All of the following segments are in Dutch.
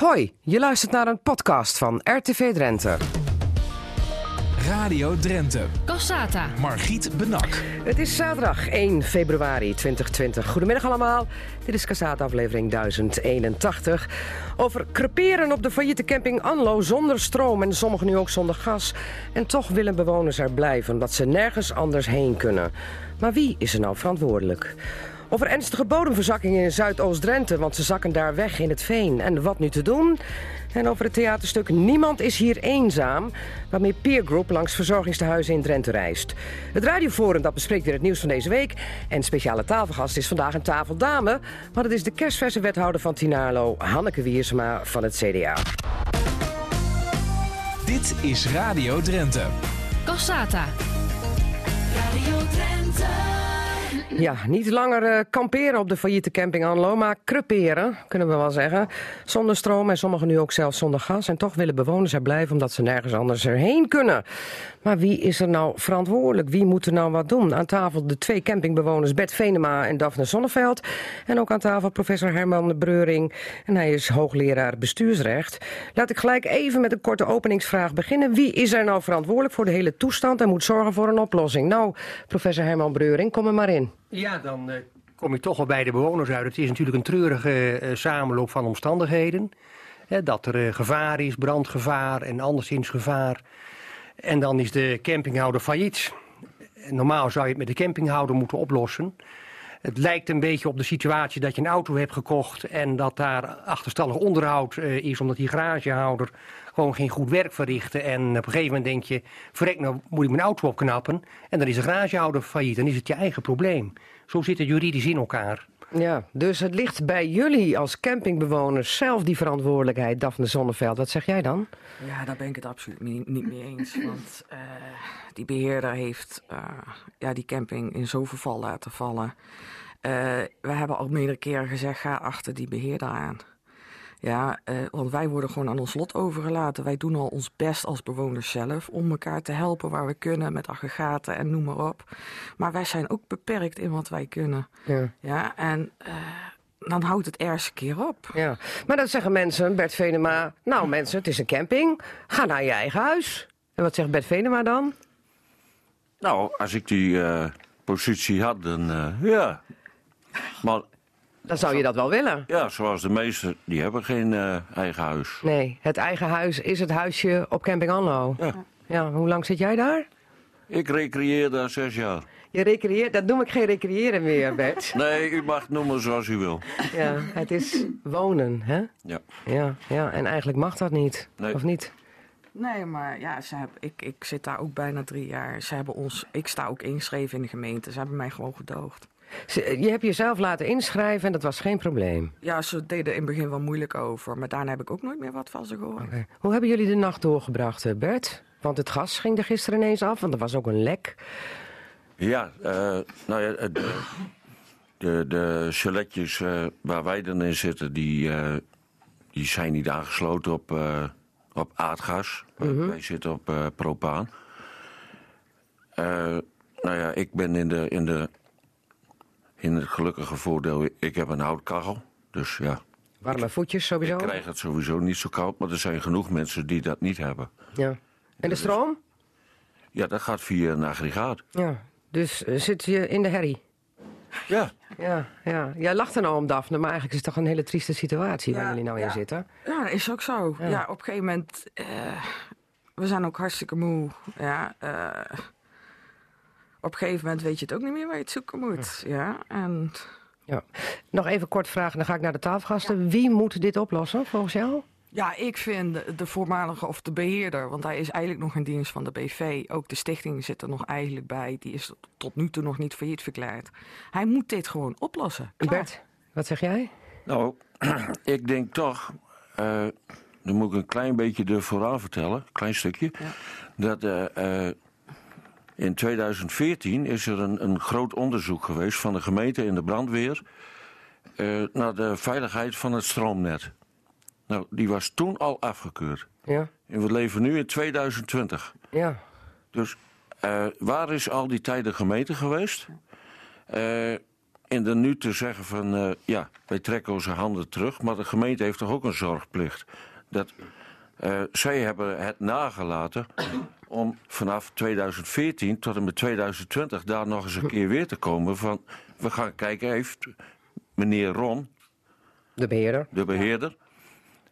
Hoi, je luistert naar een podcast van RTV Drenthe. Radio Drenthe. Cassata. Margriet Benak. Het is zaterdag 1 februari 2020. Goedemiddag allemaal. Dit is Cassata aflevering 1081. Over creperen op de failliete camping Anlo zonder stroom en sommigen nu ook zonder gas. En toch willen bewoners er blijven omdat ze nergens anders heen kunnen. Maar wie is er nou verantwoordelijk? Over ernstige bodemverzakkingen in Zuidoost-Drenthe, want ze zakken daar weg in het veen. En wat nu te doen? En over het theaterstuk Niemand is hier eenzaam, waarmee Peer Group langs verzorgingstehuizen in Drenthe reist. Het radioforum dat bespreekt weer het nieuws van deze week. En speciale tafelgast is vandaag een tafeldame, maar het is de kerstverse wethouder van Tinalo, Hanneke Wiersma van het CDA. Dit is Radio Drenthe. Cassata. Radio Drenthe. Ja, niet langer eh, kamperen op de failliete camping Anlo, maar creperen, kunnen we wel zeggen. Zonder stroom en sommigen nu ook zelfs zonder gas. En toch willen bewoners er blijven omdat ze nergens anders erheen kunnen. Maar wie is er nou verantwoordelijk? Wie moet er nou wat doen? Aan tafel de twee campingbewoners Bert Venema en Daphne Zonneveld. En ook aan tafel professor Herman Breuring. En hij is hoogleraar bestuursrecht. Laat ik gelijk even met een korte openingsvraag beginnen. Wie is er nou verantwoordelijk voor de hele toestand en moet zorgen voor een oplossing? Nou, professor Herman Breuring, kom er maar in. Ja, dan eh, kom je toch wel bij de bewoners uit. Het is natuurlijk een treurige eh, samenloop van omstandigheden. Dat er eh, gevaar is, brandgevaar en anderszins gevaar. En dan is de campinghouder failliet. Normaal zou je het met de campinghouder moeten oplossen. Het lijkt een beetje op de situatie dat je een auto hebt gekocht en dat daar achterstallig onderhoud eh, is, omdat die garagehouder gewoon geen goed werk verrichtte. En op een gegeven moment denk je, verrek nou moet ik mijn auto opknappen. En dan is de garagehouder failliet, dan is het je eigen probleem. Zo zit het juridisch in elkaar. Ja, dus het ligt bij jullie als campingbewoners zelf die verantwoordelijkheid, Daphne Zonneveld. Wat zeg jij dan? Ja, daar ben ik het absoluut niet, mee eens. Want eh, die beheerder heeft eh, ja, die camping in zo'n verval laten vallen. Eh, we hebben al meerdere keren gezegd, ga achter die beheerder aan. Ja, eh, want wij worden gewoon aan ons lot overgelaten. Wij doen al ons best als bewoners zelf om elkaar te helpen waar we kunnen met aggregaten en noem maar op. Maar wij zijn ook beperkt in wat wij kunnen. Ja. Ja, en eh, dan houdt het ergens een keer op. Ja, maar dan zeggen mensen, Bert Venema, nou mensen, het is een camping, ga naar je eigen huis. En wat zegt Bert Venema dan? Nou, als ik die eh, positie had, dan eh, ja. Maar Dan zou je dat wel willen. ja, zoals de meesten, die hebben geen eh, eigen huis. Nee, het eigen huis is het huisje op Camping Anlo. Ja. Ja, hoe lang zit jij daar? Ik recreëer daar zes jaar. Je recreëert, dat noem ik geen recreëren meer, Bert. Nee, u mag het noemen zoals u wil. Ja, het is wonen, hè? Ja. Ja, ja, en eigenlijk mag dat niet, Nee. of niet? Nee, maar ja, ze hebben, ik, ik zit daar ook bijna drie jaar. Ze hebben ons, ik sta ook ingeschreven in de gemeente. Ze hebben mij gewoon gedoogd. Ze- Je hebt jezelf laten inschrijven en dat was geen probleem. Ja, ze deden in het begin wel moeilijk over. Maar daarna heb ik ook nooit meer wat van ze gehoord. Oké. Hoe hebben jullie de nacht doorgebracht, eh, Bert? Want het gas ging er gisteren ineens af, want er was ook een lek. Ja, eh, nou ja, eh, de, de chaletjes eh, waar wij dan in zitten, die, eh, die zijn niet aangesloten op, eh, op aardgas. Wij zitten op eh, propaan. Eh, nou ja, ik ben in, de, in, de, in het gelukkige voordeel, ik heb een houtkachel. Dus ja, Warme voetjes sowieso. ik krijg het sowieso niet zo koud, maar er zijn genoeg mensen die dat niet hebben. Ja. En de stroom? Ja, dat gaat via een aggregaat. Ja. Dus eh, zit je in de herrie? Ja, Ja, ja. Jij lacht er nou om, Daphne, maar eigenlijk is het toch een hele trieste situatie waar jullie nou in zitten. Ja, dat is ook zo. Ja, op een gegeven moment... eh, we zijn ook hartstikke moe. Ja, eh, op een gegeven moment weet je het ook niet meer waar je het zoeken moet. Ja, en... Ja. Nog even kort vragen, dan ga ik naar de tafelgasten. Wie moet dit oplossen volgens jou? Ja, ik vind de, de voormalige of de beheerder, want hij is eigenlijk nog in dienst van de BV. Ook de stichting zit er nog eigenlijk bij. Die is tot nu toe nog niet failliet verklaard. Hij moet dit gewoon oplossen. Klaar. Bert, wat zeg jij? Nou, ik denk toch, eh, dan moet ik een klein beetje er vooraan vertellen, een klein stukje. Dat eh, eh, in 2014 is er een, een groot onderzoek geweest van de gemeente en de brandweer eh, naar de veiligheid van het stroomnet. Nou, die was toen al afgekeurd. Ja, En we leven nu in 2020. ja. Dus eh, waar is al die tijd de gemeente geweest? Eh, En dan nu te zeggen van, ja, wij trekken onze handen terug, maar de gemeente heeft toch ook een zorgplicht. Dat, eh, zij hebben het nagelaten om vanaf 2014 tot en met 2020 daar nog eens een keer weer te komen van, we gaan kijken, heeft meneer Ron, De beheerder. de beheerder,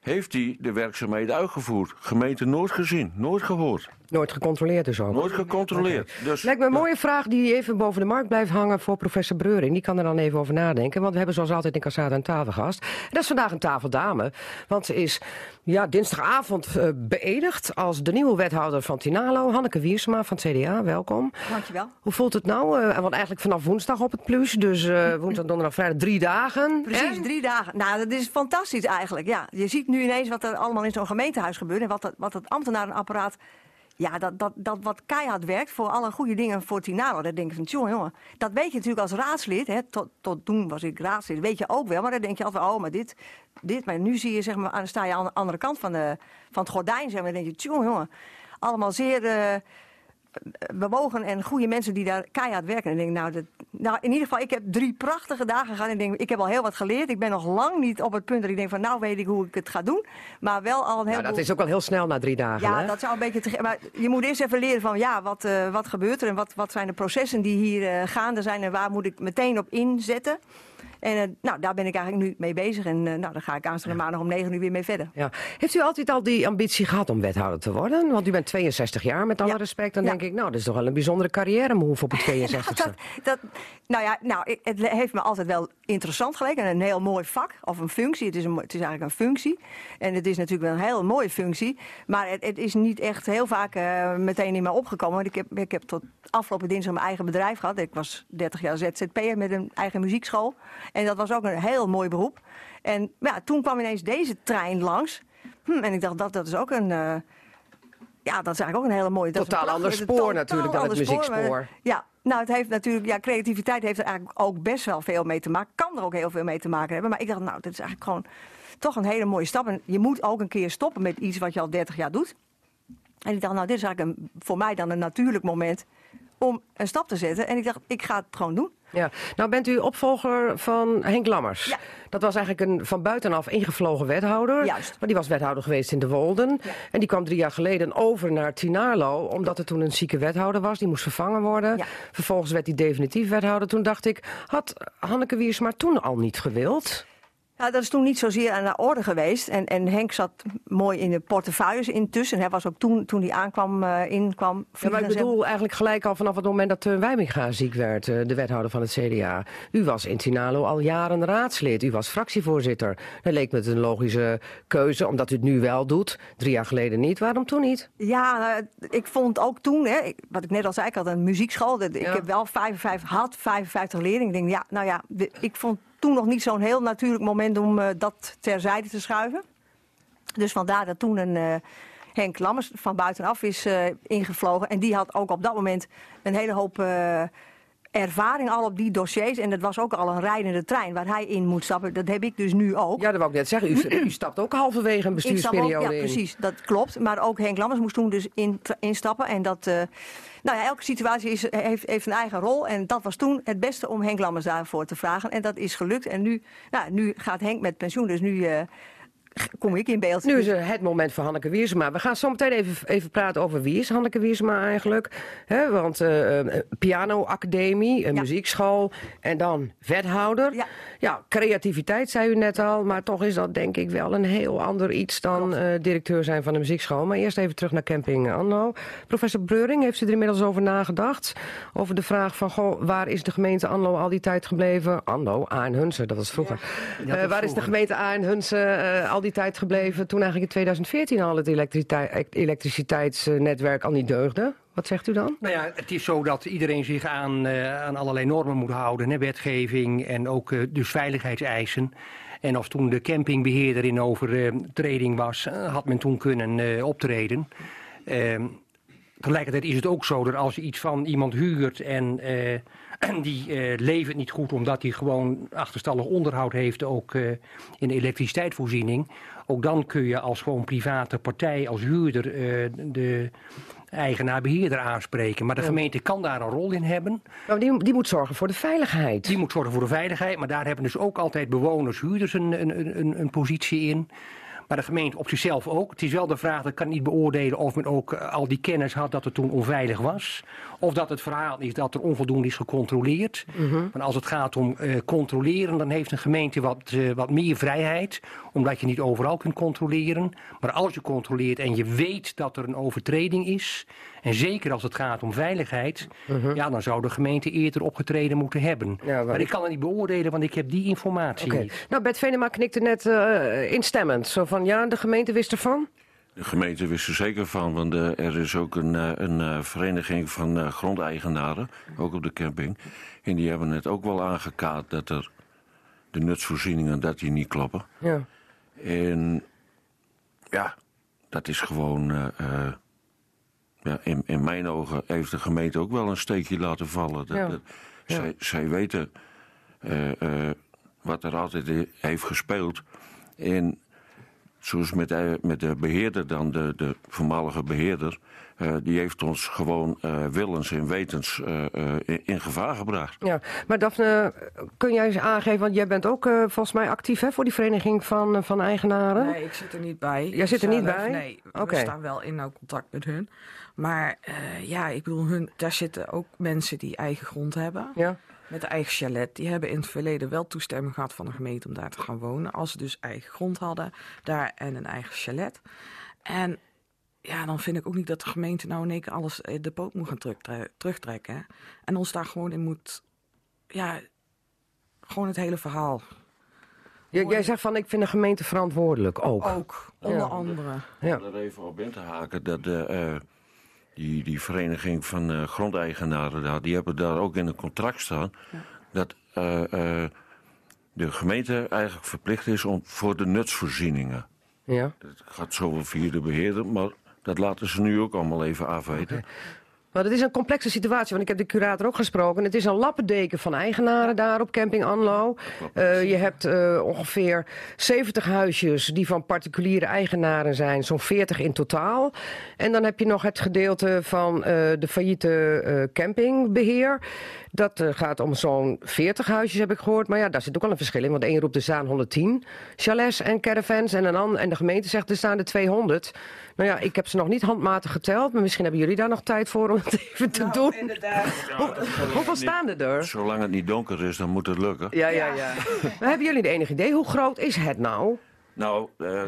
heeft hij de werkzaamheden uitgevoerd? Gemeente nooit gezien, nooit gehoord, Nooit gecontroleerd dus ook. nooit gecontroleerd. Dus, Lijkt me een mooie vraag die even boven de markt blijft hangen voor professor Breuring. Die kan er dan even over nadenken. Want we hebben zoals altijd in Cassata een tafelgast. En dat is vandaag een tafeldame. Want ze is ja, dinsdagavond eh, beëdigd als de nieuwe wethouder van Tinalo. Hanneke Wiersma van het CDA, welkom. Dankjewel. Hoe voelt het nou? Eh, want eigenlijk vanaf woensdag op het plus. Dus eh, woensdag, donderdag, vrijdag drie dagen. Precies, En? drie dagen. Nou, dat is fantastisch eigenlijk. Ja, je ziet nu ineens wat er allemaal in zo'n gemeentehuis gebeurt. En wat, dat- wat het ambtenarenapparaat... Ja, dat, dat, dat wat keihard werkt voor alle goede dingen voor Tinaro. Dat denk ik van, jongen. Dat weet je natuurlijk als raadslid. Hè. Tot, tot toen was ik raadslid. weet je ook wel. Maar dan denk je altijd, oh, maar dit, dit. Maar nu zie je, zeg maar, sta je aan de andere kant van, de, van het gordijn. Zeg maar, dan denk je, jongen, jongen. Allemaal zeer... eh, bewogen en goede mensen die daar keihard werken. En ik denk, nou, dat, nou, in ieder geval, ik heb drie prachtige dagen gehad. En ik denk, ik heb al heel wat geleerd. Ik ben nog lang niet op het punt dat ik denk van, nou weet ik hoe ik het ga doen. Maar wel al een Nou, heleboel... dat is ook wel heel snel na drie dagen. Ja, hè? dat zou een beetje te Maar je moet eerst even leren van ja, wat, eh, wat gebeurt er en wat, wat zijn de processen die hier eh, gaande zijn en waar moet ik meteen op inzetten. En eh, nou, daar ben ik eigenlijk nu mee bezig. En eh, nou, daar ga ik aanstaande maandag om negen uur weer mee verder. Ja. Heeft u altijd al die ambitie gehad om wethouder te worden? Want u bent 62 jaar, met alle Ja. respect. Dan Ja. denk ik, nou, dat is toch wel een bijzondere carrière move op het 62 dat, dat, nou ja, nou, het heeft me altijd wel interessant geleken. En een heel mooi vak of een functie. Het is, een, het is eigenlijk een functie. En het is natuurlijk wel een heel mooie functie. Maar het, het is niet echt heel vaak eh, meteen in me opgekomen. Want ik heb, ik heb tot afgelopen dinsdag mijn eigen bedrijf gehad. Ik was 30 jaar ZZP'er met een eigen muziekschool. En dat was ook een heel mooi beroep. En ja, toen kwam ineens deze trein langs. Hm, en ik dacht, dat, dat is ook een... eh, ja, dat is eigenlijk ook een hele mooie... dat Totaal ander spoor totaal natuurlijk dan het ander spoor, maar- muziekspoor. Ja, nou, het heeft natuurlijk, ja, creativiteit heeft er eigenlijk ook best wel veel mee te maken. Kan er ook heel veel mee te maken hebben. Maar ik dacht, nou, dit is eigenlijk gewoon toch een hele mooie stap. En je moet ook een keer stoppen met iets wat je al 30 jaar doet. En ik dacht, nou, dit is eigenlijk een, voor mij dan een natuurlijk moment om een stap te zetten. En ik dacht, ik ga het gewoon doen. Ja. Nou bent u opvolger van Henk Lammers. Ja. Dat was eigenlijk een van buitenaf ingevlogen wethouder. Juist. Maar die was wethouder geweest in de Wolden. En die kwam drie jaar geleden over naar Tinarlo. Omdat er toen een zieke wethouder was. Die moest vervangen worden. Ja. Vervolgens werd hij definitief wethouder. Toen dacht ik, had Hanneke Wiersma toen al niet gewild? Ja, dat is toen niet zozeer aan de orde geweest. En, en Henk zat mooi in de portefeuilles intussen. Hij was ook toen, toen hij aankwam, eh inkwam. Ja, maar ik bedoel eigenlijk gelijk al vanaf het moment dat Teun Wijminga ziek werd, eh, de wethouder van het CDA. U was in Tinalo al jaren raadslid, u was fractievoorzitter. Dat leek me een logische keuze, omdat u het nu wel doet, drie jaar geleden niet. Waarom toen niet? Ja, nou, ik vond ook toen, hè, wat ik net al zei, ik had een muziekschool. Dat- Ik heb wel 55, had 55 leerlingen. Ik denk, ja, nou ja, ik vond toen nog niet zo'n heel natuurlijk moment om eh, dat terzijde te schuiven. Dus vandaar dat toen een eh, Henk Lammers van buitenaf is eh, ingevlogen. En die had ook op dat moment een hele hoop ervaring al op die dossiers. En dat was ook al een rijdende trein waar hij in moet stappen. Dat heb ik dus nu ook. Ja, dat wou ik net zeggen. U, u stapt ook halverwege een ook, bestuursperiode ja, in. precies, dat klopt. Maar ook Henk Lammers moest toen dus in, instappen. En dat, nou ja, elke situatie is, heeft, heeft een eigen rol. En dat was toen het beste om Henk Lammers daarvoor te vragen. En dat is gelukt. En nu, nou, nu gaat Henk met pensioen, dus nu eh, kom ik in beeld. Nu is er het moment voor Hanneke Wiersma. We gaan zo meteen even, even praten over wie is Hanneke Wiersma eigenlijk. Hè, want eh, eh, pianoacademie, een Ja. muziekschool en dan wethouder. Ja. ja, creativiteit zei u net al. Maar toch is dat denk ik wel een heel ander iets dan eh, directeur zijn van een muziekschool. Maar eerst even terug naar Camping Anlo. Professor Breuring, heeft u er inmiddels over nagedacht? Over de vraag van, goh, waar is de gemeente Anlo al die tijd gebleven? Anlo, Aarnhunsen, dat was vroeger. dat Eh, was waar is de vroeger. gemeente Aarnhunsen eh, al die tijd gebleven toen eigenlijk in 2014 al het elektriciteit- elektriciteitsnetwerk al niet deugde? Wat zegt u dan? Nou ja, het is zo dat iedereen zich aan, eh, aan allerlei normen moet houden. Hè, wetgeving en ook eh, dus veiligheidseisen. En als toen de campingbeheerder in overtreding was, eh, had men toen kunnen optreden. Ehm, tegelijkertijd is het ook zo dat als je iets van iemand huurt en die eh, levert niet goed omdat hij gewoon achterstallig onderhoud heeft, ook eh, in de elektriciteitsvoorziening. Ook dan kun je als gewoon private partij, als huurder, eh, de eigenaar-beheerder aanspreken. Maar de gemeente kan daar een rol in hebben. Die, die moet zorgen voor de veiligheid. Die moet zorgen voor de veiligheid, maar daar hebben dus ook altijd bewoners, huurders een, een, een, een positie in. Maar de gemeente op zichzelf ook. Het is wel de vraag, dat kan niet beoordelen of men ook eh, al die kennis had dat het toen onveilig was. Of dat het verhaal is dat er onvoldoende is gecontroleerd. Maar als het gaat om eh, controleren, dan heeft een gemeente wat, eh, wat meer vrijheid. Omdat je niet overal kunt controleren. Maar als je controleert en je weet dat er een overtreding is. En zeker als het gaat om veiligheid. Ja, dan zou de gemeente eerder opgetreden moeten hebben. Ja, maar maar ik- kan het niet beoordelen, want ik heb die informatie niet. Nou, Bert Venema knikte net eh, instemmend. Zo van, ja, de gemeente wist ervan. De gemeente wist er zeker van, want eh, er is ook een, eh, een eh, vereniging van eh, grondeigenaren, ook op de camping. En die hebben het ook wel aangekaart dat er de nutsvoorzieningen dat die niet kloppen. Ja. En ja, dat is gewoon. eh, eh, ja, in, in mijn ogen heeft de gemeente ook wel een steekje laten vallen. Dat, Ja. dat- Ja. zij, zij weten eh, eh, wat er altijd heeft gespeeld. En zoals met, de- met de beheerder dan, de, de voormalige beheerder. eh, die heeft ons gewoon eh, willens en wetens eh, eh, in, in gevaar gebracht. Ja, maar Daphne, kun jij eens aangeven, want jij bent ook eh, volgens mij actief hè, voor die vereniging van, eh, van eigenaren. Nee, ik zit er niet bij. Jij zit er niet Zelf, bij? Nee, Oké. we staan wel in nauw contact met hun. Maar eh, ja, ik bedoel, hun, daar zitten ook mensen die eigen grond hebben. Ja. Met een eigen chalet. Die hebben in het verleden wel toestemming gehad van de gemeente om daar te gaan wonen. Als ze dus eigen grond hadden daar en een eigen chalet. En ja, dan vind ik ook niet dat de gemeente nou in één keer alles eh, de poot moet gaan terugtre- terugtrekken. En ons daar gewoon in moet, ja, gewoon het hele verhaal. J- jij zegt van, ik vind de gemeente verantwoordelijk ook. Ook, onder Ja. andere. Ja. Om er even op in te haken, dat de, eh, die, die vereniging van eh, grondeigenaren daar, die hebben daar ook in een contract staan dat eh, eh, de gemeente eigenlijk verplicht is om voor de nutsvoorzieningen. Ja. Dat gaat zowel via de beheerder, maar dat laten ze nu ook allemaal even afweten. Maar het is een complexe situatie, want ik heb de curator ook gesproken. Het is een lappendeken van eigenaren daar op Camping Anlo. Eh, je hebt eh, ongeveer 70 huisjes die van particuliere eigenaren zijn, zo'n 40 in totaal. En dan heb je nog het gedeelte van eh, de failliete eh, campingbeheer. Dat eh, gaat om zo'n 40 huisjes, heb ik gehoord. Maar ja, daar zit ook wel een verschil in. Want de een roept er staan 110 chalets en caravans. En, een an- en de gemeente zegt er staan er 200. Nou ja, ik heb ze nog niet handmatig geteld. Maar misschien hebben jullie daar nog tijd voor om het even te Nou, doen. inderdaad. Hoeveel staan er er? Zolang het niet donker is, dan moet het lukken. Ja, ja, ja. Maar hebben jullie de enige idee? Hoe groot is het nou? Nou, eh,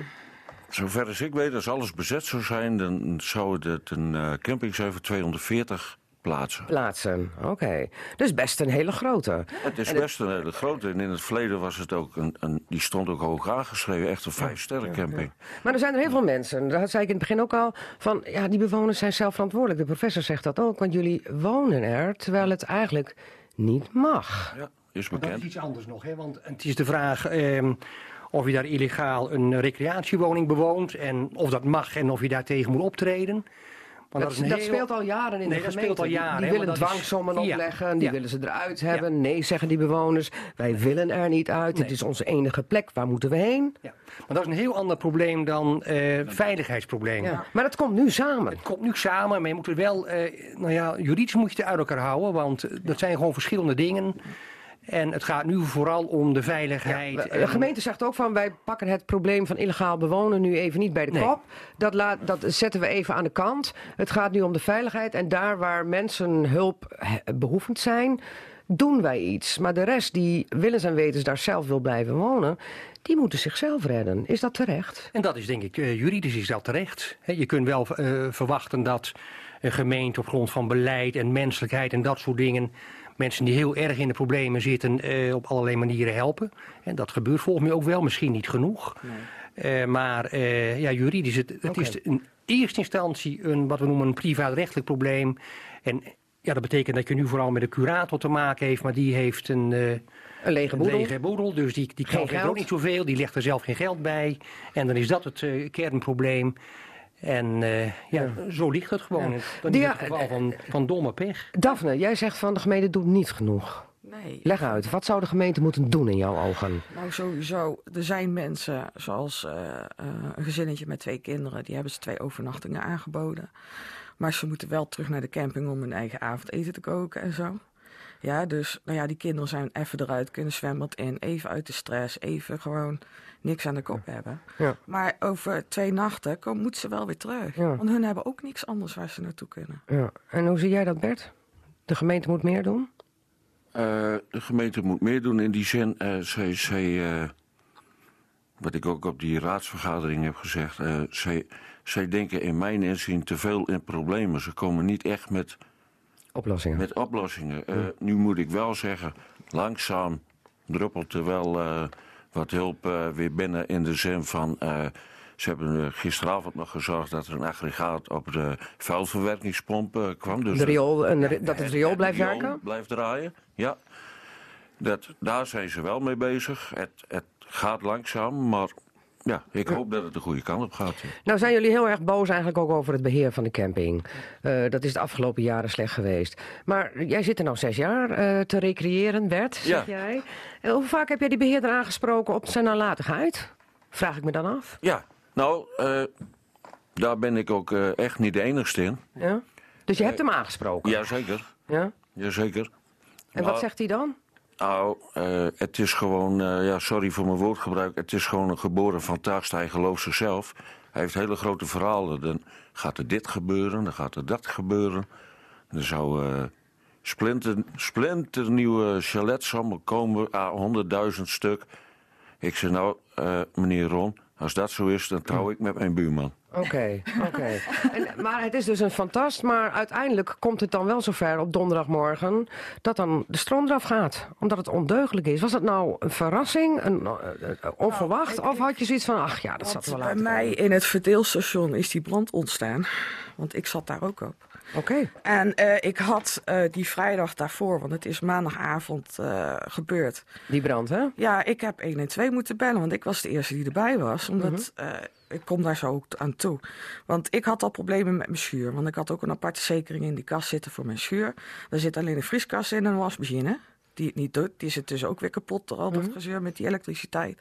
zover als ik weet, als alles bezet zou zijn, dan zou het een eh, camping zijn voor 240 plaatsen. Plaatsen. Oké. Dus best een hele grote. Het is best een hele grote. En in het verleden was het ook een, een die stond ook hoog aangeschreven, echt een vijf-sterren camping. Maar er zijn er heel veel mensen, dat zei ik in het begin ook al, van ja, die bewoners zijn zelf verantwoordelijk. De professor zegt dat ook, want jullie wonen er, terwijl het eigenlijk niet mag. Ja, is Maar dat is bekend. iets anders nog, hè? want het is de vraag ehm, of je daar illegaal een recreatiewoning bewoont en of dat mag en of je daartegen moet optreden. Want Dat, dat heel- speelt al jaren in Nee, de dat gemeente. speelt al Die- jaren, Die, willen dat is- dwangsommen Ja, opleggen, die ja. willen ze eruit hebben. Nee, zeggen die bewoners, wij willen er niet uit. Het is onze enige plek, waar moeten we heen? Ja. Maar dat is een heel ander probleem dan eh, veiligheidsprobleem. Ja. Maar dat komt nu samen. Het komt nu samen, maar je moet er wel, eh, nou ja, juridisch moet je het uit elkaar houden, want eh, dat zijn gewoon verschillende dingen. En het gaat nu vooral om de veiligheid. De en- gemeente zegt ook van wij pakken het probleem van illegaal bewonen nu even niet bij de Nee. kop. Dat, laat, dat zetten we even aan de kant. Het gaat nu om de veiligheid en daar waar mensen hulp behoevend zijn, doen wij iets. Maar de rest die willens en wetens daar zelf wil blijven wonen, die moeten zichzelf redden. Is dat terecht? En dat is denk ik, eh, juridisch is dat terecht. Je kunt wel eh, verwachten dat een gemeente op grond van beleid en menselijkheid en dat soort dingen... mensen die heel erg in de problemen zitten eh, op allerlei manieren helpen. En dat gebeurt volgens mij ook wel, misschien niet genoeg. Eh, maar eh, ja, juridisch, het, is in eerste instantie een, wat we noemen een privaatrechtelijk probleem. En ja, dat betekent dat je nu vooral met een curator te maken heeft, maar die heeft een... Een lege boedel. lege boedel, dus die, die verder ook niet zoveel. Die legt er zelf geen geld bij. En dan is dat het eh, kernprobleem. En eh, ja, zo ligt het gewoon. Ja. Die- is het geval van, van domme pech. Daphne, jij zegt van de gemeente doet niet genoeg. Nee. Leg uit, wat zou de gemeente moeten doen in jouw ogen? Nou, sowieso. Er zijn mensen, zoals eh, eh, een gezinnetje met twee kinderen, die hebben ze twee overnachtingen aangeboden. Maar ze moeten wel terug naar de camping om hun eigen avondeten te koken en zo. Ja, dus nou ja, die kinderen zijn even eruit, kunnen zwembad in, even uit de stress, even gewoon niks aan de kop hebben. Ja. Maar over twee nachten kom, moeten ze wel weer terug. Ja. Want hun hebben ook niks anders waar ze naartoe kunnen. Ja. En hoe zie jij dat, Bert? De gemeente moet meer doen? Eh, de gemeente moet meer doen in die zin. eh, zij, zij, eh, wat ik ook op die raadsvergadering heb gezegd. eh, zij, zij denken in mijn inzien te veel in problemen. Ze komen niet echt met, Oplossingen. met oplossingen. Eh, Nu moet ik wel zeggen, langzaam druppelt er wel eh, wat hulp eh, weer binnen in de zin van. ze hebben gisteravond nog gezorgd dat er een aggregaat op de vuilverwerkingspomp kwam. Dus de riool, dat het riool blijft riool werken? blijft draaien, ja. Dat, daar zijn ze wel mee bezig. Het, het gaat langzaam, maar ja, ik hoop dat het de goede kant op gaat. Nou zijn jullie heel erg boos eigenlijk ook over het beheer van de camping. Eh, dat is de afgelopen jaren slecht geweest. Maar jij zit er nou zes jaar eh, te recreëren, Bert, zeg Ja. jij. En hoe vaak heb jij die beheerder aangesproken op zijn nalatigheid? Vraag ik me dan af. Ja, nou, eh, daar ben ik ook eh, echt niet de enigste in. Ja? Dus je hebt hem aangesproken? Jazeker, Ja? jazeker. En wat zegt hij dan? Nou, eh, het is gewoon, eh, ja, sorry voor mijn woordgebruik, het is gewoon een geboren fantast. Hij gelooft zichzelf. Hij heeft hele grote verhalen. Dan gaat er dit gebeuren, dan gaat er dat gebeuren. Er zou eh splinter, splinternieuwe chalets allemaal komen, ah, 100.000 stuk. Ik zei, nou, meneer Ron, als dat zo is, dan trouw ik met mijn buurman. Oké, oké. Maar het is dus een fantast, maar uiteindelijk komt het dan wel zover op donderdagmorgen dat dan de stroom eraf gaat. Omdat het ondeugelijk is. Was dat nou een verrassing, een, eh, eh, onverwacht? of had je zoiets van, ach ja, dat zat er wel Bij uit. te mij in het verdeelstation is die brand ontstaan. Want ik zat daar ook op. Oké. En eh, ik had eh, die vrijdag daarvoor, want het is maandagavond eh, gebeurd. Die brand, hè? Ja, ik heb 112 moeten bellen, want ik was de eerste die erbij was. Omdat eh, ik kom daar zo ook aan toe. Want ik had al problemen met mijn schuur. Want ik had ook een aparte zekering in die kast zitten voor mijn schuur. Daar zit alleen een vrieskast in en een wasmachine. Die het niet doet. Die zit dus ook weer kapot door al dat gezeur met die elektriciteit.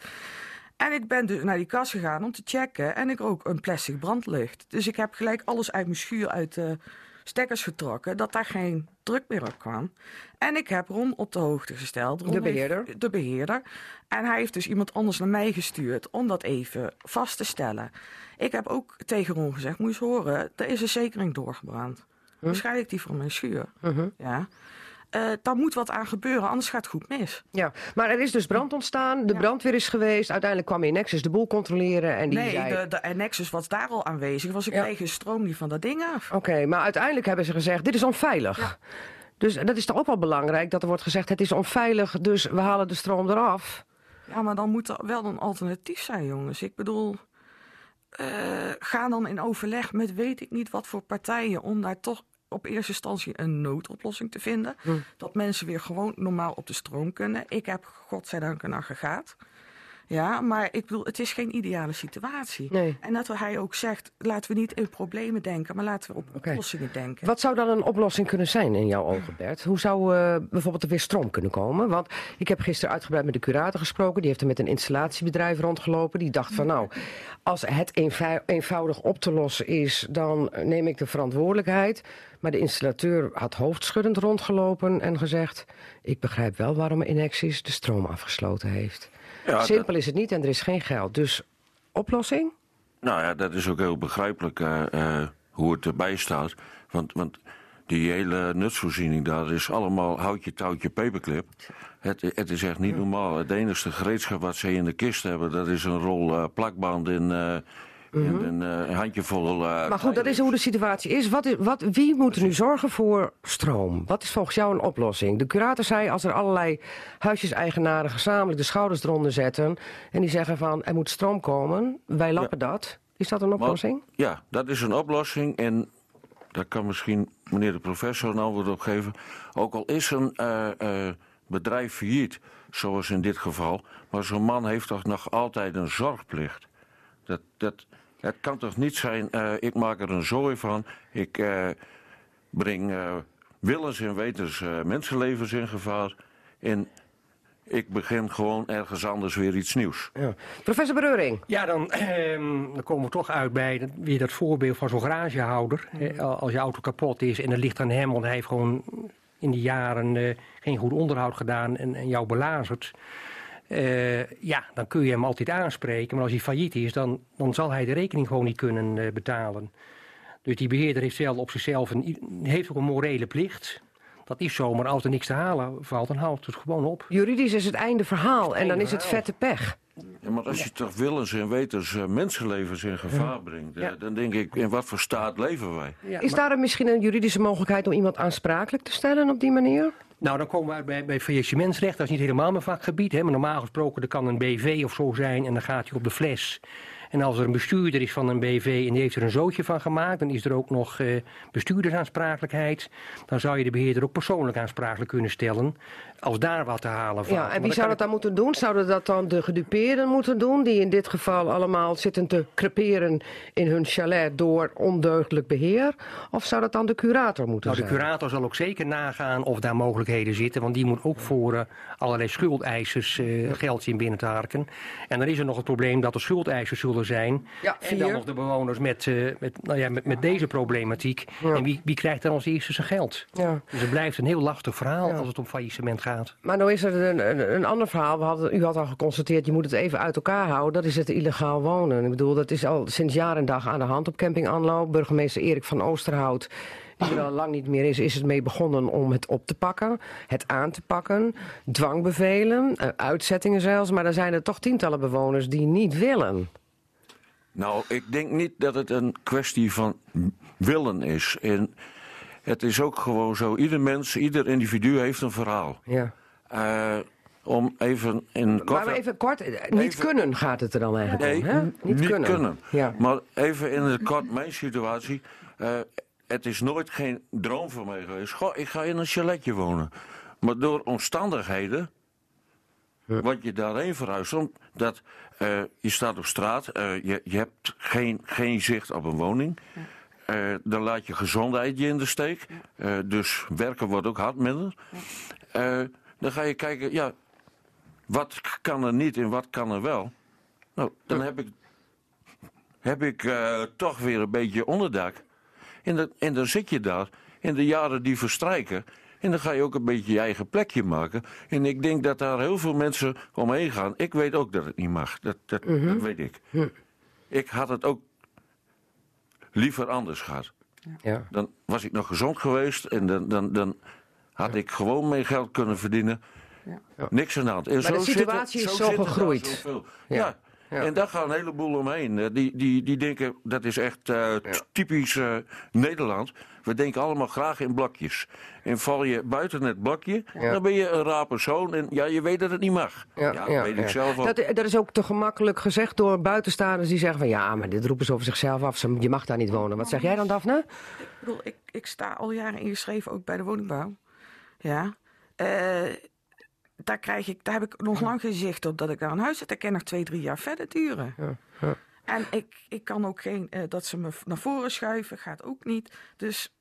En ik ben dus naar die kast gegaan om te checken. En ik rook een plastic brandlucht. Dus ik heb gelijk alles uit mijn schuur uit de stekkers getrokken. Dat daar geen druk meer op kwam. En ik heb Ron op de hoogte gesteld. Ron De heeft- beheerder? de beheerder. En hij heeft dus iemand anders naar mij gestuurd om dat even vast te stellen. Ik heb ook tegen Ron gezegd, moet je eens horen, er is een zekering doorgebrand. Waarschijnlijk die van mijn schuur. Ja. Eh, daar moet wat aan gebeuren, anders gaat het goed mis. Ja, maar er is dus brand ontstaan, de brandweer is geweest. Uiteindelijk kwam Nexus de boel controleren en die nee, zei... de, de Nexus was daar al aanwezig. Was ik Ja. stroom niet van dat ding af. Oké, maar uiteindelijk hebben ze gezegd, dit is onveilig. Dus dat is toch ook wel belangrijk, dat er wordt gezegd, het is onveilig, dus we halen de stroom eraf. Ja, maar dan moet er wel een alternatief zijn, jongens. Ik bedoel, eh, ga dan in overleg met weet ik niet wat voor partijen om daar toch op eerste instantie een noodoplossing te vinden. Dat mensen weer gewoon normaal op de stroom kunnen. Ik heb godzijdank een aggregaat. Ja, maar ik bedoel, het is geen ideale situatie. Nee. En dat hij ook zegt, laten we niet in problemen denken, maar laten we op oplossingen denken. Wat zou dan een oplossing kunnen zijn in jouw ogen, Bert? Hoe zou eh, bijvoorbeeld er weer stroom kunnen komen? Want ik heb gisteren uitgebreid met de curator gesproken. Die heeft er met een installatiebedrijf rondgelopen. Die dacht van nou, als het eenvou- eenvoudig op te lossen is, dan neem ik de verantwoordelijkheid. Maar de installateur had hoofdschuddend rondgelopen en gezegd... ik begrijp wel waarom Inexis de stroom afgesloten heeft. Ja, Simpel is het niet en er is geen geld. Dus oplossing? Nou ja, dat is ook heel begrijpelijk eh, eh, hoe het erbij staat. Want, want die hele nutsvoorziening daar is allemaal houtje, touwtje, paperclip. Het, het is echt niet normaal. Het enige gereedschap wat ze in de kist hebben, dat is een rol eh, plakband in, in een eh, handjevol. eh, Maar goed, dat is hoe de situatie is. Wat is wat, wie moet er nu zorgen voor stroom? Wat is volgens jou een oplossing? De curator zei als er allerlei huisjeseigenaren gezamenlijk de schouders eronder zetten... en die zeggen van er moet stroom komen, wij lappen dat. Is dat een Maar- oplossing? ja, dat is een oplossing. En daar kan misschien meneer de professor een antwoord op geven. Ook al is een eh, bedrijf failliet, zoals in dit geval... maar zo'n man heeft toch nog altijd een zorgplicht. Dat, dat, het kan toch niet zijn, eh, ik maak er een zooi van... ik eh, breng eh, willens en wetens mensenlevens in gevaar... En ik begin gewoon ergens anders weer iets nieuws. Ja. Professor Bereuring. Ja, dan, ehm, dan komen we toch uit bij dat, weer dat voorbeeld van zo'n garagehouder. Eh, als je auto kapot is en het ligt aan hem, want hij heeft gewoon in die jaren eh, geen goed onderhoud gedaan en, en jou belazerd. Eh, ja, dan kun je hem altijd aanspreken. Maar als hij failliet is, dan, dan zal hij de rekening gewoon niet kunnen eh, betalen. Dus die beheerder heeft zelf op zichzelf een, heeft ook een morele plicht. Dat is zo, maar als er niks te halen valt, dan houdt het gewoon op. Juridisch is het einde verhaal en dan is het vette pech. Ja, maar als je toch willens en wetens eh, mensenlevens in gevaar brengt, Ja. dan denk ik, in wat voor staat leven wij? Ja, Is maar- daar misschien een juridische mogelijkheid om iemand aansprakelijk te stellen op die manier? Nou, dan komen we bij, bij faillissementsrecht. Dat is niet helemaal mijn vakgebied. Hè, maar normaal gesproken er kan een BV of zo zijn en dan gaat hij op de fles. En als er een bestuurder is van een BV en die heeft er een zootje van gemaakt, dan is er ook nog eh, bestuurdersaansprakelijkheid. Dan zou je de beheerder ook persoonlijk aansprakelijk kunnen stellen. Als daar wat te halen valt. Ja, en wie zou dat dan moeten doen? Zouden dat dan de gedupeerden moeten doen, die in dit geval allemaal zitten te creperen in hun chalet door ondeugdelijk beheer? Of zou dat dan de curator moeten Nou, de zijn? curator zal ook zeker nagaan of daar mogelijkheden zitten. Want die moet ook voor eh, allerlei schuldeisers eh, geld zien binnen te harken. En dan is er nog het probleem dat er schuldeisers zullen zijn. Ja, en dan nog de bewoners met, eh, met, nou ja, met, met deze problematiek. Ja. En wie, wie krijgt dan als eerste zijn geld? Ja. Dus het blijft een heel lastig verhaal als het om faillissement gaat. Maar nou is er een, een, een ander verhaal. We hadden, u had al geconstateerd, je moet het even uit elkaar houden. Dat is het illegaal wonen. Ik bedoel, dat is al sinds jaar en dag aan de hand op camping Anlo. Burgemeester Erik van Oosterhout, die er al lang niet meer is, is het mee begonnen om het op te pakken. Het aan te pakken. Dwangbevelen, eh, uitzettingen zelfs. Maar er zijn er toch tientallen bewoners die niet willen. Nou, ik denk niet dat het een kwestie van willen is. En het is ook gewoon zo, ieder mens, ieder individu heeft een verhaal. Ja. Eh, om even in Maar korte... even kort, eh, niet Even- kunnen gaat het er dan eigenlijk Nee, om. Hè? niet, kunnen. Ja. Maar even in het kort mijn situatie. Eh, het is nooit geen droom voor mij geweest. Goh, ik ga in een chaletje wonen. Maar door omstandigheden... Wat je daarheen verhuist, omdat je staat op straat, je, je hebt geen, geen zicht op een woning. Eh, dan laat je gezondheid je in de steek. Eh, dus werken wordt ook hard minder. Eh, dan ga je kijken, ja, wat kan er niet en wat kan er wel? Nou, dan heb ik, heb ik toch weer een beetje onderdak. En, dan- en dan zit je daar in de jaren die verstrijken. En dan ga je ook een beetje je eigen plekje maken. En ik denk dat daar heel veel mensen omheen gaan. Ik weet ook dat het niet mag. Dat, dat, dat weet ik. Ik had het ook liever anders gehad. Ja. Dan was ik nog gezond geweest en dan, dan, dan had ik gewoon mee geld kunnen verdienen. Niks aan de hand. En Maar de zit situatie is zo daar gegroeid. Ja. Ja. En daar gaan een heleboel omheen. Eh, Die, die, die denken, dat is echt eh, typisch eh, Nederland. We denken allemaal graag in blokjes. En val je buiten het blokje, Ja. dan ben je een raar persoon. En ja, je weet dat het niet mag. Ja, dat weet ik zelf ook. Dat, dat is ook te gemakkelijk gezegd door buitenstaanders die zeggen van ja, maar dit roepen ze over zichzelf af. Ze- Je mag daar niet wonen. Wat zeg jij dan, Daphne? Ik bedoel, ik, ik sta al jaren ingeschreven, ook bij de woningbouw. Ja. Eh, daar, krijg ik, daar heb ik nog lang geen zicht op dat ik daar een huis zet. Dat kan nog twee, drie jaar verder duren. Ja, ja. En ik, ik kan ook geen, eh, dat ze me naar voren schuiven, gaat ook niet. Dus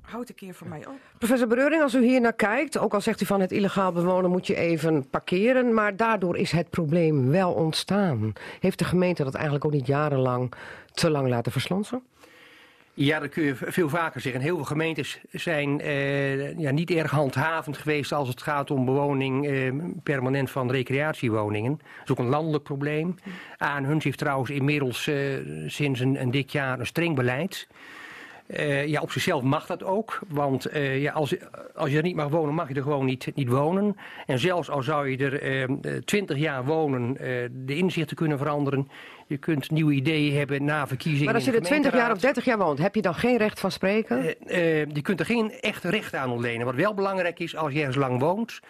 houd een keer voor mij op. Professor Bereuring, als u hier naar kijkt, ook al zegt u van het illegaal bewonen moet je even parkeren, maar daardoor is het probleem wel ontstaan. Heeft de gemeente dat eigenlijk ook niet jarenlang te lang laten verslansen? Ja, dat kun je veel vaker zeggen. Heel veel gemeentes zijn eh, ja, niet erg handhavend geweest als het gaat om bewoning eh, permanent van recreatiewoningen. Dat is ook een landelijk probleem. Aan Huns heeft trouwens inmiddels eh, sinds een, een dik jaar een streng beleid. Eh, ja, op zichzelf mag dat ook. Want eh, ja, als, als je er niet mag wonen, mag je er gewoon niet, niet wonen. En zelfs al zou je er twintig jaar wonen, eh, de inzichten kunnen veranderen. Je kunt nieuwe ideeën hebben na verkiezingen. Maar als je er de 20 jaar of gemeenteraad. 30 jaar woont, heb je dan geen recht van spreken? Eh, eh, je kunt er geen echt recht aan ontlenen. Wat wel belangrijk is, als je ergens lang woont...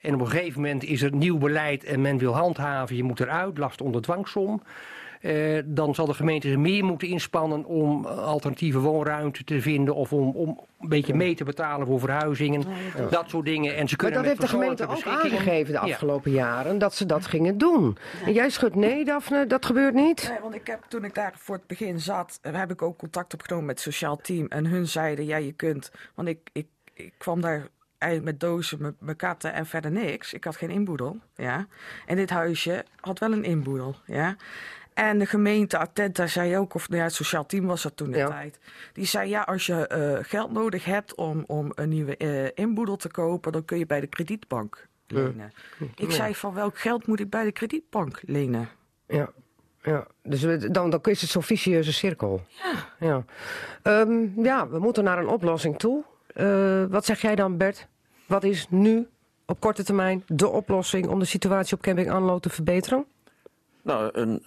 en op een gegeven moment is er nieuw beleid en men wil handhaven... je moet eruit, last onder dwangsom... eh, dan zal de gemeente er meer moeten inspannen om alternatieve woonruimte te vinden... of om, om een beetje mee te betalen voor verhuizingen, dat soort dingen. En ze Maar kunnen dat heeft de gemeente ook aangegeven de Ja. afgelopen jaren, dat ze dat gingen doen. En jij schudt nee, Daphne, dat gebeurt niet? Nee, want ik heb, toen ik daar voor het begin zat, eh, heb ik ook contact opgenomen met het sociaal team. En hun zeiden, ja, je kunt. Want ik, ik, ik kwam daar eigenlijk met dozen, met, met katten en verder niks. Ik had geen inboedel, ja. En dit huisje had wel een inboedel, ja. En de gemeente Attenta zei ook, of nou ja, het sociaal team was dat toen de Ja. tijd. Die zei, ja, als je eh, geld nodig hebt om, om een nieuwe eh, inboedel te kopen... dan kun je bij de kredietbank lenen. Ik zei, van welk geld moet ik bij de kredietbank lenen? Ja, ja. dus dan, dan is het zo'n vicieuze cirkel. Ja. Ja. Ehm, ja, we moeten naar een oplossing toe. Eh, wat zeg jij dan, Bert? Wat is nu op korte termijn de oplossing om de situatie op camping Anlo te verbeteren? Nou, een,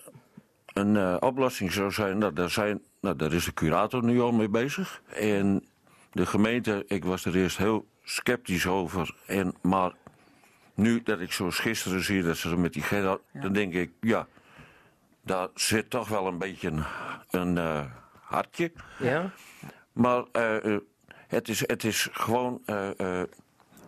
een eh, oplossing zou zijn, nou, daar, zijn, nou, daar is de curator nu al mee bezig. En de gemeente, ik was er eerst heel sceptisch over. En, maar nu dat ik zoals gisteren zie dat ze er met die Gerard, dan denk ik, ja, daar zit toch wel een beetje een, een eh, hartje. Ja. Maar eh, het, is, het is gewoon.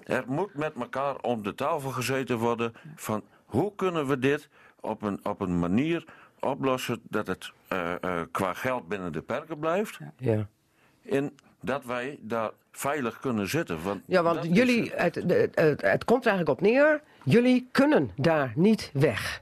er moet met elkaar om de tafel gezeten worden. van hoe kunnen we dit op een, op een manier oplossen. dat het eh, eh, qua geld binnen de perken blijft. Ja, en dat wij daar veilig kunnen zitten. Want, ja want is jullie, het, de- het, het komt er eigenlijk op neer, jullie kunnen daar niet weg.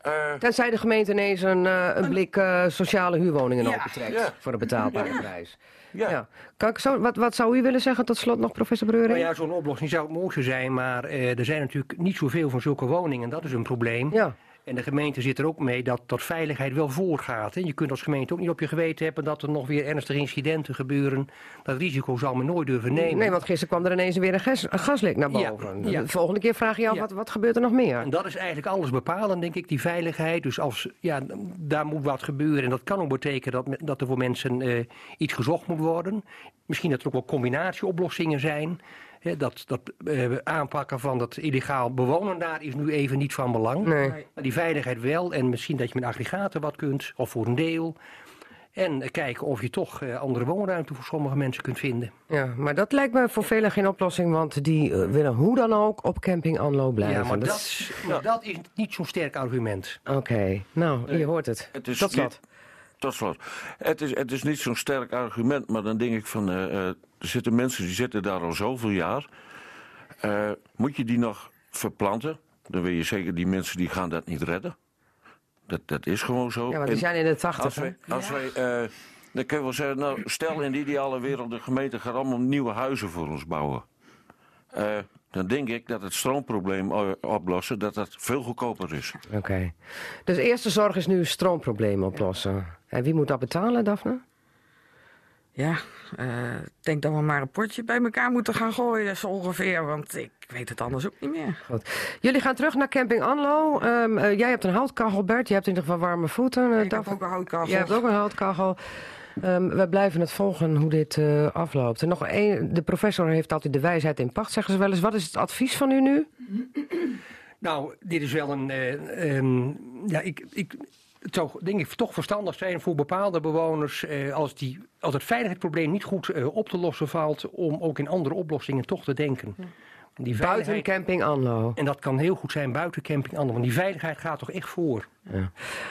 eh, Tenzij de gemeente ineens een, eh, een blik eh, sociale huurwoningen Ja. opentrekt Ja. voor een betaalbare prijs. ja. Ja. Kan ik zo, wat, wat zou u willen zeggen tot slot nog, professor Breuring? Nou ja, zo'n oplossing zou het mooiste zijn, maar eh, er zijn natuurlijk niet zoveel van zulke woningen. Dat is een probleem. Ja. En de gemeente zit er ook mee dat, dat veiligheid wel voorgaat. hè. Je kunt als gemeente ook niet op je geweten hebben dat er nog weer ernstige incidenten gebeuren. Dat risico zal men nooit durven nemen. Nee, want gisteren kwam er ineens weer een, gas, een gaslek naar boven. ja. De volgende keer vraag je af, Ja. wat, wat gebeurt er nog meer? En dat is eigenlijk alles bepalend, denk ik, die veiligheid. Dus als, ja, daar moet wat gebeuren. En dat kan ook betekenen dat, dat er voor mensen eh, iets gezocht moet worden. Misschien dat er ook wel combinatieoplossingen zijn. Hè, dat dat eh, aanpakken van dat illegaal bewonen daar is nu even niet van belang. Nee. Maar die veiligheid wel. En misschien dat je met aggregaten wat kunt, of voor een deel. En eh, kijken of je toch eh, andere woonruimte voor sommige mensen kunt vinden. Ja, maar dat lijkt me voor velen geen oplossing, want die willen hoe dan ook op camping Anlo blijven. Ja, maar Dat dat, is- maar dat is niet zo'n sterk argument. Oké, nou, je hoort het. Het is Tot slot. niet- Tot slot. Het is, het is niet zo'n sterk argument, maar dan denk ik van... eh, eh, er zitten mensen die zitten daar al zoveel jaar. Eh, moet je die nog verplanten? Dan weet je zeker, die mensen die gaan dat niet redden. Dat, dat is gewoon zo. Ja, want die zijn in de tachtig. als wij, als wij dan kun je wel zeggen, nou, stel in de ideale wereld... de gemeente gaat allemaal nieuwe huizen voor ons bouwen. Eh, dan denk ik dat het stroomprobleem eh, oplossen... dat dat veel goedkoper is. Oké. Dus eerste zorg is nu stroomproblemen oplossen. En wie moet dat betalen, Daphne? Ja, eh, ik denk dat we maar een potje bij elkaar moeten gaan gooien, zo ongeveer. Want ik weet het anders ook niet meer. Goed. Jullie gaan terug naar camping Anlo. Ehm, eh, jij hebt een houtkachel, Bert. Je hebt in ieder geval warme voeten. eh, ik heb ook een houtkachel. Jij hebt ook een houtkachel. Ehm, we blijven het volgen hoe dit eh, afloopt. En nog één, de professor heeft altijd de wijsheid in pacht, zeggen ze wel eens. Wat is het advies van u nu? Nou, dit is wel een. eh, ehm, ja, ik, ik, het zou denk ik toch verstandig zijn voor bepaalde bewoners. eh, als, die, als het veiligheidsprobleem niet goed eh, op te lossen valt. om ook in andere oplossingen toch te denken. Die Buiten camping Anlo. en dat kan heel goed zijn buiten camping Ander. Want die veiligheid gaat toch echt voor.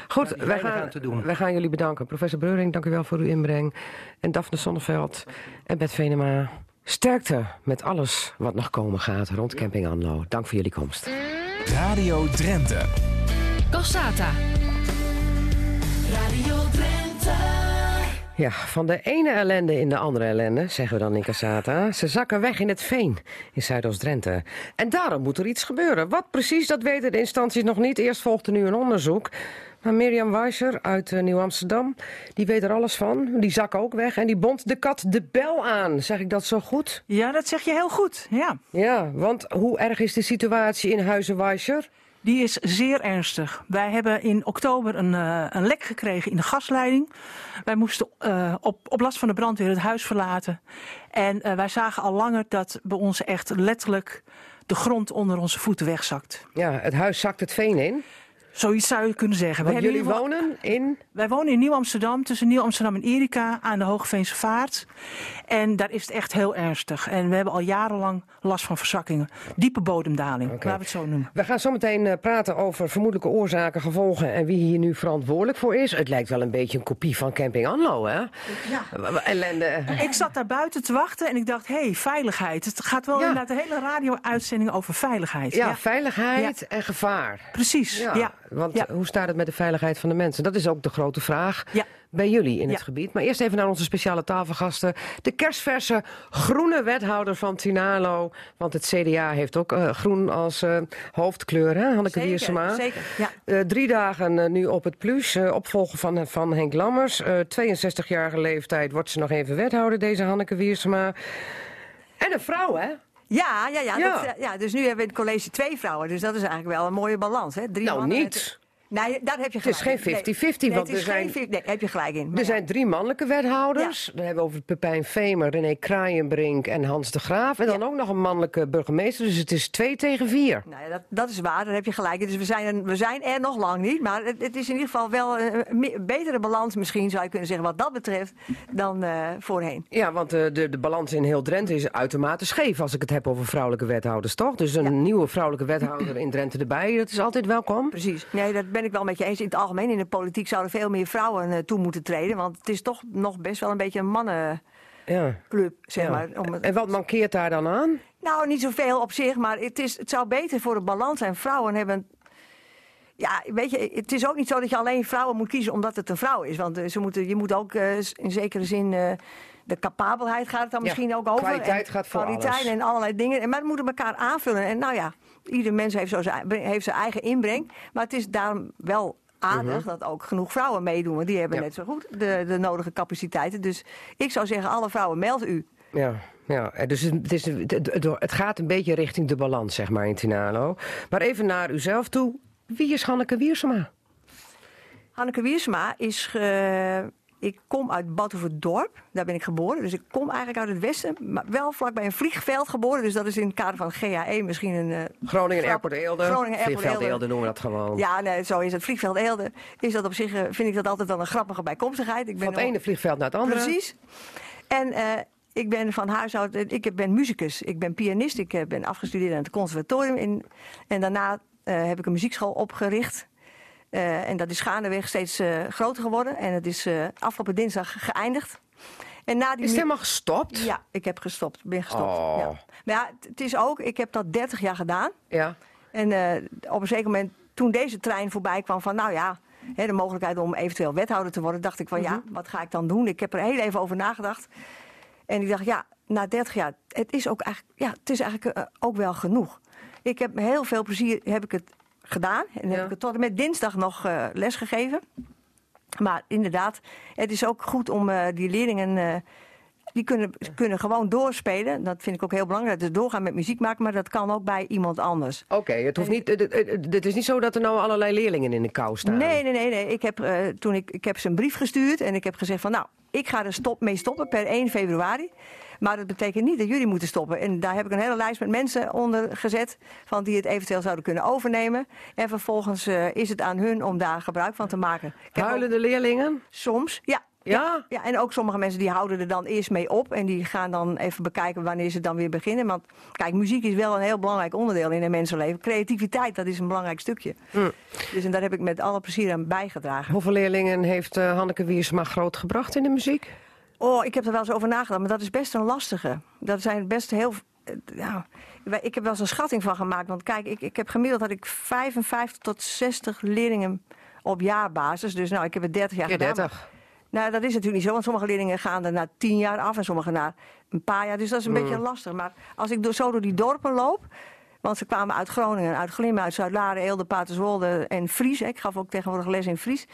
Goed, die wij gaan, aan te doen. wij gaan jullie bedanken. Professor Breuring, dank u wel voor uw inbreng. En Daphne Sonneveld en Bert Venema. Sterkte met alles wat nog komen gaat rond camping Anlo. Dank voor jullie komst. Radio Drenthe. Cassata. Radio Drenthe. Ja, van de ene ellende in de andere ellende, zeggen we dan in Cassata. Ze zakken weg in het veen in Zuidoost-Drenthe. En daarom moet er iets gebeuren. Wat precies, dat weten de instanties nog niet. Eerst volgt er nu een onderzoek. Maar Mirjam Weisser uit eh, Nieuw-Amsterdam, die weet er alles van. Die zakken ook weg en die bond de kat de bel aan. Zeg ik dat zo goed? Ja, dat zeg je heel goed. Ja. Ja, want hoe erg is de situatie in Huizen Weisser? Die is zeer ernstig. Wij hebben in oktober een, eh, een lek gekregen in de gasleiding. Wij moesten eh, op, op last van de brandweer het huis verlaten. En eh, wij zagen al langer dat bij ons echt letterlijk de grond onder onze voeten wegzakt. Ja, het huis zakt het veen in. Zoiets zou je kunnen zeggen. Want jullie geval- wonen in... Wij wonen in Nieuw-Amsterdam, tussen Nieuw-Amsterdam en Erika aan de Hoogveense Vaart. En daar is het echt heel ernstig. En we hebben al jarenlang last van verzakkingen. Diepe bodemdaling, laten we het zo noemen. We gaan zo meteen eh, praten over vermoedelijke oorzaken, gevolgen en wie hier nu verantwoordelijk voor is. Het lijkt wel een beetje een kopie van Camping Anlo, hè? Ja. Ellende. Ik zat daar buiten te wachten en ik dacht, hé, hey, veiligheid. Het gaat wel Ja. inderdaad de hele radio-uitzending over veiligheid. Ja, veiligheid en gevaar. Precies, ja. Want Ja. hoe staat het met de veiligheid van de mensen? Dat is ook de grote vraag Ja. bij jullie in het gebied. Maar eerst even naar onze speciale tafelgasten. De kerstverse groene wethouder van Tinalo. Want het CDA heeft ook eh, groen als eh, hoofdkleur, hè? Hanneke Wiersema. zeker. Ja. Eh, drie dagen nu op het plus. opvolger van, van Henk Lammers. Eh 62-jarige leeftijd wordt ze nog even wethouder, deze Hanneke Wiersema. En een vrouw, hè? Ja, ja, ja, Ja. dat, eh, ja. Dus nu hebben we in het college twee vrouwen. Dus dat is eigenlijk wel een mooie balans. Hè? Drie Nou, niet. Nee, daar heb je Het is gelijk geen in. 50-50, Nee, want er zijn- 50 Nee, heb je gelijk in. Er ja. zijn drie mannelijke wethouders. Dan hebben we over Pepijn Vemer, René Kraaienbrink en Hans de Graaf. En dan Ja. ook nog een mannelijke burgemeester. Dus het is twee tegen vier. Nou ja, dat, dat is waar, daar heb je gelijk in. Dus we zijn, er- we zijn er nog lang niet. Maar het, het is in ieder geval wel een, betere balans misschien, zou je kunnen zeggen, wat dat betreft, dan eh, voorheen. Ja, want de, de, de balans in heel Drenthe is uitermate scheef als ik het heb over vrouwelijke wethouders, toch? Dus een Ja. nieuwe vrouwelijke wethouder in Drenthe erbij, dat is altijd welkom. Precies. Nee, dat ben ik wel met je eens. In het algemeen in de politiek zouden veel meer vrouwen eh, toe moeten treden. Want het is toch nog best wel een beetje een mannenclub, Ja. zeg maar. Om het- En wat mankeert daar dan aan? Nou, niet zoveel op zich, maar het, is, het zou beter voor de balans zijn. Vrouwen hebben. Ja, weet je, het is ook niet zo dat je alleen vrouwen moet kiezen omdat het een vrouw is. Want eh, ze moeten, je moet ook eh, in zekere zin. de capabelheid gaat het dan Ja, misschien ook over. kwaliteit en gaat voor kwaliteit alles. en allerlei dingen. En, maar moeten elkaar aanvullen. En nou ja, ieder mens heeft, zo zijn, heeft zijn eigen inbreng. Maar het is daarom wel aardig dat ook genoeg vrouwen meedoen. Want die hebben Mhm. Ja. net zo goed de, de nodige capaciteiten. Dus ik zou zeggen, alle vrouwen, meld u. Ja, ja. eh, dus het, is, het, gaat een beetje richting de balans, zeg maar, in Tinalo. Maar even naar uzelf toe. Wie is Hanneke Wiersema? Hanneke Wiersma is. ge- ik kom uit Batuverdorp, daar ben ik geboren. Dus ik kom eigenlijk uit het westen, maar wel vlakbij een vliegveld geboren. Dus dat is in het kader van GAE misschien een. eh, Groningen grap. Airport Eelde. Groningen Airport Vliegveld Eelde. Eelde noemen we dat gewoon. Ja, nee, zo is het. Vliegveld Eelde is dat op zich, eh, vind ik dat altijd wel een grappige bijkomstigheid. Ik ben Van het ene vliegveld naar het andere. Precies. En eh, ik ben van huis uit, ik ben muzikus, ik ben pianist, ik ben afgestudeerd aan het conservatorium. In, en daarna heb ik een muziekschool opgericht. Eh, en dat is gaandeweg steeds eh, groter geworden. En het is eh, afgelopen dinsdag geëindigd. En na die Is het helemaal gestopt? Ja, ik heb gestopt. Ben gestopt. Oh. Ja. Maar ja, het- is ook, ik heb dat 30 jaar gedaan. Ja. En op een zeker moment, toen deze trein voorbij kwam van, nou ja, hè, de mogelijkheid om eventueel wethouder te worden, dacht ik van ja, wat ga ik dan doen? Ik heb er heel even over nagedacht. En ik dacht, ja, na 30 jaar, het is ook eigenlijk, ja, het is eigenlijk ook wel genoeg. Ik heb heel veel plezier heb ik het gedaan. En Ja. heb ik het tot en met dinsdag nog eh les gegeven. Maar inderdaad, het is ook goed om eh, die leerlingen. eh, die kunnen, kunnen gewoon doorspelen. Dat vind ik ook heel belangrijk. Dus doorgaan met muziek maken, maar dat kan ook bij iemand anders. Oké, het hoeft niet. Het, is niet zo dat er nou allerlei leerlingen in de kou staan. Nee, nee, nee. nee. Ik, heb, eh, toen ik, ik heb ze een brief gestuurd en ik heb gezegd van nou, ik ga er stop, mee stoppen per 1 februari. Maar dat betekent niet dat jullie moeten stoppen. En daar heb ik een hele lijst met mensen onder gezet van die het eventueel zouden kunnen overnemen. En vervolgens eh, is het aan hun om daar gebruik van te maken. Heb ook Huilende leerlingen? soms, ja. Ja? Ja, en ook sommige mensen die houden er dan eerst mee op. En die gaan dan even bekijken wanneer ze dan weer beginnen. Want kijk, muziek is wel een heel belangrijk onderdeel in een mensenleven. Creativiteit, dat is een belangrijk stukje. Mm. Dus en daar heb ik met alle plezier aan bijgedragen. Hoeveel leerlingen heeft eh, Hanneke Wiersma grootgebracht in de muziek? Oh, ik heb er wel eens over nagedacht, maar dat is best een lastige. Dat zijn best heel. eh, Ja, ik heb wel eens een schatting van gemaakt. Want kijk, ik, ik heb gemiddeld dat ik 55 tot 60 leerlingen op jaarbasis. Dus nou, ik heb het 30 jaar Keer gedaan. 30. Nou, dat is natuurlijk niet zo, want sommige leerlingen gaan er na 10 jaar af en sommige na een paar jaar. Dus dat is een beetje lastig. Maar als ik door, zo door die dorpen loop. Want ze kwamen uit Groningen, uit Glimmen, uit Zuid-Laren, Eelde, Paterswolde en Fries. Ik gaf ook tegenwoordig les in Fries.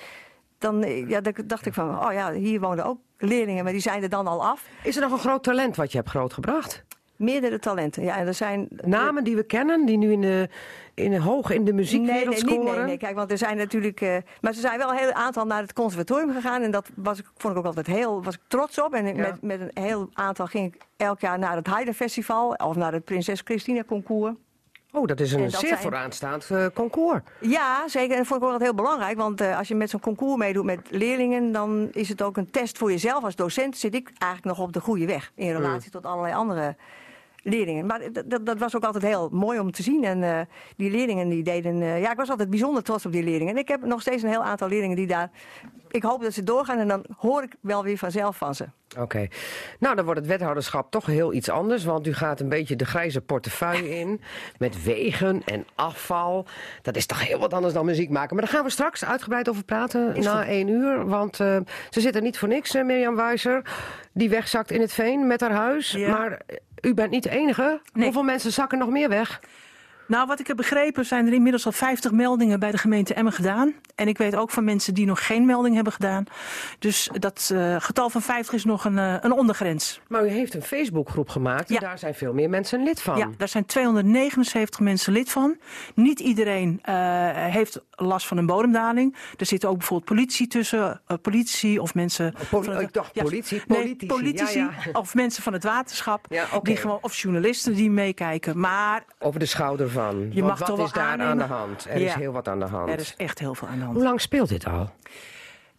Dan eh, ja, dan dacht ik van, oh ja, hier woonden ook leerlingen, maar die zijn er dan al af. Is er nog een groot talent wat je hebt grootgebracht? Meerdere talenten. Ja, en er zijn. Namen die we kennen, die nu in de, in de, hoog in de Nee, muziekwereld nee, scoren? nee, nee. Kijk, want er zijn natuurlijk. eh, maar ze zijn wel een heel aantal naar het conservatorium gegaan. En dat was, ik- vond ik ook altijd heel. was ik trots op. En Ja. met, met een heel aantal ging ik elk jaar naar het Haydn Festival. Of naar het Prinses Christina Concours. Oh, dat is een dat zeer zijn- vooraanstaand eh, concours. Ja, zeker. En dat vond ik ook heel belangrijk. Want eh, als je met zo'n concours meedoet met leerlingen, dan is het ook een test voor jezelf. Als docent zit ik eigenlijk nog op de goede weg. In relatie tot allerlei andere leerlingen. Maar dat- dat, was ook altijd heel mooi om te zien. En eh, die leerlingen die deden. eh, ja, ik was altijd bijzonder trots op die leerlingen. En ik heb nog steeds een heel aantal leerlingen die daar. Ik hoop dat ze doorgaan en dan hoor ik wel weer vanzelf van ze. Oké. Nou, dan wordt het wethouderschap toch heel iets anders. Want u gaat een beetje de grijze portefeuille in. Met wegen en afval. Dat is toch heel wat anders dan muziek maken. Maar daar gaan we straks uitgebreid over praten Is na goed. één uur. Want eh, ze zit er niet voor niks, Mirjam Wijzer. Die wegzakt in het veen met haar huis. Ja. Maar u bent niet de enige. Nee. Hoeveel mensen zakken nog meer weg? Nou, wat ik heb begrepen zijn er inmiddels al 50 meldingen bij de gemeente Emmen gedaan. En ik weet ook van mensen die nog geen melding hebben gedaan. Dus dat eh, getal van 50 is nog een, eh, een ondergrens. Maar u heeft een Facebookgroep gemaakt. En Ja. daar zijn veel meer mensen lid van. Ja, daar zijn 279 mensen lid van. Niet iedereen eh, heeft last van een bodemdaling. Er zitten ook bijvoorbeeld politie tussen, politici of mensen. Poli- van het- ik dacht politie, nee, politici, politici ja, of mensen van het waterschap. Die gewoon, of journalisten die meekijken. Maar Over de schouder van. Je mag wat toch wel is daar aan de hand? Er is heel wat aan de hand. er is echt heel veel aan de hand. Hoe lang speelt dit al?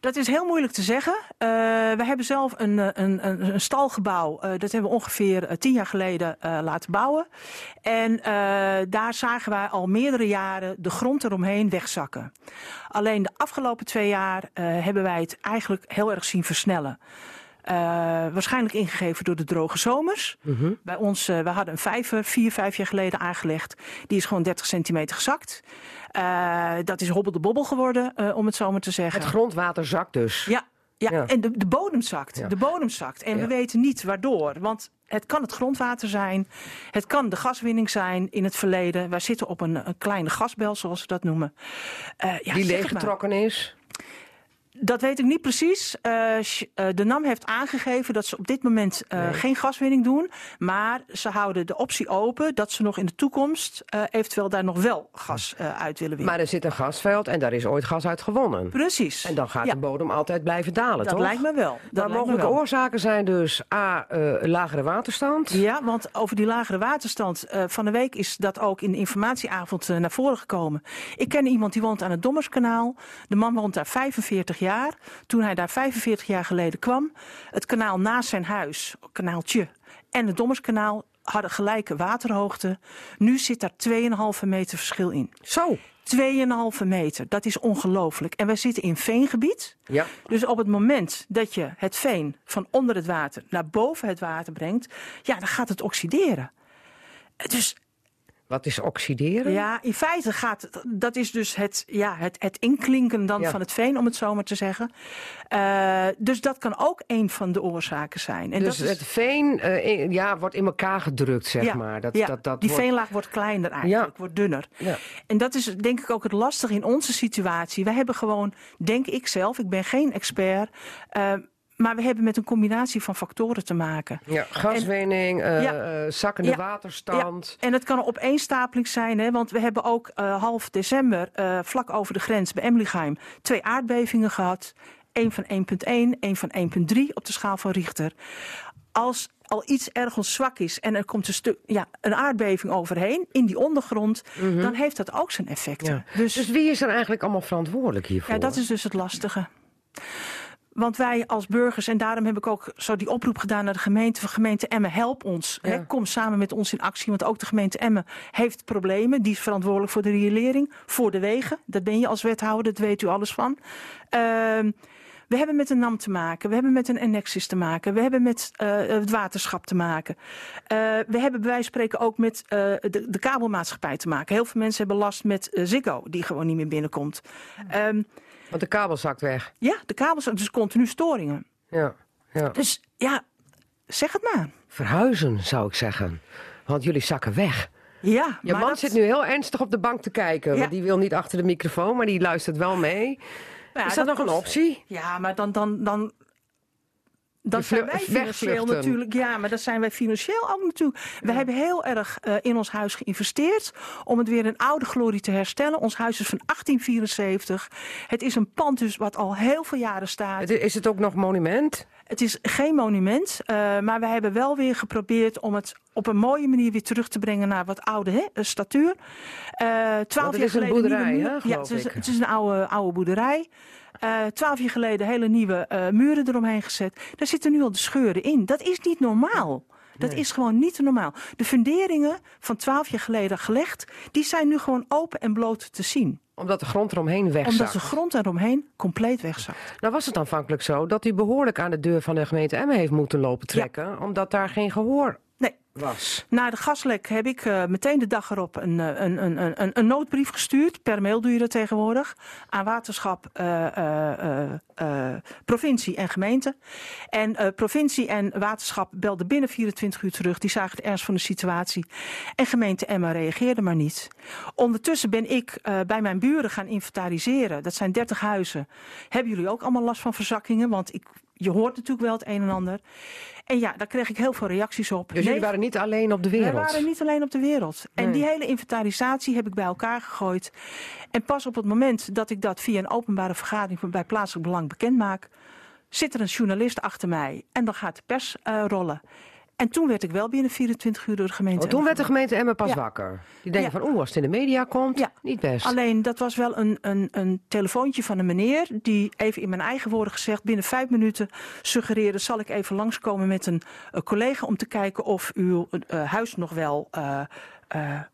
Dat is heel moeilijk te zeggen. Eh, we hebben zelf een, eh, een, een, een stalgebouw. eh, dat hebben we ongeveer tien jaar geleden eh, laten bouwen. En eh, daar zagen wij al meerdere jaren de grond eromheen wegzakken. Alleen de afgelopen twee jaar eh, hebben wij het eigenlijk heel erg zien versnellen. Eh, waarschijnlijk ingegeven door de droge zomers. Bij ons, eh, we hadden een vijver vier, vijf jaar geleden aangelegd. Die is gewoon 30 centimeter gezakt. Eh, dat is hobbel de bobbel geworden, om het zo maar te zeggen. Het grondwater zakt dus. Ja, ja, Ja. en de, de bodem zakt. Ja. De bodem zakt. En Ja. we weten niet waardoor. Want het kan het grondwater zijn. Het kan de gaswinning zijn in het verleden. Wij zitten op een, een kleine gasbel, zoals ze dat noemen. Ja, die leeggetrokken is. Dat weet ik niet precies. Eh, eh, de NAM heeft aangegeven dat ze op dit moment eh, geen gaswinning doen. Maar ze houden de optie open dat ze nog in de toekomst eventueel daar nog wel gas uit willen winnen. Maar er zit een gasveld en daar is ooit gas uit gewonnen. Precies. En dan gaat Ja, de bodem altijd blijven dalen, dat toch? lijkt me wel. Dat maar lijkt me mogelijke wel. oorzaken zijn dus A, lagere waterstand. Ja, want over die lagere waterstand. van de week is dat ook in de informatieavond naar voren gekomen. Ik ken iemand die woont aan het Dommerskanaal. De man woont daar 45 jaar. Toen hij daar 45 jaar geleden kwam, het kanaal naast zijn huis, kanaaltje, en het Dommerskanaal hadden gelijke waterhoogte. Nu zit daar 2,5 meter verschil in. Zo. 2,5 meter, dat is ongelooflijk. En wij zitten in veengebied. Ja. Dus op het moment dat je het veen van onder het water naar boven het water brengt, ja, dan gaat het oxideren. Dus Wat is oxideren? ja, in feite gaat dat is dus het, ja, het, het inklinken dan Ja. van het veen, om het zo maar te zeggen. Eh, dus dat kan ook een van de oorzaken zijn. En dus dat is, het veen eh, in- ja, wordt in elkaar gedrukt, zeg ja, maar. Dat, ja, dat, dat die wordt- veenlaag wordt kleiner eigenlijk, wordt dunner. Ja. En dat is denk ik ook het lastige in onze situatie. Wij hebben gewoon, denk ik zelf, ik ben geen expert, eh, maar we hebben met een combinatie van factoren te maken. Ja, gaswinning, eh, Ja. eh, zakkende Ja. waterstand. En het kan een opeenstapeling zijn, hè, want we hebben ook eh, half december, eh, vlak over de grens bij Emlichheim, twee aardbevingen gehad. Eén van 1,1, één van 1,3 op de schaal van Richter. Als al iets ergens zwak is en er komt een, stuk, ja, een aardbeving overheen in die ondergrond, dan heeft dat ook zijn effecten. Ja. Dus, Dus wie is er eigenlijk allemaal verantwoordelijk hiervoor? ja, dat is dus het lastige. Want wij als burgers, en daarom heb ik ook zo die oproep gedaan naar de gemeente. Van gemeente Emmen, help ons. Hè, kom samen met ons in actie. Want ook de gemeente Emmen heeft problemen. Die is verantwoordelijk voor de riolering, voor de wegen. Dat ben je als wethouder, dat weet u alles van. Ehm, we hebben met een NAM te maken. We hebben met een Annexis te maken. We hebben met eh, het waterschap te maken. Eh, we hebben bij wijze van spreken ook met eh, de, de kabelmaatschappij te maken. Heel veel mensen hebben last met Ziggo, die gewoon niet meer binnenkomt. Ehm, Want de kabel zakt weg. ja, de kabels, dus continu storingen. Ja, ja. Dus ja, zeg het maar. Verhuizen, zou ik zeggen. Want jullie zakken weg. Ja, Je maar man dat- zit nu heel ernstig op de bank te kijken. Ja. Want die wil niet achter de microfoon, maar die luistert wel mee. Ja, is dat, nog een optie? Ja, maar dan, dan, dan, Je zijn wij financieel natuurlijk. Ja, maar dan zijn wij financieel ook natuurlijk. We hebben heel erg eh, in ons huis geïnvesteerd om het weer een oude glorie te herstellen. Ons huis is van 1874. Het is een pand dus wat al heel veel jaren staat. Het- Is het ook nog monument? Het is geen monument, eh, maar we hebben wel weer geprobeerd om het op een mooie manier weer terug te brengen naar wat oude hè, eh, statuur. Twaalf het jaar is een geleden boerderij, hè. Ja, het is, het is een oude, oude boerderij. Eh, Twaalf jaar geleden hele nieuwe eh, muren eromheen gezet. Daar zitten nu al de scheuren in. Dat is niet normaal. Dat is gewoon niet normaal. De funderingen van twaalf jaar geleden gelegd, die zijn nu gewoon open en bloot te zien. Omdat de grond eromheen wegzakt. Omdat de grond eromheen compleet wegzakt. Nou was het aanvankelijk zo dat u behoorlijk aan de deur van de gemeente Emmen heeft moeten lopen trekken. Omdat daar geen gehoor Nee, was. Na de gaslek heb ik eh, meteen de dag erop een, eh, een, een, een, een, een noodbrief gestuurd. Per mail doe je dat tegenwoordig. Aan waterschap, eh, eh, eh, eh, provincie en gemeente. En eh, provincie en waterschap belden binnen 24 uur terug. Die zagen de ernst van de situatie. En gemeente Emma reageerde maar niet. Ondertussen ben ik eh, bij mijn buren gaan inventariseren. Dat zijn 30 huizen. Hebben jullie ook allemaal last van verzakkingen? Want ik, je hoort natuurlijk wel het een en ander. En ja, daar kreeg ik heel veel reacties op. Dus jullie waren niet alleen op de wereld. wij waren niet alleen op de wereld. En die hele inventarisatie heb ik bij elkaar gegooid. En pas op het moment dat ik dat via een openbare vergadering bij plaatselijk belang bekend maak, zit er een journalist achter mij en dan gaat de pers eh, rollen. En toen werd ik wel binnen 24 uur door de gemeente. Oh, toen werd de gemeente Emmen pas Ja. wakker. Die denken Ja. van, oeh, als het in de media komt, Ja. niet best. Alleen dat was wel een, een, een telefoontje van een meneer die even in mijn eigen woorden gezegd binnen vijf minuten suggereerde zal ik even langskomen met een, eh, collega om te kijken of uw eh, huis nog wel eh,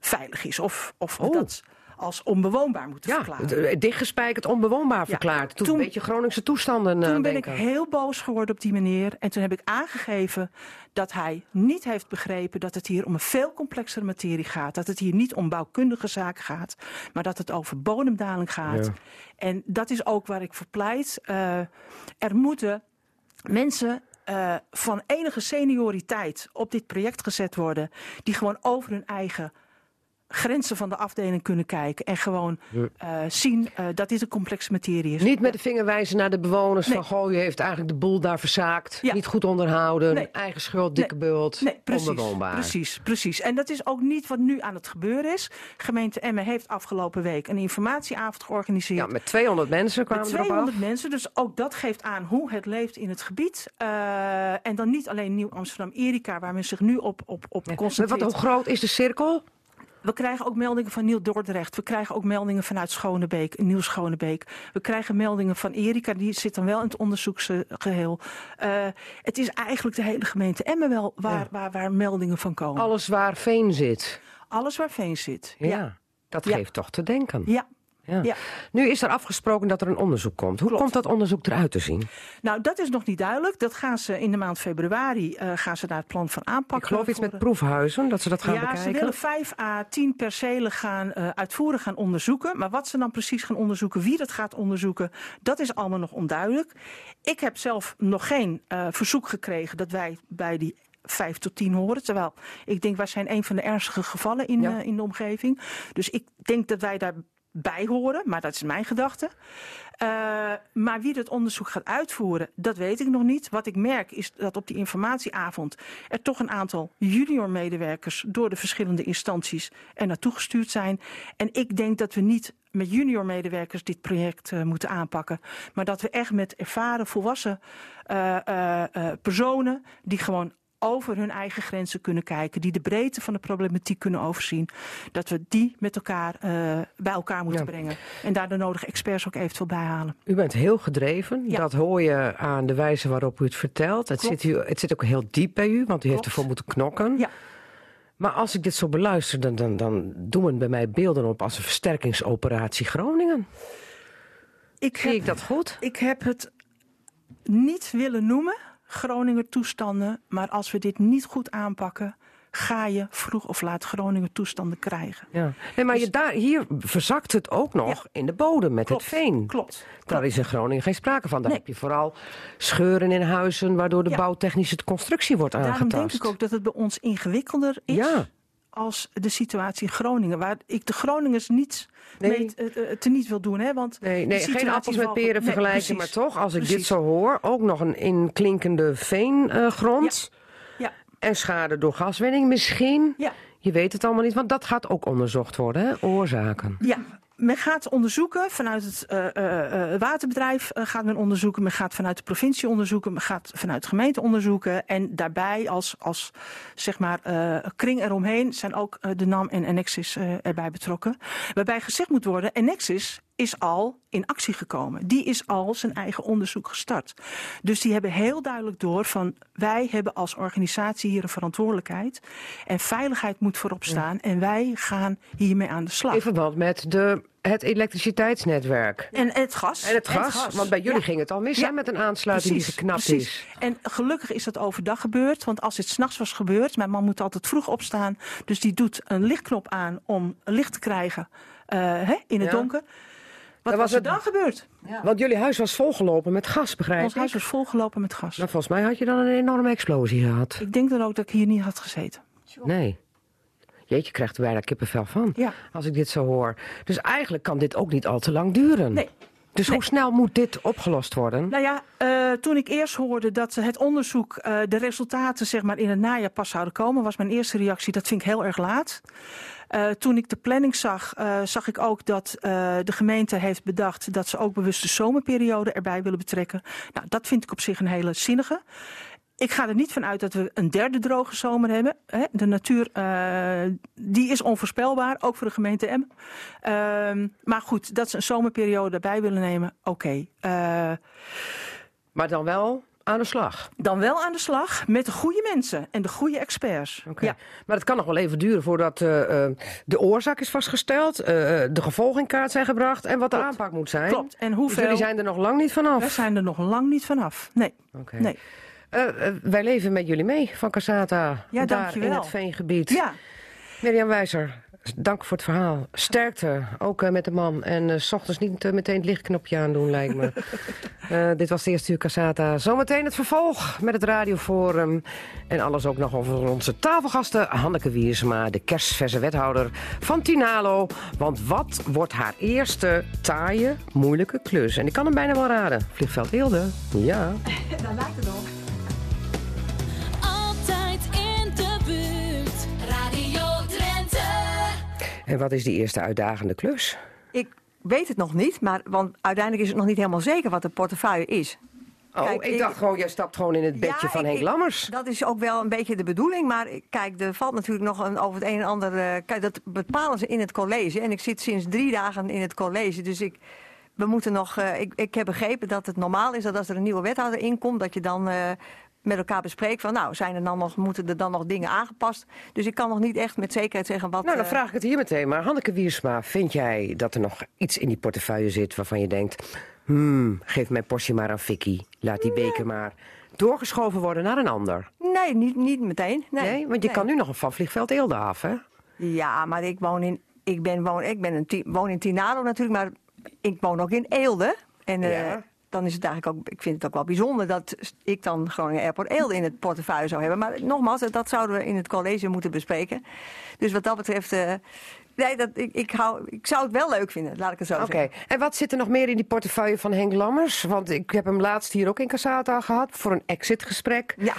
veilig is of, of Oh. dat als onbewoonbaar moeten ja, verklaren. het dichtgespijkerd, onbewoonbaar verklaard. Toen, Toen- een beetje Groningse toestanden eh, Toen ben ik heel boos geworden op die meneer. En toen heb ik aangegeven dat hij niet heeft begrepen dat het hier om een veel complexere materie gaat. Dat het hier niet om bouwkundige zaken gaat, maar dat het over bodemdaling gaat. Ja. En dat is ook waar ik voor pleit. Eh, er moeten mensen eh, van enige senioriteit op dit project gezet worden, die gewoon over hun eigen grenzen van de afdeling kunnen kijken en gewoon eh, zien eh, dat dit een complexe materie is. Niet met de vinger wijzen naar de bewoners Nee. van... goh, je heeft eigenlijk de boel daar verzaakt. Ja. Niet goed onderhouden. Nee. Eigen schuld, dikke bult. Nee, precies, onbewoonbaar. Precies, precies. En dat is ook niet wat nu aan het gebeuren is. Gemeente Emmen heeft afgelopen week een informatieavond georganiseerd. Ja, met 200 mensen kwamen met erop af. 200 mensen, dus ook dat geeft aan hoe het leeft in het gebied. Eh, en dan niet alleen Nieuw Amsterdam Erika, waar men zich nu op, op, op Maar concentreert. wat, hoe groot is de cirkel? We krijgen ook meldingen van Nieuw Dordrecht. We krijgen ook meldingen vanuit Schonebeek, Nieuw Schonebeek. We krijgen meldingen van Erika, die zit dan wel in het onderzoeksgeheel. Eh, het is eigenlijk de hele gemeente Emmen wel waar, waar, waar meldingen van komen. Alles waar veen zit. Alles waar veen zit. Ja, dat Ja. geeft toch te denken. Ja. Ja. Ja. Nu is er afgesproken dat er een onderzoek komt. Hoe Klopt. komt dat onderzoek eruit te zien? Nou, dat is nog niet duidelijk. Dat gaan ze in de maand februari eh, gaan ze daar het plan van aanpakken. Ik geloof iets met proefhuizen, dat ze dat gaan ja, bekijken. ze willen 5 à 10 percelen gaan eh, uitvoerig gaan onderzoeken. Maar wat ze dan precies gaan onderzoeken, wie dat gaat onderzoeken, dat is allemaal nog onduidelijk. Ik heb zelf nog geen eh, verzoek gekregen dat wij bij die 5 tot 10 horen. Terwijl ik denk, wij zijn een van de ernstige gevallen in, Ja. in de omgeving. Dus ik denk dat wij daarbij horen, maar dat is mijn gedachte. Eh, maar wie dat onderzoek gaat uitvoeren, dat weet ik nog niet. Wat ik merk is dat op die informatieavond er toch een aantal junior medewerkers door de verschillende instanties er naartoe gestuurd zijn. En ik denk dat we niet met junior medewerkers dit project eh, moeten aanpakken. Maar dat we echt met ervaren volwassen eh, personen die gewoon over hun eigen grenzen kunnen kijken, die de breedte van de problematiek kunnen overzien, dat we die met elkaar eh, bij elkaar moeten Ja. brengen. En daar de nodige experts ook eventueel bij halen. U bent heel gedreven. Ja. Dat hoor je aan de wijze waarop u het vertelt. Het, Klopt. zit, u, het zit ook heel diep bij u, want u heeft ervoor moeten knokken. Ja. Maar als ik dit zo beluister, dan, dan, dan doen het bij mij beelden op als een versterkingsoperatie Groningen. Ik Zie heb, ik dat goed? ik heb het niet willen noemen, Groninger toestanden. Maar als we dit niet goed aanpakken, ga je vroeg of laat Groninger toestanden krijgen. Ja. Nee, maar je, daar, hier verzakt het ook nog Ja. in de bodem met Klopt, het veen. Klopt. Daar is in Groningen geen sprake van. Daar Nee. heb je vooral scheuren in huizen, waardoor de Ja. bouwtechnische constructie wordt Daarom aangetast. denk ik ook dat het bij ons ingewikkelder is. Ja. Als de situatie in Groningen. Waar ik de Groningers niet Nee. mee te, te niet wil doen. Hè, want Nee, nee geen appels met peren nee, vergelijken, maar toch, als ik dit zo hoor, ook nog een inklinkende veengrond Ja. en schade door gaswinning misschien. Ja. Je weet het allemaal niet, want dat gaat ook onderzocht worden, hè? oorzaken. Ja, men gaat onderzoeken vanuit het eh, eh, eh, waterbedrijf gaat men onderzoeken, men gaat vanuit de provincie onderzoeken, men gaat vanuit de gemeente onderzoeken. En daarbij als, als zeg maar kring eromheen zijn ook de NAM en Enexis eh, erbij betrokken. Waarbij gezegd moet worden, Enexis is al in actie gekomen. Die is al zijn eigen onderzoek gestart. Dus die hebben heel duidelijk door van wij hebben als organisatie hier een verantwoordelijkheid en veiligheid moet voorop staan en wij gaan hiermee aan de slag. In verband met de, het elektriciteitsnetwerk. En het gas. En het gas, want bij jullie Ja. ging het al mis Ja. met een aansluiting die geknapt precies. is. En gelukkig is dat overdag gebeurd. Want als het s'nachts was gebeurd, mijn man moet altijd vroeg opstaan. Dus die doet een lichtknop aan om licht te krijgen eh, hè, in het Ja. donker. Wat was was er het- dan gebeurd? Want jullie huis was volgelopen met gas, begrijp Ons ik? huis was volgelopen met gas. Nou, volgens mij had je dan een enorme explosie gehad. Ik denk dan ook dat ik hier niet had gezeten. Nee. Jeetje, je krijgt er bijna kippenvel van. Ja. Als ik dit zo hoor. Dus eigenlijk kan dit ook niet al te lang duren. Nee. Dus hoe snel moet dit opgelost worden? Nou ja, eh, toen ik eerst hoorde dat het onderzoek, eh, de resultaten zeg maar in het najaar pas zouden komen, was mijn eerste reactie, dat vind ik heel erg laat. Eh, toen ik de planning zag, zag ik ook dat de gemeente heeft bedacht dat ze ook bewust de zomerperiode erbij willen betrekken. Nou, dat vind ik op zich een hele zinnige. Ik ga er niet van uit dat we een derde droge zomer hebben. De natuur eh, die is onvoorspelbaar, ook voor de gemeente M. Ehm, maar goed, dat ze een zomerperiode erbij willen nemen, oké. Eh, Maar dan wel aan de slag. dan wel aan de slag met de goede mensen en de goede experts. Oké. Ja. Maar het kan nog wel even duren voordat eh, de oorzaak is vastgesteld, de gevolgen in kaart zijn gebracht en wat de aanpak moet zijn. Klopt. En Dus hoeveel? jullie zijn er nog lang niet We vanaf. zijn er nog lang niet vanaf. Nee. Oké. nee. Eh, eh, wij leven met jullie mee van Casata. Ja, daar dankjewel. in het veengebied. Ja, Mirjam Wijzer, dank voor het verhaal. Sterkte, ook eh, met de man. En s ochtends niet meteen het lichtknopje aandoen, lijkt me. Dit was de eerste uur Casata. Zometeen het vervolg met het radioforum. En alles ook nog over onze tafelgasten. Hanneke Wiersma, de kerstverse wethouder van Tinalo. Want wat wordt haar eerste taaie, moeilijke klus? En ik kan hem bijna wel raden. Vliegveld Eelde. Ja. Altijd En wat is die eerste uitdagende klus? Ik weet het nog niet, maar, want uiteindelijk is het nog niet helemaal zeker wat de portefeuille is. Oh, Kijk, ik, ik- dacht gewoon, jij stapt gewoon in het bedje Ja, van ik- Henk Lammers. Dat is ook wel een beetje de bedoeling. Maar kijk, er valt natuurlijk nog een, over het een en ander. eh, kijk, dat bepalen ze in het college. En ik zit sinds drie dagen in het college. Dus ik, we moeten nog. eh, ik, ik heb begrepen dat het normaal is dat als er een nieuwe wethouder inkomt, dat je dan. eh, met elkaar bespreekt van, nou, zijn er dan nog, moeten er dan nog dingen aangepast? Dus ik kan nog niet echt met zekerheid zeggen wat. Nou, dan eh, vraag ik het hier meteen. Maar Hanneke Wiersma, vind jij dat er nog iets in die portefeuille zit waarvan je denkt... Hmm, geef mijn portie maar aan Vicky. Laat die beker maar doorgeschoven worden naar een ander. Nee, niet, niet meteen. Nee, Nee, want je nee. kan nu nog van Vliegveld Eelde af, hè? Ja, maar ik woon in, ik ben, woon, ik ben een, woon in Tinaro natuurlijk, maar ik woon ook in Eelde. En eh, Ja. Dan is het eigenlijk ook, ik vind het ook wel bijzonder dat ik dan Groningen Airport Eelde in het portefeuille zou hebben. Maar nogmaals, dat zouden we in het college moeten bespreken. Dus wat dat betreft, eh, nee, dat, ik, ik, hou, ik zou het wel leuk vinden, laat ik het zo Oké, zeggen. en wat zit er nog meer in die portefeuille van Henk Lammers? Want ik heb hem laatst hier ook in Casata gehad voor een exitgesprek. Ja.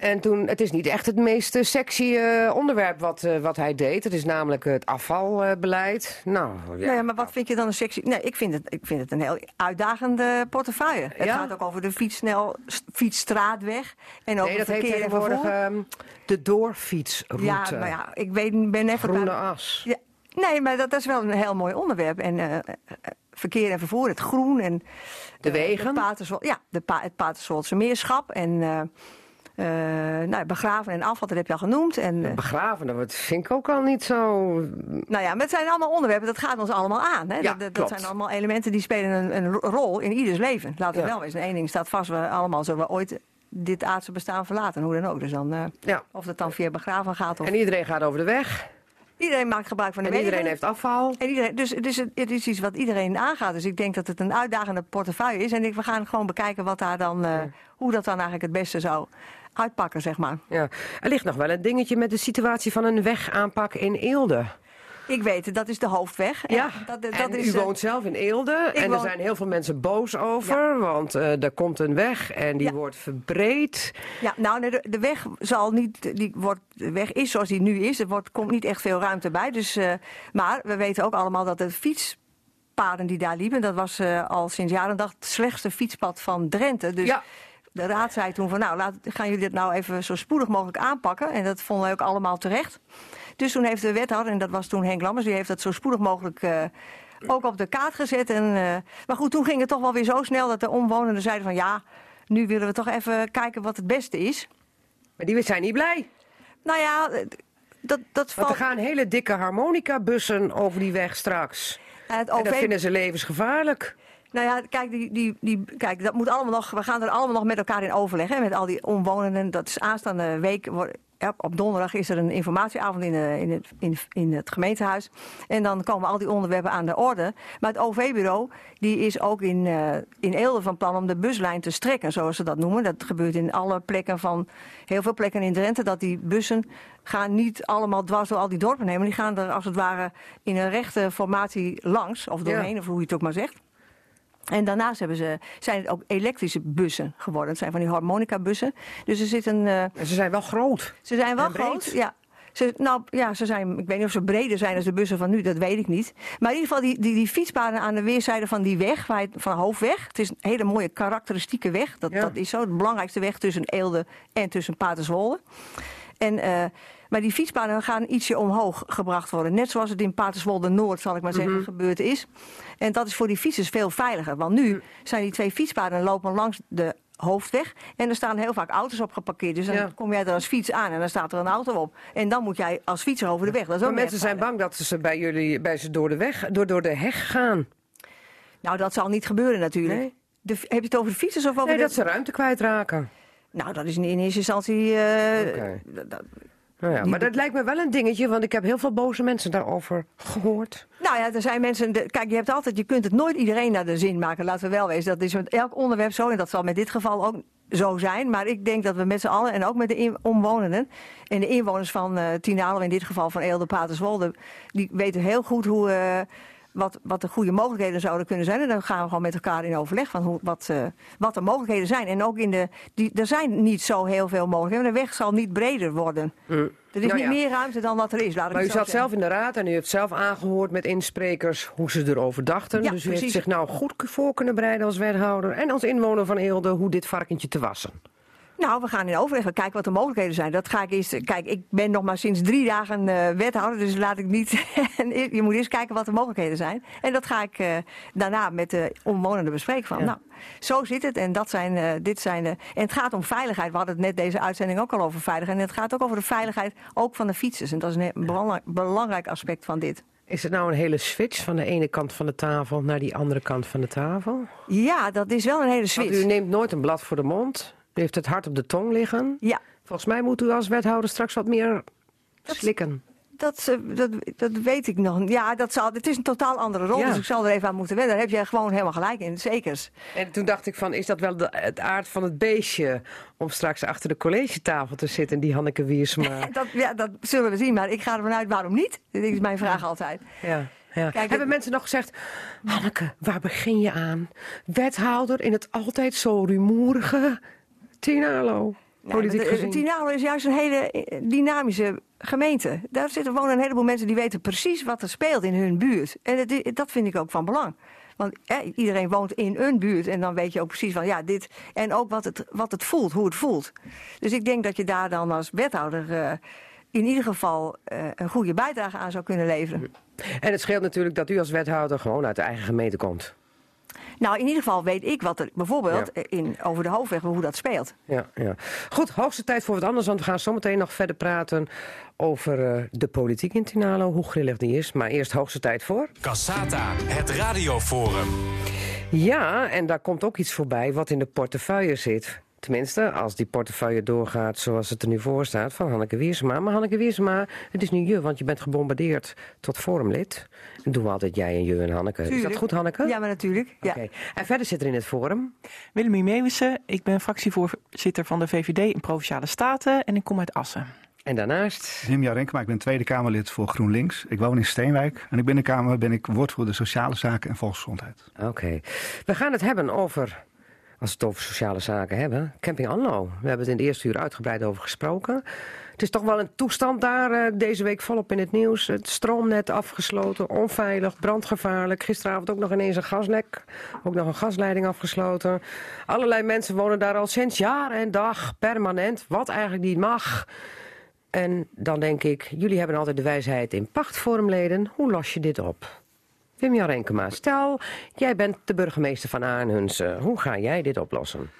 En toen, het is niet echt het meest eh, sexy eh, onderwerp wat, eh, wat hij deed. Het is namelijk het afvalbeleid. nou, ja. Nou ja, maar wat vind je dan een sexy... Nee, ik vind het, ik vind het een heel uitdagende portefeuille. Het Ja? gaat ook over de fietssnel, fietsstraatweg. En over Nee, dat heet verkeer en tegenwoordig ehm, de doorfietsroute. Ja, maar ja, ik weet, ben even... Groene as. Ja, nee, maar dat, dat is wel een heel mooi onderwerp. En verkeer en vervoer, het groen en... De wegen? de Paterswol- ja, de pa het Paterswoldse meerschap. En nou, begraven en afval, dat heb je al genoemd. En, eh, Begraven, dat vind ik ook al niet zo... nou ja, maar het zijn allemaal onderwerpen, dat gaat ons allemaal aan. Hè? Ja, dat, dat, dat zijn allemaal elementen die spelen een, een rol in ieders leven. Laten we Ja. wel eens. Eén ding staat vast, we allemaal zullen we ooit dit aardse bestaan verlaten. Hoe dan ook. Dus dan, eh, Ja. of het dan via begraven gaat of... En iedereen gaat over de weg. Iedereen maakt gebruik van de En iedereen wegen. heeft afval. En iedereen, dus het is, het is iets wat iedereen aangaat. Dus ik denk dat het een uitdagende portefeuille is. En ik, we gaan gewoon bekijken wat daar dan, eh, hoe dat dan eigenlijk het beste zou uitpakken, zeg maar. Ja. Er ligt nog wel een dingetje met de situatie van een wegaanpak in Eelde. Ik weet het, dat is de hoofdweg. En Ja, dat, dat en is, u eh, woont zelf in Eelde. En er zijn heel veel mensen boos over. Want eh, er komt een weg en die Ja. wordt verbreed. Ja, nou, de, de weg zal niet, die wordt, de weg is zoals die nu is. Er wordt, komt niet echt veel ruimte bij. Dus, eh, maar we weten ook allemaal dat de fietspaden die daar liepen, dat was al sinds jaren en dag het slechtste fietspad van Drenthe. Dus Ja. De raad zei toen van, nou, laat, gaan jullie dit nou even zo spoedig mogelijk aanpakken. En dat vonden wij ook allemaal terecht. Dus toen heeft de wethouder, en dat was toen Henk Lammers, die heeft dat zo spoedig mogelijk eh, ook op de kaart gezet. En, eh, maar goed, toen ging het toch wel weer zo snel dat de omwonenden zeiden van, ja, nu willen we toch even kijken wat het beste is. Maar die zijn niet blij. Nou ja, eh, dat, dat Want valt... er gaan hele dikke harmonica-bussen over die weg straks. het En dat vinden ze levensgevaarlijk. Nou ja, kijk, die, die, die, kijk, dat moet allemaal nog, we gaan er allemaal nog met elkaar in overleg. Hè, met al die omwonenden. Dat is aanstaande week. op donderdag is er een informatieavond in, eh, in, het, in, in het gemeentehuis. En dan komen al die onderwerpen aan de orde. Maar het OV-bureau die is ook in, eh, in Eelde van plan om de buslijn te strekken, zoals ze dat noemen. Dat gebeurt in alle plekken van heel veel plekken in Drenthe. Dat die bussen gaan niet allemaal dwars door al die dorpen heen. Maar die gaan er als het ware in een rechte formatie langs. Of doorheen, of hoe je het ook maar zegt. En daarnaast hebben ze, zijn het ook elektrische bussen geworden. Het zijn van die harmonica-bussen. Dus er zit een. eh, ze zijn wel groot. ze zijn wel En breed. groot. Ja. Ze, nou ja, ze zijn, ik weet niet of ze breder zijn als de bussen van nu, dat weet ik niet. Maar in ieder geval, die, die, die fietspaden aan de weerszijde van die weg, waar van hoofdweg. Het is een hele mooie karakteristieke weg. Dat, Ja. dat is zo de belangrijkste weg tussen Eelde en tussen Paterswolde. En, eh, maar die fietspaden gaan ietsje omhoog gebracht worden. Net zoals het in Paterswolde Noord, zal ik maar Mhm. zeggen, gebeurd is. En dat is voor die fietsers veel veiliger. Want nu zijn die twee fietspaden lopen langs de hoofdweg. En er staan heel vaak auto's op geparkeerd. Dus dan Ja. kom jij er als fiets aan en dan staat er een auto op. En dan moet jij als fietser over de weg. Dat is Maar mensen zijn bang dat ze bij jullie bij ze door de weg, door, door de heg gaan. Nou, dat zal niet gebeuren natuurlijk. Nee? De, heb je het over de fietsers of over Nee, de... dat ze ruimte kwijtraken. Nou, dat is in, eerste instantie... eh. Nou ja, maar dat lijkt me wel een dingetje, want ik heb heel veel boze mensen daarover gehoord. Nou ja, er zijn mensen. de- kijk, je hebt altijd, je kunt het nooit iedereen naar de zin maken. Laten we wel wezen. Dat is met elk onderwerp zo. En dat zal met dit geval ook zo zijn. Maar ik denk dat we met z'n allen en ook met de in- omwonenden. En de inwoners van Tinalo, in dit geval van Eelde Paterswolde. Die weten heel goed hoe. eh, wat, wat de goede mogelijkheden zouden kunnen zijn. En dan gaan we gewoon met elkaar in overleg van hoe, wat, eh, wat de mogelijkheden zijn. En ook in de. Die, er zijn niet zo heel veel mogelijkheden. De weg zal niet breder worden. Er is Nou niet meer ruimte dan wat er is. Maar u zat zeggen. zelf in de raad en u heeft zelf aangehoord met insprekers hoe ze erover dachten. Ja, dus u heeft zich nou goed voor kunnen bereiden als wethouder en als inwoner van Eelde hoe dit varkentje te wassen. Nou, we gaan in overleg we kijken wat de mogelijkheden zijn. Dat ga ik eerst. Kijk, ik ben nog maar sinds drie dagen eh, wethouder, dus laat ik niet. je moet eerst kijken wat de mogelijkheden zijn. En dat ga ik eh, daarna met de omwonenden bespreken. Van, Nou, zo zit het en dat zijn, eh, dit zijn de. En het gaat om veiligheid. We hadden het net deze uitzending ook al over veiligheid. En het gaat ook over de veiligheid ook van de fietsers. En dat is een belangrijk, belangrijk aspect van dit. Is het nou een hele switch van de ene kant van de tafel naar die andere kant van de tafel? Ja, dat is wel een hele Want switch. u neemt nooit een blad voor de mond. U heeft het hart op de tong liggen. Ja, Volgens mij moet u als wethouder straks wat meer slikken. Dat, eh, dat, dat weet ik nog. Ja, dat zal, het is een totaal andere rol, Ja. dus ik zal er even aan moeten wennen. Daar heb jij gewoon helemaal gelijk in, zekers. En toen dacht ik van, is dat wel de, het aard van het beestje... om straks achter de collegetafel te zitten, die Hanneke Wiersma. Dat, ja, dat zullen we zien, maar ik ga ervan uit waarom niet. Dat is mijn vraag altijd. Ja, ja. Kijk, Hebben mensen nog gezegd... Hanneke, waar begin je aan? Wethouder in het altijd zo rumoerige Tinalo. Politiek de- gezien. Tinalo is juist een hele eh, dynamische gemeente. Daar zitten wonen een heleboel mensen die weten precies wat er speelt in hun buurt. En dat vind ik ook van belang. Want eh, iedereen woont in een buurt en dan weet je ook precies van ja, dit. En ook wat het, wat het voelt, hoe het voelt. Dus ik denk dat je daar dan als wethouder eh, in ieder geval eh, een goede bijdrage aan zou kunnen leveren. En het scheelt natuurlijk dat u als wethouder gewoon uit de eigen gemeente komt. Nou, in ieder geval weet ik wat er bijvoorbeeld Ja. in, over de hoofdweg, hoe dat speelt. Ja, ja. Goed, hoogste tijd voor wat anders, want we gaan zometeen nog verder praten over eh, de politiek in Tinalo, hoe grillig die is. Maar eerst hoogste tijd voor. Cassata, het radioforum. Ja, en daar komt ook iets voorbij wat in de portefeuille zit. Tenminste, als die portefeuille doorgaat zoals het er nu voor staat van Hanneke Wiersma. Maar Hanneke Wiersma, het is nu je, want je bent gebombardeerd tot forumlid. En doen we altijd jij en je en Hanneke. Is dat goed, Hanneke? Ja, maar natuurlijk. Ja. Oké. En verder zit er in het forum. Willemie Meeuwissen, ik ben fractievoorzitter van de VVD in Provinciale Staten en ik kom uit Assen. En daarnaast, Jim Renkema, ik ben Tweede Kamerlid voor GroenLinks. Ik woon in Steenwijk en ik ben in de Kamer ben ik woordvoerder sociale zaken en volksgezondheid. oké. We gaan het hebben over, als we het over sociale zaken hebben, Camping Anlo. We hebben het in de eerste uur uitgebreid over gesproken. Het is toch wel een toestand daar eh, deze week volop in het nieuws. Het stroomnet afgesloten, onveilig, brandgevaarlijk. Gisteravond ook nog ineens een gaslek. Ook nog een gasleiding afgesloten. Allerlei mensen wonen daar al sinds jaar en dag permanent. Wat eigenlijk niet mag. En dan denk ik, jullie hebben altijd de wijsheid in pacht, forumleden. Hoe los je dit op? Wim-Jan Renkema, stel, jij bent de burgemeester van Aanhunsen. Hoe ga jij dit oplossen?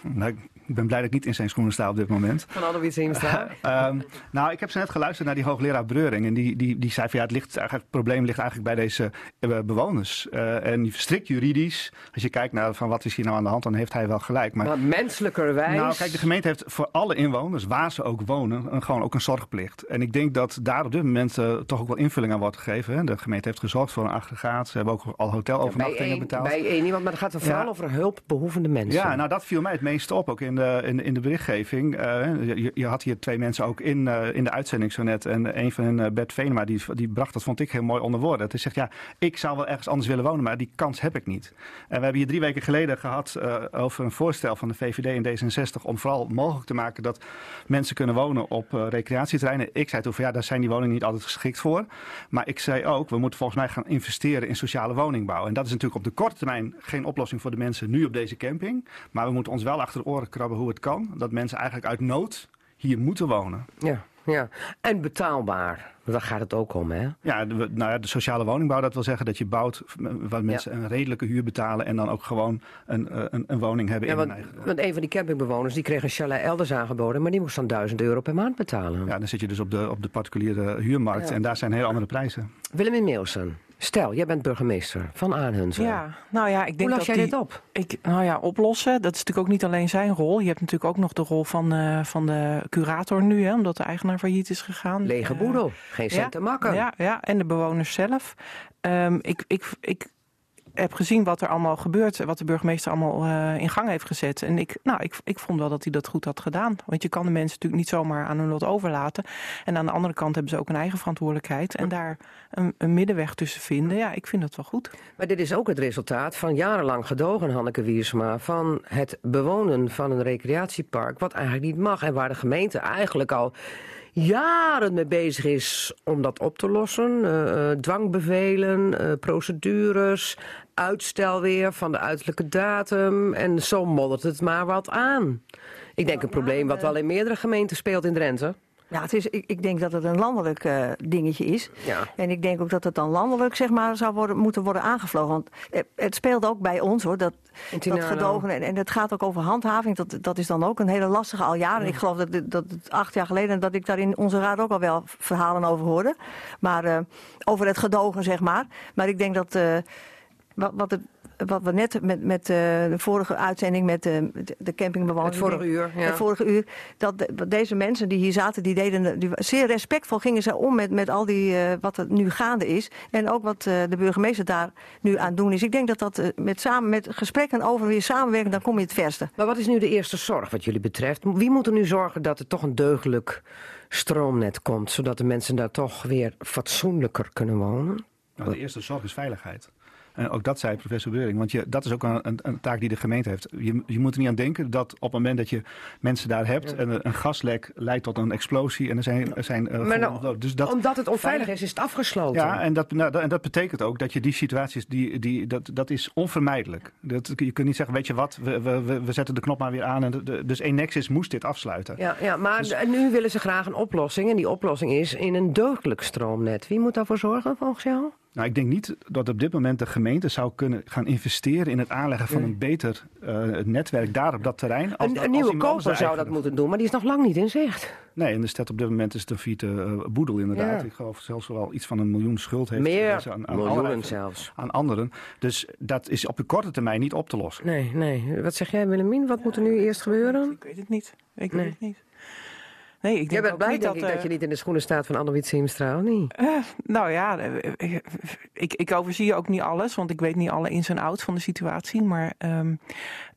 Nou, ik ben blij dat ik niet in zijn schoenen sta op dit moment. Van Adderwiet Hiemstra. Ehm, nou, ik heb ze net geluisterd naar die hoogleraar Breuring. En die, die, die zei van ja, het, ligt eigenlijk, het probleem ligt eigenlijk bij deze eh, bewoners. Eh, en strikt juridisch, als je kijkt naar van wat is hier nou aan de hand, dan heeft hij wel gelijk. Maar Maar menselijkerwijs... Nou, kijk, de gemeente heeft voor alle inwoners, waar ze ook wonen, een, gewoon ook een zorgplicht. En ik denk dat daar op dit moment eh, toch ook wel invulling aan wordt gegeven. Hè. De gemeente heeft gezorgd voor een aggregaat. Ze hebben ook al hotelovernachtingen betaald. bij één iemand, maar dan gaat het vooral Ja. over hulpbehoevende mensen. Ja, nou dat viel mij het meeste op, ook in de, in, in de berichtgeving. Eh, je, je had hier twee mensen ook in, eh, in de uitzending zo net. En een van hen, eh, Bert Venema, die, die bracht dat, vond ik, heel mooi onder woorden. Hij zegt, ja, ik zou wel ergens anders willen wonen, maar die kans heb ik niet. En we hebben hier drie weken geleden gehad eh, over een voorstel van de VVD en D66... om vooral mogelijk te maken dat mensen kunnen wonen op recreatieterreinen. Ik zei toen van, ja, daar zijn die woningen niet altijd geschikt voor. Maar ik zei ook, we moeten volgens mij gaan investeren in sociale woningbouw. En dat is natuurlijk op de korte termijn geen oplossing voor de mensen nu op deze camping. Maar we moeten ons wel achter de oren krabben hoe het kan. Dat mensen eigenlijk uit nood hier moeten wonen. Ja, ja. En betaalbaar. Daar gaat het ook om, hè? Ja, de, nou ja, de sociale woningbouw, dat wil zeggen dat je bouwt waar mensen een redelijke huur betalen en dan ook gewoon een, eh, een, een woning hebben Ja, in want, hun eigen. want een van die campingbewoners die kreeg een chalet elders aangeboden, maar die moest dan 1000 euro per maand betalen. Ja, dan zit je dus op de, op de particuliere huurmarkt en daar zijn hele andere prijzen. Willem Meelsen, stel, jij bent burgemeester van Aanhunsen. Ja, nou ja, ik denk Hoe los dat jij die, dit op? Ik, nou ja, oplossen. Dat is natuurlijk ook niet alleen zijn rol. Je hebt natuurlijk ook nog de rol van, eh, van de curator nu, hè, omdat de eigenaar failliet is gegaan. Lege Eh, boedel, geen cent ja, te makken. Ja, ja, en de bewoners zelf. Ehm, ik, ik, ik heb gezien wat er allemaal gebeurt, wat de burgemeester allemaal eh, in gang heeft gezet. En ik, nou, ik, ik vond wel dat hij dat goed had gedaan. Want je kan de mensen natuurlijk niet zomaar aan hun lot overlaten. En aan de andere kant hebben ze ook een eigen verantwoordelijkheid. En daar een, een middenweg tussen vinden, ja, ik vind dat wel goed. Maar dit is ook het resultaat van jarenlang gedogen, Hanneke Wiersma, van het bewonen van een recreatiepark, wat eigenlijk niet mag en waar de gemeente eigenlijk al jaren mee bezig is om dat op te lossen. Eh, eh, dwangbevelen, eh, procedures, uitstel weer van de uiterlijke datum en zo moddert het maar wat aan. Ik denk een probleem wat wel in meerdere gemeenten speelt in Drenthe. Ja, het is, ik, ik denk dat het een landelijk eh, dingetje is. Ja. En ik denk ook dat het dan landelijk zeg maar, zou worden, moeten worden aangevlogen. Want het, het speelt ook bij ons hoor, dat, dat gedogen. En, en het gaat ook over handhaving. Dat, dat is dan ook een hele lastige al jaren. Ik geloof dat, het- dat het acht jaar geleden dat ik daar in onze raad ook al wel verhalen over hoorde. Maar eh, over het gedogen zeg maar. Maar ik denk dat eh, wat, wat, het, wat we net met, met eh, de vorige uitzending met eh, de, de campingbewoners. Het vorige uur, ja. Het vorige uur. Dat de- dat deze mensen die hier zaten, die deden die, zeer respectvol gingen ze om met, met al die eh, wat er nu gaande is. En ook wat eh, de burgemeester daar nu aan doen is. Ik denk dat dat met, samen, met gesprekken over weer samenwerken, dan kom je het verste. Maar wat is nu de eerste zorg wat jullie betreft? Wie moet er nu zorgen dat er toch een deugdelijk stroomnet komt, zodat de mensen daar toch weer fatsoenlijker kunnen wonen? Nou, de eerste zorg is veiligheid. En ook dat zei professor Beuring. Want je, dat is ook een, een, een taak die de gemeente heeft. Je, je moet er niet aan denken dat op het moment dat je mensen daar hebt... en een, een gaslek leidt tot een explosie en er zijn... Er zijn eh, Maar nou, dus dat, Omdat het onveilig is, is het afgesloten. Ja, en dat, nou, dat- en dat betekent ook dat je die situaties, die, die, dat, dat is onvermijdelijk. Dat, je kunt niet zeggen, weet je wat, we, we, we- we zetten de knop maar weer aan. En de- dus Enexis moest dit afsluiten. Ja, ja, maar Dus- nu willen ze graag een oplossing. En die oplossing is in een deugdelijk stroomnet. Wie moet daarvoor zorgen volgens jou? Nou, ik denk niet dat op dit moment de gemeente zou kunnen gaan investeren in het aanleggen van een beter eh, netwerk daar op dat terrein. als Een, een nieuwe koper zou dat moeten doen, maar die is nog lang niet in zicht. Nee, en de stad op dit moment is de Fiete eh, Boedel inderdaad. Ja. Ik geloof zelfs wel iets van een miljoen schuld heeft. Meer aan, aan miljoenen allerlei- zelfs. Aan anderen. Dus dat is op de korte termijn niet op te lossen. Nee, nee. Wat zeg jij, Willemien? Wat moet er nu eerst gebeuren? Ik weet het niet. Ik Nee. weet het niet. Nee, ik Jij denk bent ook blij, niet denk dat, ik, dat eh, je niet in de schoenen staat van Anne Siemstra, of niet? Eh, nou ja, eh, eh, ik, ik overzie ook niet alles, want ik weet niet alle ins en outs van de situatie. Maar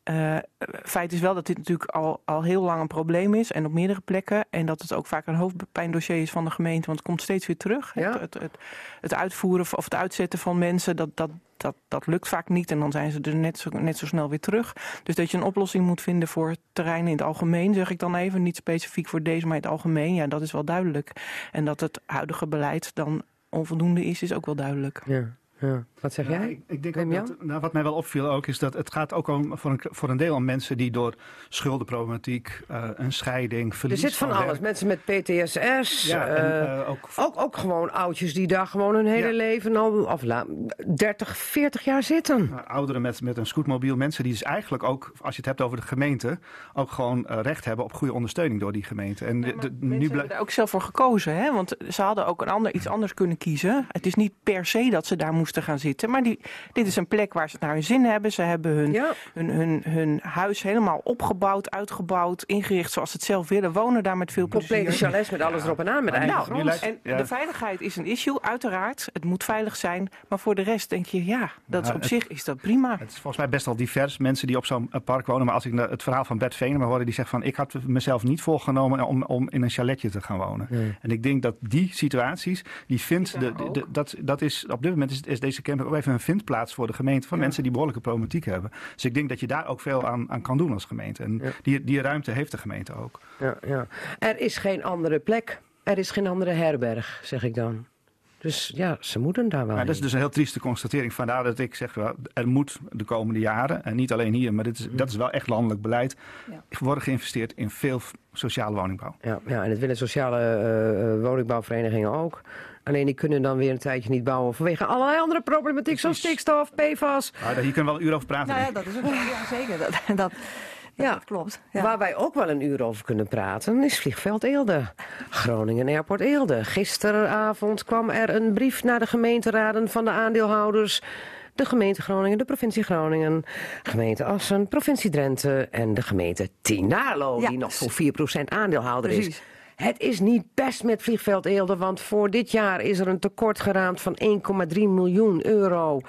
eh, feit is wel dat dit natuurlijk al, al heel lang een probleem is en op meerdere plekken. En dat het ook vaak een hoofdpijndossier is van de gemeente, want het komt steeds weer terug. Ja. Het, het, het, het uitvoeren of het uitzetten van mensen, dat, dat, dat, dat lukt vaak niet. En dan zijn ze er net zo, net zo snel weer terug. Dus dat je een oplossing moet vinden voor terreinen in het algemeen, zeg ik dan even. Niet specifiek voor deze, maar in het algemeen. Ja, dat is wel duidelijk. En dat het huidige beleid dan onvoldoende is, is ook wel duidelijk. Ja, ja. Wat zeg Ja, jij? ik, ik denk ook dat, nou, wat mij wel opviel ook is dat het gaat ook om voor een, voor een deel om mensen die door schuldenproblematiek, eh, een scheiding, Er verlies zit van alles. werk- Mensen met PTSS. Ja, en, eh, eh, ook ook, ook gewoon oudjes die daar gewoon hun hele Ja. leven al of, la- 30, 40 jaar zitten. Nou, ouderen met, met een scootmobiel. Mensen die dus eigenlijk ook, als je het hebt over de gemeente, ook gewoon recht hebben op goede ondersteuning door die gemeente. En de- de- Mensen nu hebben daar ook zelf voor gekozen, hè? want ze hadden ook een ander, iets anders kunnen kiezen. Het is niet per se dat ze daar moesten gaan zitten, maar die, dit is een plek waar ze het naar hun zin hebben. Ze hebben hun, Ja. hun, hun, hun huis helemaal opgebouwd, uitgebouwd, ingericht zoals ze het zelf willen. Wonen daar met veel Complete plezier. chalets met alles erop en aan, met eigen Nou, grond. lijkt- en Ja. de veiligheid is een issue, uiteraard. Het moet veilig zijn. Maar voor de rest denk je, ja, dat op het- zich is dat prima. Het is volgens mij best wel divers, mensen die op zo'n eh, park wonen. Maar als ik het verhaal van Bert Venema hoorde, die zegt van... ik had mezelf niet voorgenomen om, om in een chaletje te gaan wonen. En ik denk dat die situaties, die vindt... De, de- de- dat, dat is, op dit moment is, is deze ook even een vindplaats voor de gemeente... van mensen die behoorlijke problematiek hebben. Dus ik denk dat je daar ook veel aan, aan kan doen als gemeente. En die, die ruimte heeft de gemeente ook. Ja, ja. Er is geen andere plek. Er is geen andere herberg, zeg ik dan. Dus ja, ze moeten daar wel Maar dat is dus een heel trieste constatering. Vandaar dat ik zeg, wel, er moet de komende jaren, en niet alleen hier, maar dit is, dat is wel echt landelijk beleid, worden geïnvesteerd in veel sociale woningbouw. Ja, ja, en dat willen sociale eh, eh, woningbouwverenigingen ook. Alleen die kunnen dan weer een tijdje niet bouwen vanwege allerlei andere problematiek, zoals stikstof, PFAS. Daar- hier kunnen we wel een uur over praten. Nou ja, dat is ook ja, zeker. Dat, dat, Ja. dat klopt. Ja. Waar wij ook wel een uur over kunnen praten is vliegveld Eelde. Groningen Airport Eelde. Gisteravond kwam er een brief naar de gemeenteraden van de aandeelhouders. De gemeente Groningen, de provincie Groningen, gemeente Assen, provincie Drenthe en de gemeente Tinalo, Ja. die nog voor 4% aandeelhouder is. Het is niet best met vliegveld Eelde, want voor dit jaar is er een tekort geraamd van 1,3 miljoen euro.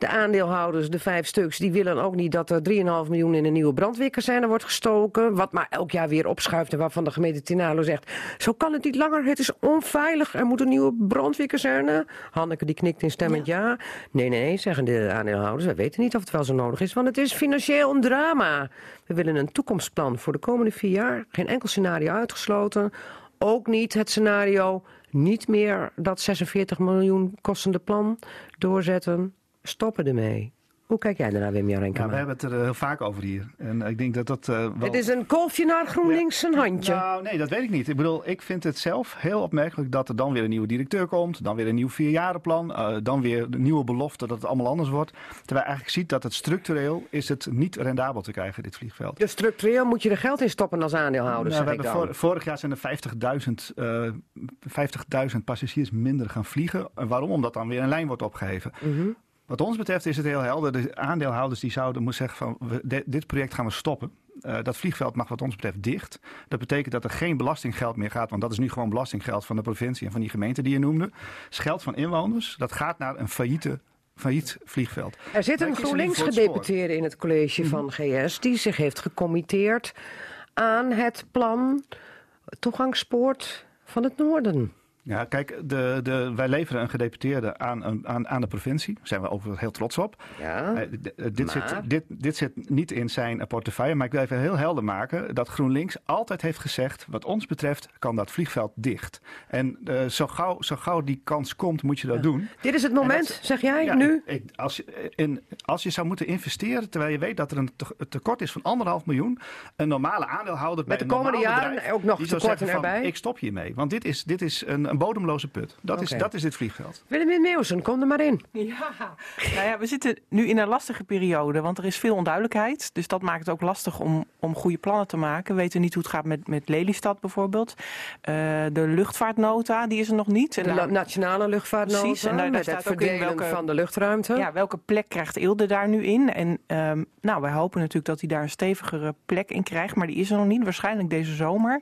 De aandeelhouders, de vijf stuks, die willen ook niet dat er 3,5 miljoen in een nieuwe brandweerkazerne wordt gestoken. Wat maar elk jaar weer opschuift en waarvan de gemeente Tinalo zegt... zo kan het niet langer, het is onveilig, er moet een nieuwe brandweerkazerne. Hanneke die knikt instemmend ja. Nee, nee, zeggen de aandeelhouders, wij weten niet of het wel zo nodig is... want het is financieel een drama. We willen een toekomstplan voor de komende vier jaar. Geen enkel scenario uitgesloten. Ook niet het scenario niet meer dat 46 miljoen kostende plan doorzetten. Stoppen ermee. Hoe kijk jij daarnaar, Wim Ja, Renkema? we hebben het er eh, heel vaak over hier. En ik denk dat dat eh, wel... Het is een kolfje naar GroenLinks een handje. Nou, nee, dat weet ik niet. Ik bedoel, ik vind het zelf heel opmerkelijk dat er dan weer een nieuwe directeur komt. Dan weer een nieuw vierjarenplan. eh dan weer nieuwe belofte dat het allemaal anders wordt. Terwijl je eigenlijk ziet dat het structureel is het niet rendabel te krijgen, dit vliegveld. Dus structureel moet je er geld in stoppen als aandeelhouder, Nou, we hebben vor- vorig jaar zijn er 50.000 eh 50.000 passagiers minder gaan vliegen. En waarom? Omdat dan weer een lijn wordt opgeheven. Mhm. Wat ons betreft is het heel helder. De aandeelhouders die zouden moeten zeggen van we, dit project gaan we stoppen. Eh, dat vliegveld mag wat ons betreft dicht. Dat betekent dat er geen belastinggeld meer gaat. Want dat is nu gewoon belastinggeld van de provincie en van die gemeente die je noemde. Het is geld van inwoners. Dat gaat naar een failliete, failliet vliegveld. Er zit een kiezen nu GroenLinks voor het spoor. gedeputeerde in het college van GS... die zich heeft gecommitteerd aan het plan toegangspoort van het noorden. Ja, kijk, de, de, wij leveren een gedeputeerde aan, een- aan, aan de provincie. Daar zijn we overigens heel trots op. Ja. Eh, dit, Maar? zit, dit, dit zit niet in zijn portefeuille, maar ik wil even heel helder maken dat GroenLinks altijd heeft gezegd, wat ons betreft kan dat vliegveld dicht. En eh, zo, gauw, zo gauw die kans komt, moet je dat doen. Dit is het En moment, dat- zeg jij, Ja, nu? ik- ik- als, je, in, als je zou moeten investeren, terwijl je weet dat er een te- tekort is van anderhalf miljoen, een normale aandeelhouder bij de een komende jaren bedrijf, ook nog die zou tekorten zeggen van, erbij? Ik stop hiermee, want dit is, dit is een, een bodemloze put. Dat, is, dat is dit vliegveld. Willemien Meeuwsen, kom er maar in. Ja, nou ja, we zitten nu in een lastige periode, want er is veel onduidelijkheid. Dus dat maakt het ook lastig om, om goede plannen te maken. We weten niet hoe het gaat met, met Lelystad bijvoorbeeld. Eh, de luchtvaartnota, die is er nog niet. En De nationale luchtvaartnota Precies, en daar- daar met het staat ook in verdelen welke- van de luchtruimte. ja, welke plek krijgt Eelde daar nu in? En ehm, nou, wij hopen natuurlijk dat hij daar een stevigere plek in krijgt, maar die is er nog niet. Waarschijnlijk deze zomer.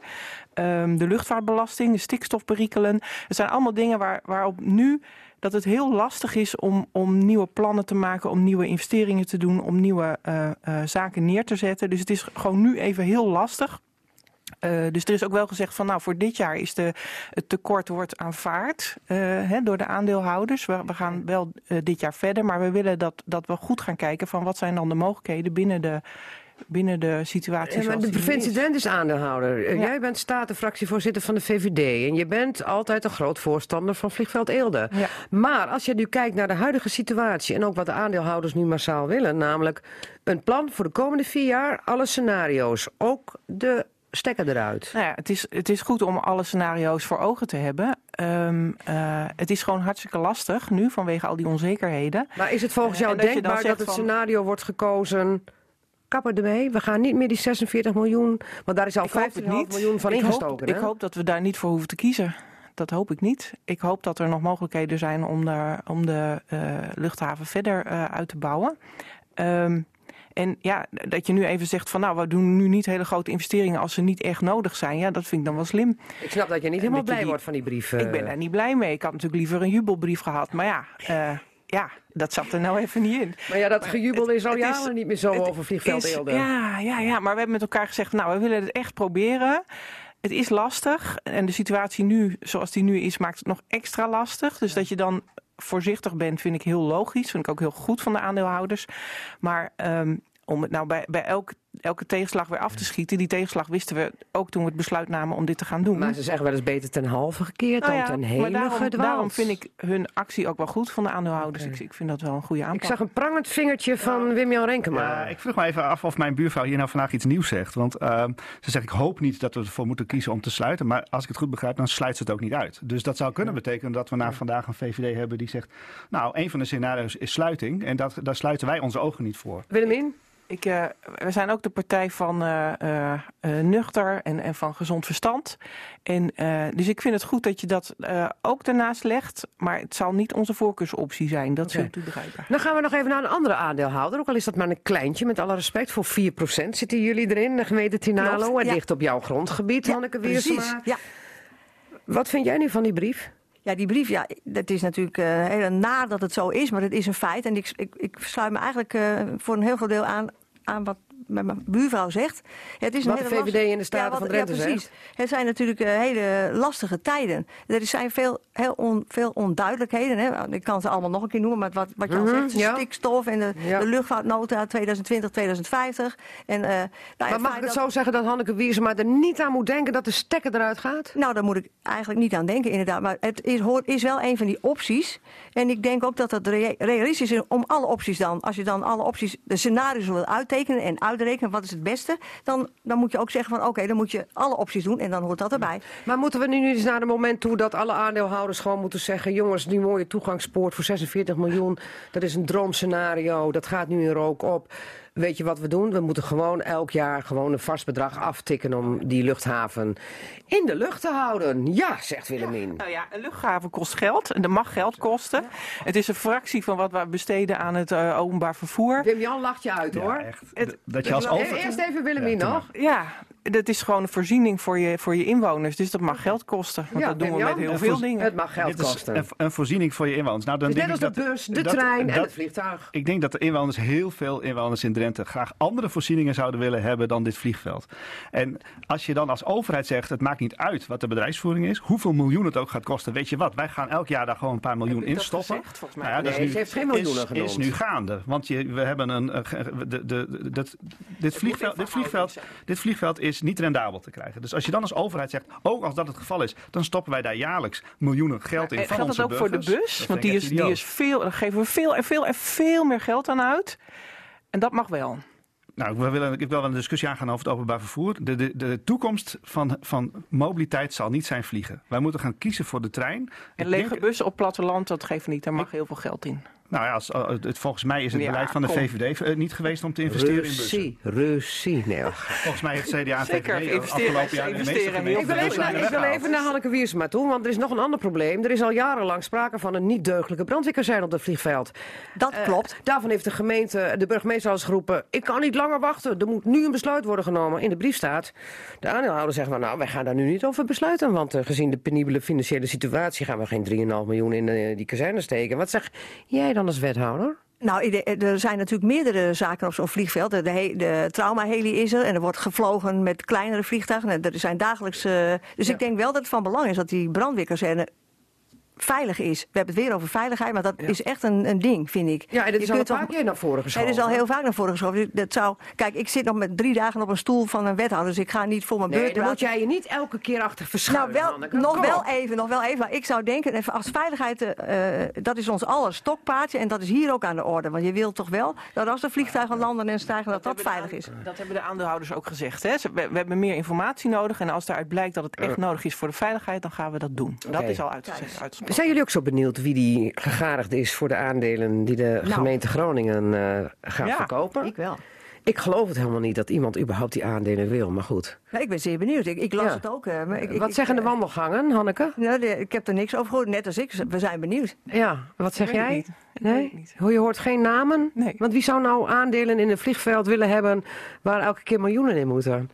Ehm, de luchtvaartbelasting, de stikstofperikelen. Het zijn allemaal dingen waar, waarop nu dat het heel lastig is om, om nieuwe plannen te maken, om nieuwe investeringen te doen, om nieuwe eh, eh, zaken neer te zetten. Dus het is gewoon nu even heel lastig. Eh, dus er is ook wel gezegd van nou voor dit jaar is de, het tekort wordt aanvaard eh, hè, door de aandeelhouders. We, we gaan wel dit jaar verder, maar we willen dat, dat we goed gaan kijken van wat zijn dan de mogelijkheden binnen de, binnen de situatie. Ja, maar zoals de provincie is. Is aandeelhouder. Eh, Ja. Jij bent statenfractievoorzitter van de VVD. En je bent altijd een groot voorstander van Vliegveld Eelde. Ja. Maar als je nu kijkt naar de huidige situatie... en ook wat de aandeelhouders nu massaal willen... namelijk een plan voor de komende vier jaar, alle scenario's. Ook de stekker eruit. Nou ja, het, is, het is goed om alle scenario's voor ogen te hebben. Ehm, eh, het is gewoon hartstikke lastig nu vanwege al die onzekerheden. Maar is het volgens Eh, jou denkbaar dat het van- scenario wordt gekozen... Kappen ermee, we gaan niet meer die 46 miljoen... want daar is al Ik hoop het 15,5 niet. miljoen van ik ingestoken. Hoop, ik hoop dat we daar niet voor hoeven te kiezen. Dat hoop ik niet. Ik hoop dat er nog mogelijkheden zijn om de, om de eh, luchthaven verder eh, uit te bouwen. Ehm, en ja, dat je nu even zegt van nou, we doen nu niet hele grote investeringen als ze niet echt nodig zijn. Ja, dat vind ik dan wel slim. Ik snap dat je niet En helemaal dat blij die- wordt van die brief. Ik eh. ben daar niet blij mee. Ik had natuurlijk liever een jubelbrief gehad. Maar ja, eh, ja dat zat er nou even niet in. Maar ja, dat gejubel is al jaren niet meer zo over Vliegveld is- Eelde. Ja, ja, ja, maar we hebben met elkaar gezegd, nou, we willen het echt proberen. Het is lastig en de situatie nu, zoals die nu is, maakt het nog extra lastig. Dus dat je dan voorzichtig bent, vind ik heel logisch. Vind ik ook heel goed van de aandeelhouders. Maar ehm, om het nou bij, bij elke, elke tegenslag weer af te schieten, die tegenslag wisten we ook toen we het besluit namen om dit te gaan doen. Maar ze zeggen wel eens beter ten halve gekeerd Nou dan ja, ten maar hele daarom, gedwaald. daarom vind ik hun actie ook wel goed van de aandeelhouders. Ik, ik vind dat wel een goede aanpak. Ik zag een prangend vingertje van Wim-Jan Renkema. Ja, ik vroeg me even af of mijn buurvrouw hier nou vandaag iets nieuws zegt. Want ehm, ze zegt, ik hoop niet dat we ervoor moeten kiezen om te sluiten. Maar als ik het goed begrijp, dan sluit ze het ook niet uit. Dus dat zou kunnen betekenen dat we na vandaag een VVD hebben die zegt... nou, een van de scenario's is sluiting. En dat, daar sluiten wij onze ogen niet voor. Willemien? Ik, eh, we zijn ook de partij van eh, eh, nuchter en, en van gezond verstand. En, dus ik vind het goed dat je dat ook daarnaast legt. Maar het zal niet onze voorkeursoptie zijn. Dat begrijpen. Dan gaan we nog even naar een andere aandeelhouder. Ook al is dat maar een kleintje, met alle respect. Voor 4% zitten jullie erin, de gemeente Tinalo. En ja. dicht op jouw grondgebied, Ja, Hanneke precies. Wiersema. Ja. Wat vind jij nu van die brief? Ja, die brief, ja, dat is natuurlijk eh heel naar dat het zo is, maar het is een feit. En ik, ik, ik sluit me eigenlijk eh, voor een heel groot deel aan, aan wat mijn buurvrouw zegt. Het is een Wat de hele VVD lastige- in de Staten wat- van Drenthe ja, precies. Het zijn natuurlijk eh, hele lastige tijden. Er zijn veel, heel on- veel onduidelijkheden. Hè. Ik kan ze allemaal nog een keer noemen, maar wat, wat je al Mhm, zegt, de ja. stikstof en de, de luchtvaartnota 2020, 2050. En, eh, nou, Maar mag ik het dat- zo zeggen dat Hanneke Wiersema er niet aan moet denken dat de stekker eruit gaat? nou, daar moet ik eigenlijk niet aan denken, inderdaad. Maar het is, hoort, is wel een van die opties. En ik denk ook dat het rea- realistisch is om alle opties dan. Als je dan alle opties, de scenario's wil uittekenen en uitrekenen wat is het beste. Dan, dan moet je ook zeggen van oké, dan moet je alle opties doen en dan hoort dat erbij. Maar moeten we nu eens naar het moment toe dat alle aandeelhouders gewoon moeten zeggen: jongens, die mooie toegangspoort voor 46 miljoen, dat is een droomscenario, dat gaat nu in rook op. Weet je wat we doen? We moeten gewoon elk jaar gewoon een vast bedrag aftikken om die luchthaven in de lucht te houden. Ja, zegt Willemien. Nou ja, een luchthaven kost geld en dat mag geld kosten. Het is een fractie van wat we besteden aan het eh, openbaar vervoer. Wim-Jan lacht je uit hoor. Ja, echt. Het- dat je als over... Eerst even Willemien Ja, nog. Ja, dat is gewoon een voorziening voor je, voor je inwoners. Dus dat mag geld kosten. Want Ja, dat doen we met heel veel dingen. Het mag geld Dit is kosten. een, een voorziening voor je inwoners. Nou, dan net denk als ik de dat- bus, de dat- trein en dat- het vliegtuig. Ik denk dat de inwoners, heel veel inwoners in Drenthe, graag andere voorzieningen zouden willen hebben dan dit vliegveld. En als je dan als overheid zegt, het maakt niet uit wat de bedrijfsvoering is, hoeveel miljoen het ook gaat kosten, weet je wat, wij gaan elk jaar daar gewoon een paar miljoen in dat stoppen. gezegd, volgens mij? Nou ja, dat Nee, is ze nu, heeft geen miljoenen genoemd. is nu gaande. Want je, we hebben een, de, de, de, dat- dit, vliegveld, dit, vliegveld, dit vliegveld is niet rendabel te krijgen. Dus als je dan als overheid zegt, ook als dat het geval is, dan stoppen wij daar jaarlijks miljoenen geld in En van geldt dat ook voor de bus? Dat Want die is, die is veel, daar geven we veel en veel en veel meer geld aan uit. En dat mag wel. Nou, ik wil, ik wil wel een discussie aangaan over het openbaar vervoer. De, de, de toekomst van, van mobiliteit zal niet zijn vliegen. Wij moeten gaan kiezen voor de trein. En lege denk- bussen op platteland, dat geeft niet. Daar mag heel veel geld in. Nou ja, als, uh, het, volgens mij is het Ja, beleid van de kom. VVD uh, niet geweest om te investeren in bussen. Russie, Russie. Nee. Volgens mij heeft CDA en Zeker, VVD investeren- afgelopen jaar de meeste Ik wil, even, naar- ik wil weggehaald. even naar Hanneke Wiersma toe, want er is nog een ander probleem. Er is al jarenlang sprake van een niet deugdelijke brandweerkazijn op het vliegveld. Dat Eh, klopt. daarvan heeft de gemeente, de burgemeester al eens geroepen... ik kan niet langer wachten, er moet nu een besluit worden genomen. In de brief staat, de aandeelhouder zegt... van, nou, wij gaan daar nu niet over besluiten... want eh, gezien de penibele financiële situatie... gaan we geen 3,5 miljoen in eh, die kazerne steken. Wat zeg jij dan als wethouder? Nou, er zijn natuurlijk meerdere zaken op zo'n vliegveld. De, he- de traumaheli is er en er wordt gevlogen met kleinere vliegtuigen. En Er zijn dagelijks. eh, dus ik denk wel dat het van belang is dat die brandweerkazerne veilig is. We hebben het weer over veiligheid, maar dat is echt een, een ding, vind ik. Ja, en dat is al een paar keer naar voren geschoven. Het is al heel vaak naar voren geschoven. Dat zou, kijk, ik zit nog met drie dagen op een stoel van een wethouder, dus ik ga niet voor mijn Nee, beurt dan moet jij je niet elke keer achter Nou, verschuilen, wel, Hanneke. nog wel even, nog wel even. Maar ik zou denken, even als veiligheid, eh, dat is ons aller stokpaardje. En dat is hier ook aan de orde. Want je wilt toch wel dat als de vliegtuigen landen en stijgen, dat dat veilig is. Dat hebben de aandeelhouders ook gezegd. Hè? We, we hebben meer informatie nodig. En als daaruit blijkt dat het echt nodig is voor de veiligheid, dan gaan we dat doen. Dat is al uitgezegd. Zijn jullie ook zo benieuwd wie die gegadigd is voor de aandelen die de Nou. gemeente Groningen eh, gaat Ja, verkopen? Ik wel. Ik geloof het helemaal niet dat iemand überhaupt die aandelen wil, maar goed. Nou, ik ben zeer benieuwd. Ik, ik las Ja. het ook. eh, maar ik, Wat ik, zeggen de eh, wandelgangen, Hanneke? ja, de- ik heb er niks over gehoord, net als ik. We zijn benieuwd. Ja, wat zeg Ik weet het jij? niet. Ik weet Nee? niet. Hoe je hoort geen namen? Nee. Want wie zou nou aandelen in een vliegveld willen hebben waar elke keer miljoenen in moeten?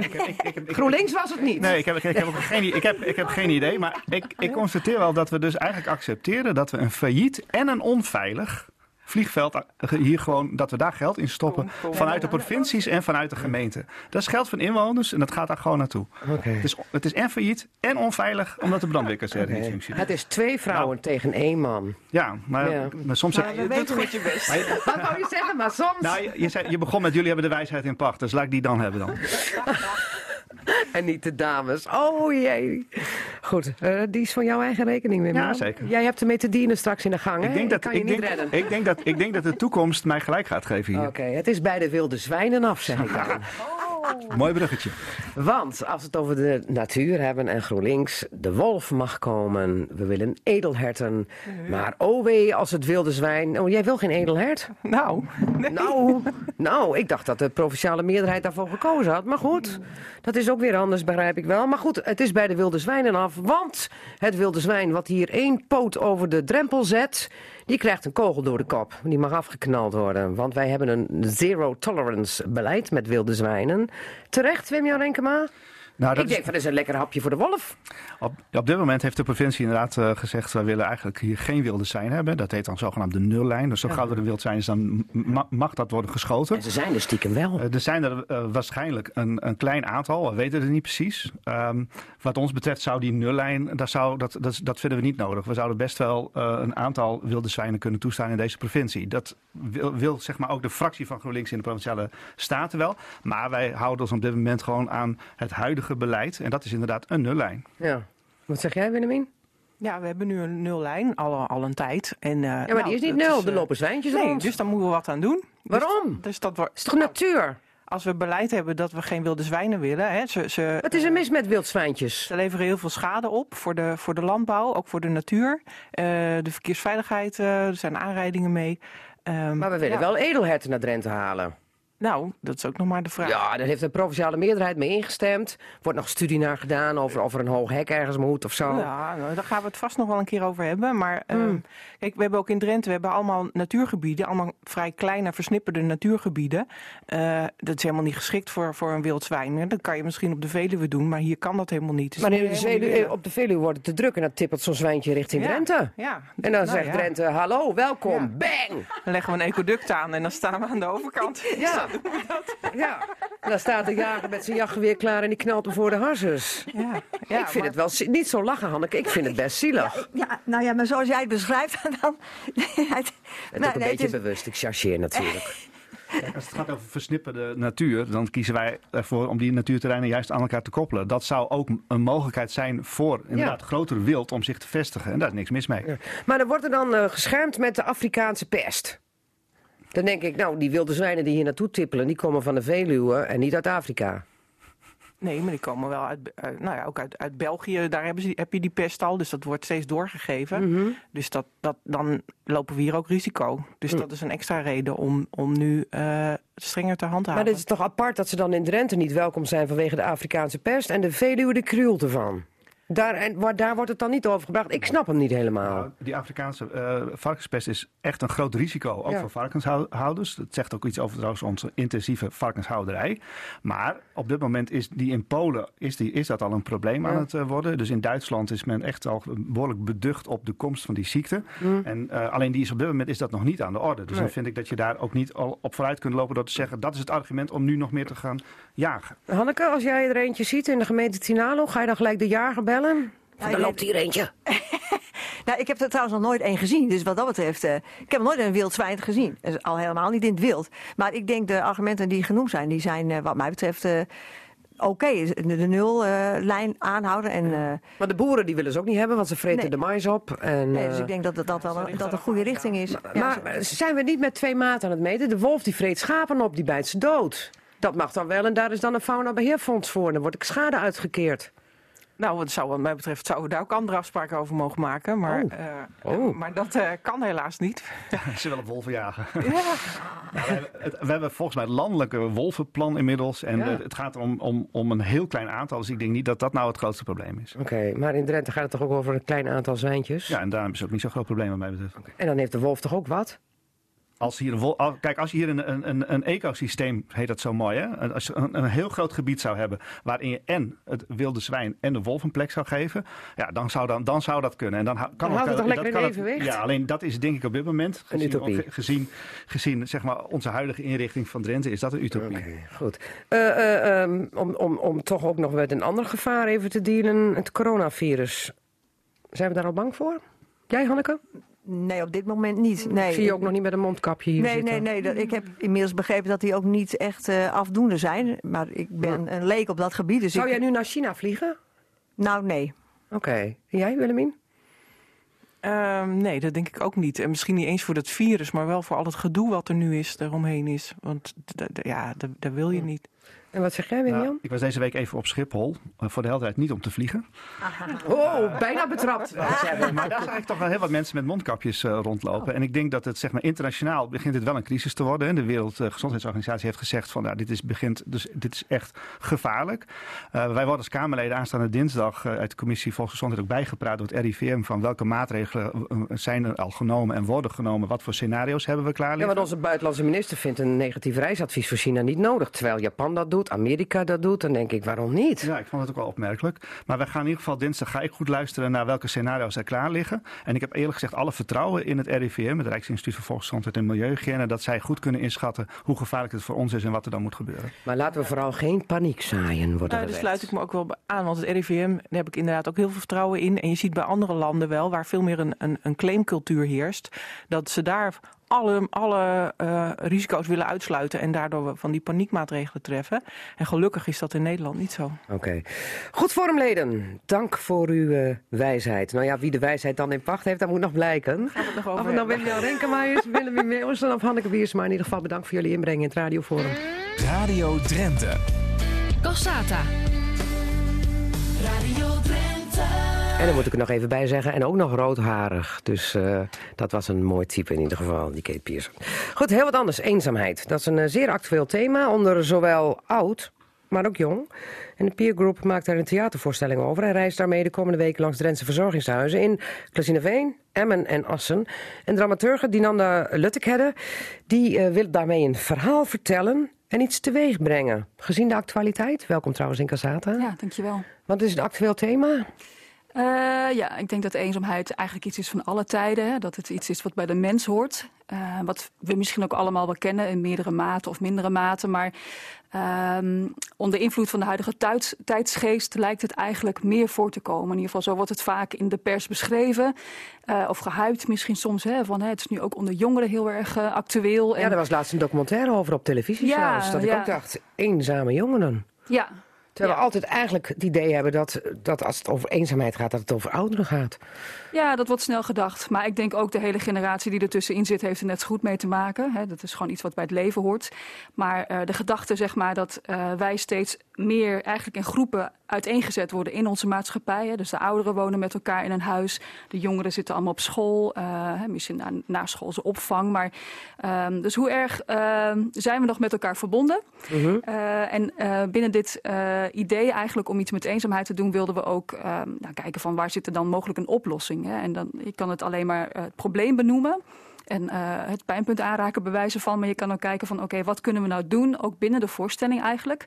Ik ik- ik GroenLinks was het niet. Nee, ik heb, ik, heb ook geen, ik, heb, ik heb geen idee. Maar ik, ik constateer wel dat we dus eigenlijk accepteren dat we een failliet en een onveilig vliegveld eh, hier gewoon dat we daar geld in stoppen vanuit de provincies en vanuit de gemeente. Dat is geld van inwoners en dat gaat daar gewoon naartoe. Het is, het is en failliet en onveilig omdat de brandweerkazerne niet Oké. functioneert. Het is twee vrouwen tegen één man. Ja, maar, Ja. maar soms heb we Je doet goed je best. Wat wou je zeggen, maar soms... nou, je, je, zei- je begon met jullie hebben de wijsheid in pacht, dus laat ik die dan hebben dan. En niet de dames. Oh jee. Goed, eh, die is van jouw eigen rekening, Wim. Ja, zeker. Jij hebt de metadine straks in de gang, hè? Ik denk, dat, kan je ik, niet denk, redden. ik, denk dat, ik denk dat de toekomst mij gelijk gaat geven hier. Oké, het is bij de wilde zwijnen af, zeg ik dan. Mooi bruggetje. Want als we het over de natuur hebben en GroenLinks, de wolf mag komen. We willen edelherten. Maar oh wee, als het wilde zwijn... Oh, jij wil geen edelhert? Nou, nee. Nou, nou, ik dacht dat de provinciale meerderheid daarvoor gekozen had. Maar goed, dat is ook weer anders, begrijp ik wel. Maar goed, het is bij de wilde zwijnen af. Want het wilde zwijn wat hier één poot over de drempel zet... die krijgt een kogel door de kop. Die mag afgeknald worden. Want wij hebben een zero tolerance beleid met wilde zwijnen. Terecht, Wim Jan Renkema? Nou, dat Ik is- denk van, dat is een lekker hapje voor de wolf. Op, op dit moment heeft de provincie inderdaad eh, gezegd... wij willen eigenlijk hier geen wilde zijn hebben. Dat heet dan zogenaamd de nullijn. Dus zo gauw er een wild zijn is, dan ma- mag dat worden geschoten. En ze zijn er stiekem wel. Eh, er zijn er eh, waarschijnlijk een, een klein aantal, we weten het niet precies. Ehm, wat ons betreft zou die nullijn, dat, zou, dat, dat, dat vinden we niet nodig. We zouden best wel een aantal wilde zwijnen kunnen toestaan in deze provincie. Dat wil, wil zeg maar ook de fractie van GroenLinks in de provinciale staten wel. Maar wij houden ons op dit moment gewoon aan het huidige beleid. En dat is inderdaad een nullijn. Ja. Wat zeg jij, Willemien? Ja, we hebben nu een nullijn al, al een tijd. En, eh, Ja, maar die is niet nul. Er lopen zwijntjes Nee, rond. dus daar moeten we wat aan doen. Waarom? Dus, dus dat wordt, is toch natuur? als we beleid hebben dat we geen wilde zwijnen willen. Hè, ze, ze, Wat is er mis met wildzwijntjes? Ze leveren heel veel schade op voor de, voor de landbouw, ook voor de natuur. Eh, de verkeersveiligheid, eh, er zijn aanrijdingen mee. Ehm, Maar we willen ja. wel edelherten naar Drenthe halen. Nou, dat is ook nog maar de vraag. Ja, daar heeft de provinciale meerderheid mee ingestemd. Wordt nog studie naar gedaan over of er een hoog hek ergens moet of zo. Ja, nou, daar gaan we het vast nog wel een keer over hebben. Maar ehm, Hmm. kijk, we hebben ook in Drenthe we hebben allemaal natuurgebieden. Allemaal vrij kleine, versnipperde natuurgebieden. Eh, dat is helemaal niet geschikt voor, voor een wild zwijn. hè. Dat kan je misschien op de Veluwe doen, maar hier kan dat helemaal niet. Dus Maar de Veluwe- op de Veluwe wordt het te druk en dan tippelt zo'n zwijntje richting Ja. Drenthe. Ja. En dan Nou zegt ja. Drenthe, hallo, welkom, bang! Dan leggen we een ecoduct aan en dan staan we aan de overkant. Ja. ja. En dan staat de jager met zijn jachtgeweer klaar en die knalt hem voor de harsers. Ja. Ja, ik vind maar- het wel zi- niet zo lachen, Hanneke. Ik vind het best zielig. Ja, nou ja, maar zoals jij het beschrijft, dan. Het Nou, is ook een nee, beetje het is- bewust. Ik chargeer natuurlijk. Kijk, als het gaat over versnipperde natuur, dan kiezen wij ervoor om die natuurterreinen juist aan elkaar te koppelen. Dat zou ook een mogelijkheid zijn voor inderdaad grotere wild om zich te vestigen. En daar is niks mis mee. Maar dan wordt er dan eh, geschermd met de Afrikaanse pest. Dan denk ik, nou, die wilde zwijnen die hier naartoe tippelen... die komen van de Veluwe en niet uit Afrika. Nee, maar die komen wel uit, uit- nou ja, ook uit, uit België. Daar hebben ze, heb je die pest al, dus dat wordt steeds doorgegeven. Mhm. Dus dat, dat, dan lopen we hier ook risico. Dus dat is een extra reden om, om nu eh, strenger te handhaven. Maar dit is toch apart dat ze dan in Drenthe niet welkom zijn... vanwege de Afrikaanse pest en de Veluwe de krioelte van. Daar, en, waar, daar wordt het dan niet over gebracht. Ik snap hem niet helemaal. Nou, die Afrikaanse eh, varkenspest is echt een groot risico, ook Ja. voor varkenshouders. Dat zegt ook iets over trouwens onze intensieve varkenshouderij. Maar op dit moment is die in Polen is, die, is dat al een probleem aan het eh, worden. Dus in Duitsland is men echt al behoorlijk beducht op de komst van die ziekte. Mm. En eh, alleen die is op dit moment is dat nog niet aan de orde. Dus Nee. dan vind ik dat je daar ook niet al op vooruit kunt lopen door te zeggen dat is het argument om nu nog meer te gaan jagen. Hanneke, als jij er eentje ziet in de gemeente Tinalo... ga je dan gelijk de jager bellen? Ja, er ik loopt weet- hier eentje. Nou, ik heb er trouwens nog nooit één gezien. Dus wat dat betreft, eh, ik heb nog nooit een wild zwijn gezien. Dus al helemaal niet in het wild. Maar ik denk de argumenten die genoemd zijn, die zijn eh, wat mij betreft eh, oké. De, de nullijn aanhouden. En, eh, Maar de boeren die willen ze ook niet hebben, want ze vreten Nee. de mais op. En, nee, dus eh, ik denk dat dat, dat, wel een, dat een goede richting is. Ja, maar zijn we niet met twee maten aan het meten? De wolf die vreet schapen op, die bijt ze dood. Dat mag dan wel en daar is dan een faunabeheerfonds voor. Dan wordt ik schade uitgekeerd. Nou, wat zou, wat mij betreft zouden we daar ook andere afspraken over mogen maken. Maar, Oh. eh, Oh. maar dat eh, kan helaas niet. Ze willen wolven jagen. ja. Nou, we, hebben, het- we hebben volgens mij het landelijke wolvenplan inmiddels. En Ja. het gaat om, om, om een heel klein aantal. Dus ik denk niet dat dat nou het grootste probleem is. Oké, maar in Drenthe gaat het toch ook over een klein aantal zwijntjes? Ja, en daarom is het ook niet zo'n groot probleem wat mij betreft. En dan heeft de wolf toch ook wat? Als hier een kijk, als je hier een, een, een, ecosysteem, heet dat zo mooi, hè? Als je een, een heel groot gebied zou hebben waarin je en het wilde zwijn en de wolf een plek zou geven, ja, dan zou, dan, dan zou dat kunnen. En dan kan Dan houdt het toch dat lekker kan in evenwicht? Ja, alleen dat is denk ik op dit moment, Een gezien, gezien, gezien zeg maar, onze huidige inrichting van Drenthe, is dat een utopie. Oké, goed. Eh, eh, ehm, om, om, om toch ook nog met een ander gevaar even te dealen, het coronavirus. Zijn we daar al bang voor? Jij, Hanneke? Nee, op dit moment niet. Nee. Zie je ook nog niet met een mondkapje hier Nee, zitten? nee, nee. Dat, ik heb inmiddels begrepen dat die ook niet echt eh, afdoende zijn. Maar ik ben een leek op dat gebied. Dus Zou ik, jij nu naar China vliegen? Nou, nee. Oké. Jij, Willemien? Ehm, nee, dat denk ik ook niet. En misschien niet eens voor dat virus, maar wel voor al het gedoe wat er nu is, eromheen is. Want ja, dat, dat wil je niet. En wat zeg jij, William? Nou, ik was deze week even op Schiphol, eh, voor de helderheid niet om te vliegen. Oh, bijna betrapt. Maar daar zijn eigenlijk toch wel heel wat mensen met mondkapjes eh, rondlopen. En ik denk dat het zeg maar, internationaal begint het wel een crisis te worden. De Wereldgezondheidsorganisatie heeft gezegd van nou, dit, is begint, dus, dit is echt gevaarlijk. Eh, wij worden als Kamerleden aanstaande dinsdag eh, uit de commissie Volksgezondheid ook bijgepraat door het RIVM van welke maatregelen zijn er al genomen en worden genomen. Wat voor scenario's hebben we klaar Ja, liggen. want onze buitenlandse minister vindt een negatief reisadvies voor China niet nodig. Terwijl Japan dat doet, Amerika dat doet. Dan denk ik, waarom niet? Ja, ik vond het ook wel opmerkelijk. Maar we gaan in ieder geval dinsdag ga ik goed luisteren naar welke scenario's er klaar liggen. En ik heb eerlijk gezegd alle vertrouwen in het RIVM, het Rijksinstituut voor Volksgezondheid en Milieuhygiëne, dat zij goed kunnen inschatten hoe gevaarlijk het voor ons is en wat er dan moet gebeuren. Maar laten we vooral geen paniek zaaien, wordt er Nou, daar sluit ik me ook wel bij aan, want het RIVM, daar heb ik inderdaad ook heel veel vertrouwen in. En je ziet bij andere landen wel, waar veel meer een, een, een claimcultuur heerst, dat ze daar alle, alle eh, risico's willen uitsluiten en daardoor we van die paniekmaatregelen treffen. En gelukkig is dat in Nederland niet zo. Oké. Goed vormleden, dank voor uw eh, wijsheid. Nou ja, wie de wijsheid dan in pacht heeft, dat moet nog blijken. Gaan we het nog Of over het nou. Wim-Jan Renkema is, Willem Meeuwsen of Hanneke Biersma. In ieder geval bedankt voor jullie inbreng in het radioforum. Radio Drenthe. Cassata. Radio Drenthe. En dan moet ik er nog even bij zeggen, en ook nog roodharig. Dus eh, dat was een mooi type in ieder geval, die Kate Pearson. Goed, heel wat anders, eenzaamheid. Dat is een eh, zeer actueel thema onder zowel oud, maar ook jong. En de Peer Group maakt daar een theatervoorstelling over... en reist daarmee de komende week langs Drentse verzorgingshuizen... in Klazineveen, Emmen en Assen. En dramaturge Dinanda Luttekhedde, die eh, wil daarmee een verhaal vertellen... en iets teweeg brengen. Gezien de actualiteit, welkom trouwens in Casata. Ja, dankjewel. Het is een actueel thema. Eh, ja, ik denk dat eenzaamheid eigenlijk iets is van alle tijden. Hè? Dat het iets is wat bij de mens hoort. Eh, wat we misschien ook allemaal wel kennen in meerdere mate of mindere mate. Maar ehm, onder invloed van de huidige tijds- tijdsgeest lijkt het eigenlijk meer voor te komen. In ieder geval, zo wordt het vaak in de pers beschreven. Eh, of gehyped misschien soms. Hè? Van, hè, het is nu ook onder jongeren heel erg actueel. Ja, En- er was laatst een documentaire over op televisie Ja, zelfs. Dat ik ja. ook dacht, eenzame jongeren. ja, Terwijl we altijd eigenlijk het idee hebben dat, dat als het over eenzaamheid gaat, dat het over ouderen gaat. Ja, dat wordt snel gedacht. Maar ik denk ook de hele generatie die ertussenin zit, heeft er net zo goed mee te maken. Hè. Dat is gewoon iets wat bij het leven hoort. Maar eh, de gedachte, zeg maar, dat eh, wij steeds meer eigenlijk in groepen uiteengezet worden in onze maatschappij. Hè. Dus de ouderen wonen met elkaar in een huis. De jongeren zitten allemaal op school. eh, misschien na, na schoolse opvang. Maar, ehm, dus hoe erg ehm, zijn we nog met elkaar verbonden? Eh, en binnen dit eh, idee eigenlijk om iets met eenzaamheid te doen, wilden we ook ehm, nou, kijken van waar zit er dan mogelijk een oplossing. Hè? En dan, je kan het alleen maar eh, het probleem benoemen. En eh, het pijnpunt aanraken, bewijzen van. Maar je kan ook kijken van oké, wat kunnen we nou doen? Ook binnen de voorstelling eigenlijk.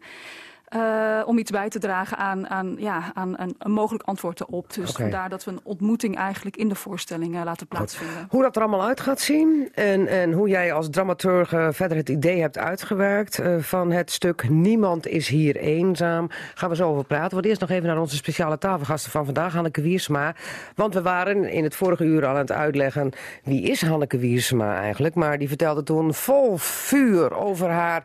Eh, om iets bij te dragen aan, aan, ja, aan een, een mogelijk antwoord erop. Dus vandaar dat we een ontmoeting eigenlijk in de voorstelling eh, laten plaatsvinden. Hoe dat er allemaal uit gaat zien en, en hoe jij als dramaturg eh, verder het idee hebt uitgewerkt van het stuk Niemand is hier eenzaam, gaan we zo over praten. Want eerst nog even naar onze speciale tafelgasten van vandaag, Hanneke Wiersma. Want we waren in het vorige uur al aan het uitleggen wie is Hanneke Wiersma eigenlijk. Maar die vertelde toen vol vuur over haar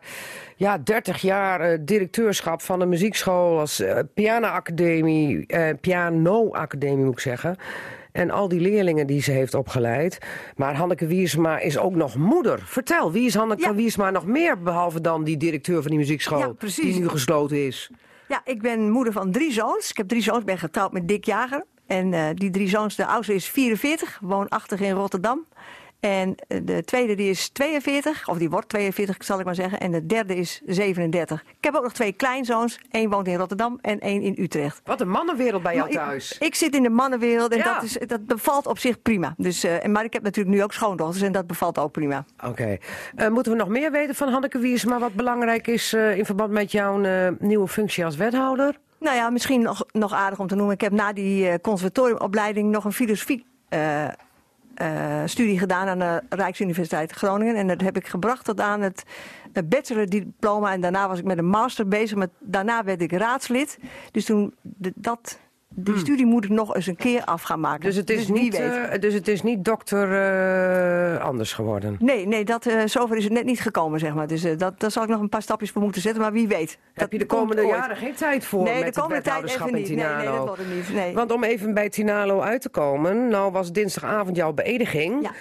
ja, 30 jaar eh, directeurschap van een muziekschool als eh, pianoacademie, eh, piano-academie moet ik zeggen. En al die leerlingen die ze heeft opgeleid. Maar Hanneke Wiersma is ook nog moeder. Vertel, wie is Hanneke Wiersma nog meer behalve dan die directeur van die muziekschool Ja, die nu gesloten is? Ja, ik ben moeder van drie zoons. Ik heb drie zoons, ben getrouwd met Dick Jager. En die drie zoons, de oudste is 44, woonachtig in Rotterdam. En eh, de tweede die is 42, of die wordt 42 zal ik maar zeggen. En de derde is 37. Ik heb ook nog twee kleinzoons. Eén woont in Rotterdam en één in Utrecht. Wat een mannenwereld bij jou Maar ik- thuis. Ik, zit in de mannenwereld en Ja. dat, is, dat bevalt op zich prima. Dus, eh, maar ik heb natuurlijk nu ook schoondochters en dat bevalt ook prima. Oké. Eh, moeten we nog meer weten van Hanneke Wiersma wat belangrijk is in verband met jouw nieuwe functie als wethouder? Nou ja, misschien nog, nog aardig om te noemen. Ik heb na die conservatoriumopleiding nog een filosofie eh, eh, studie gedaan aan de Rijksuniversiteit Groningen. En dat heb ik gebracht tot aan het eh, bachelordiploma. En daarna was ik met een master bezig. Met, daarna werd ik raadslid. Dus toen, de- dat, die studie moet ik nog eens een keer af gaan maken. Hmm. Dus het is, wie niet, eh, dus het is niet dokter eh, anders geworden? Nee, nee dat, eh, zover is het net niet gekomen, zeg maar. Dus dat, daar zal ik nog een paar stapjes voor moeten zetten, maar wie weet. Heb je de komende jaren geen tijd voor Nee, met de komende het tijd even in niet. Nee, nee, dat wordt het niet. Nee. Want om even bij Tinalo uit te komen, nou was dinsdagavond jouw beëdiging. Ja.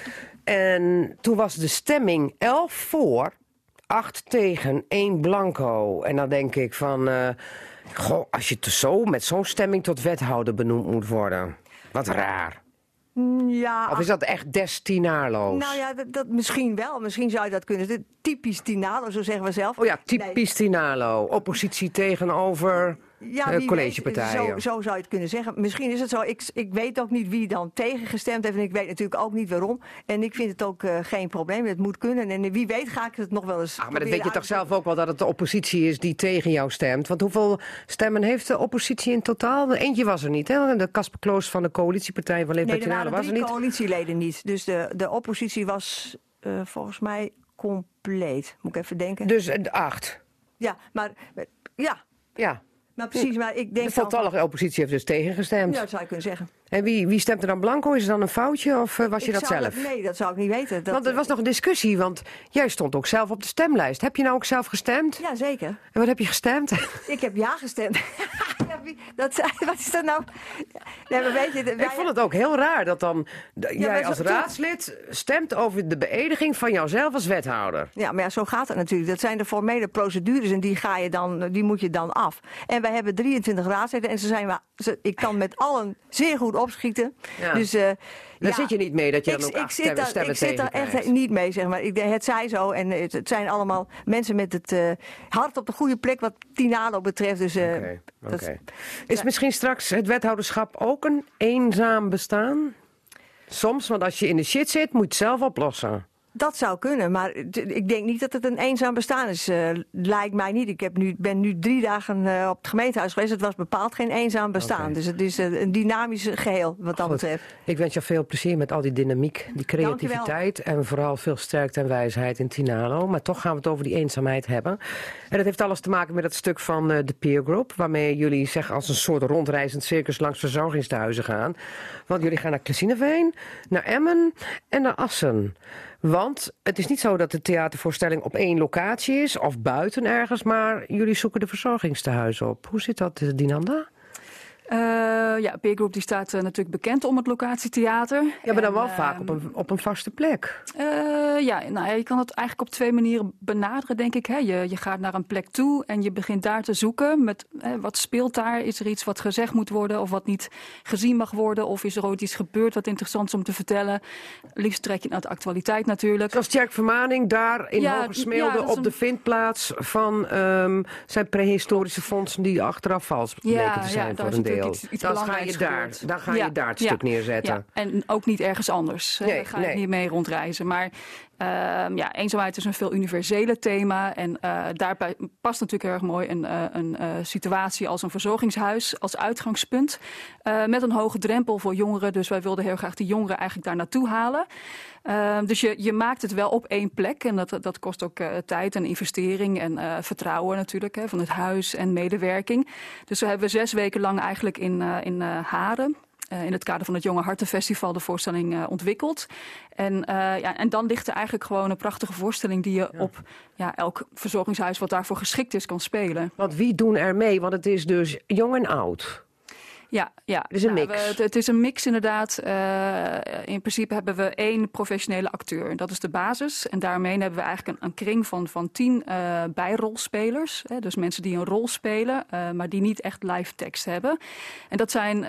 En toen was de stemming 11 voor, 8 tegen, 1 blanco. En dan denk ik van, goh, als je te zo met zo'n stemming tot wethouder benoemd moet worden. Wat raar. Mm, Ja, Of is dat echt des Tinalo's? Nou ja, dat, dat misschien wel. Misschien zou je dat kunnen. Typisch Tinalo, zo zeggen we zelf. Oh ja, typisch Tinalo. Oppositie tegenover Ja, eh, collegepartijen. weet, zo, zo zou je het kunnen zeggen. Misschien is het zo. Ik, ik weet ook niet wie dan tegen gestemd heeft. En ik weet natuurlijk ook niet waarom. En ik vind het ook eh, geen probleem. Het moet kunnen. En wie weet ga ik het nog wel eens Ah, maar dat weet je toch zelf ook wel dat het de oppositie is die tegen jou stemt? Want hoeveel stemmen heeft de oppositie in totaal? Eentje was er niet, hè? De Casper Kloos van de coalitiepartij van Nee, er Libertinale waren was er niet. coalitieleden niet. Dus de, de oppositie was eh, volgens mij compleet. Moet ik even denken. Dus eh, acht. Ja, maar eh, ja, Ja. Maar precies. Maar ik denk De voltallige oppositie heeft dus tegengestemd. Ja, dat zou je kunnen zeggen. En wie, wie stemt er dan blanco? Is het dan een foutje of eh, was je Ik dat zelf? nee, dat zou ik niet weten. Dat, Want er was nog een discussie, want jij stond ook zelf op de stemlijst. Heb je nou ook zelf gestemd? Ja, zeker. En wat heb je gestemd? Ik heb ja gestemd. Dat, wat is dat nou? Nee, maar weet je, de- Ik wij- vond het ook heel raar dat dan jij als raadslid stemt over de beëdiging van jouzelf als wethouder. Ja, maar ja, zo gaat het natuurlijk. Dat zijn de formele procedures en die, ga je dan, die moet je dan af. En wij hebben 23 raadsleden en ze zijn, ze, ik kan met allen zeer goed opschieten. Ja. Dus, eh, Daar ja, zit je niet mee dat je ik, dan ook ik acht zit stemmen, daar, stemmen ik zit daar echt niet mee, zeg maar. Ik, het zij zo en het, het zijn allemaal mensen met het eh, hart op de goede plek wat Tinalo betreft. Dus, eh. Is misschien straks het wethouderschap ook een eenzaam bestaan? Soms, want als je in de shit zit, moet je het zelf oplossen. Dat zou kunnen, maar ik denk niet dat het een eenzaam bestaan is. eh, lijkt mij niet. Ik heb nu, ben nu drie dagen eh, op het gemeentehuis geweest. Het was bepaald geen eenzaam bestaan. Dus het is eh, een dynamisch geheel wat dat Goed. betreft. Ik wens je veel plezier met al die dynamiek, die creativiteit en vooral veel sterkte en wijsheid in Tinalo. Maar toch gaan we het over die eenzaamheid hebben. En dat heeft alles te maken met het stuk van de peer group, waarmee jullie zeg als een soort rondreizend circus langs verzorgingstehuizen gaan. Want jullie gaan naar Klesineveen, naar Emmen en naar Assen. Want het is niet zo dat de theatervoorstelling op één locatie is of buiten ergens, maar jullie zoeken de verzorgingstehuizen op. Hoe zit dat, eh, Dinanda? Uh, ja, Peergroep die staat uh, natuurlijk bekend om het locatietheater. Ja, maar dan wel vaak op ehm, een, op een vaste plek. Eh, ja, nou, je kan het eigenlijk op twee manieren benaderen, denk ik. Hè. Je, je gaat naar een plek toe en je begint daar te zoeken. Met, hè, wat speelt daar? Is er iets wat gezegd moet worden of wat niet gezien mag worden? Of is er ooit iets gebeurd wat interessant is om te vertellen? Liefst trek je naar de actualiteit natuurlijk. Zoals Jack Vermaning daar in Ja, Hogesmeelde ja, op een- de vindplaats van ehm, zijn prehistorische fondsen die achteraf vals bleken te zijn voor een natuurlijk deel. Iets, iets dan ga je daar, dan ga je daar het stuk neerzetten. En ook niet ergens anders. Nee, Daar ga je nee. niet mee rondreizen. Maar ehm, ja, eenzaamheid is een veel universele thema. En eh, daarbij past natuurlijk heel erg mooi een, eh, een eh, situatie als een verzorgingshuis als uitgangspunt. met een hoge drempel voor jongeren. Dus wij wilden heel graag de jongeren eigenlijk daar naartoe halen. Ehm, dus je, je maakt het wel op één plek. En dat, dat kost ook tijd en investering en vertrouwen natuurlijk hè, van het huis en medewerking. Dus we hebben zes weken lang eigenlijk in, in Haren. Eh, in het kader van het Jonge Hartenfestival de voorstelling eh, ontwikkeld. En, eh, ja, en dan ligt er eigenlijk gewoon een prachtige voorstelling die je op ja, elk verzorgingshuis wat daarvoor geschikt is kan spelen. Want wie doen er mee? Want het is dus jong en oud. Ja, ja. Het is een Nou, mix. we- het, het is een mix inderdaad. Eh, in principe hebben we één professionele acteur. Dat is de basis. En daarmee hebben we eigenlijk een, een kring van, van tien eh, bijrolspelers. Hè, dus mensen die een rol spelen, eh, maar die niet echt live tekst hebben. En dat zijn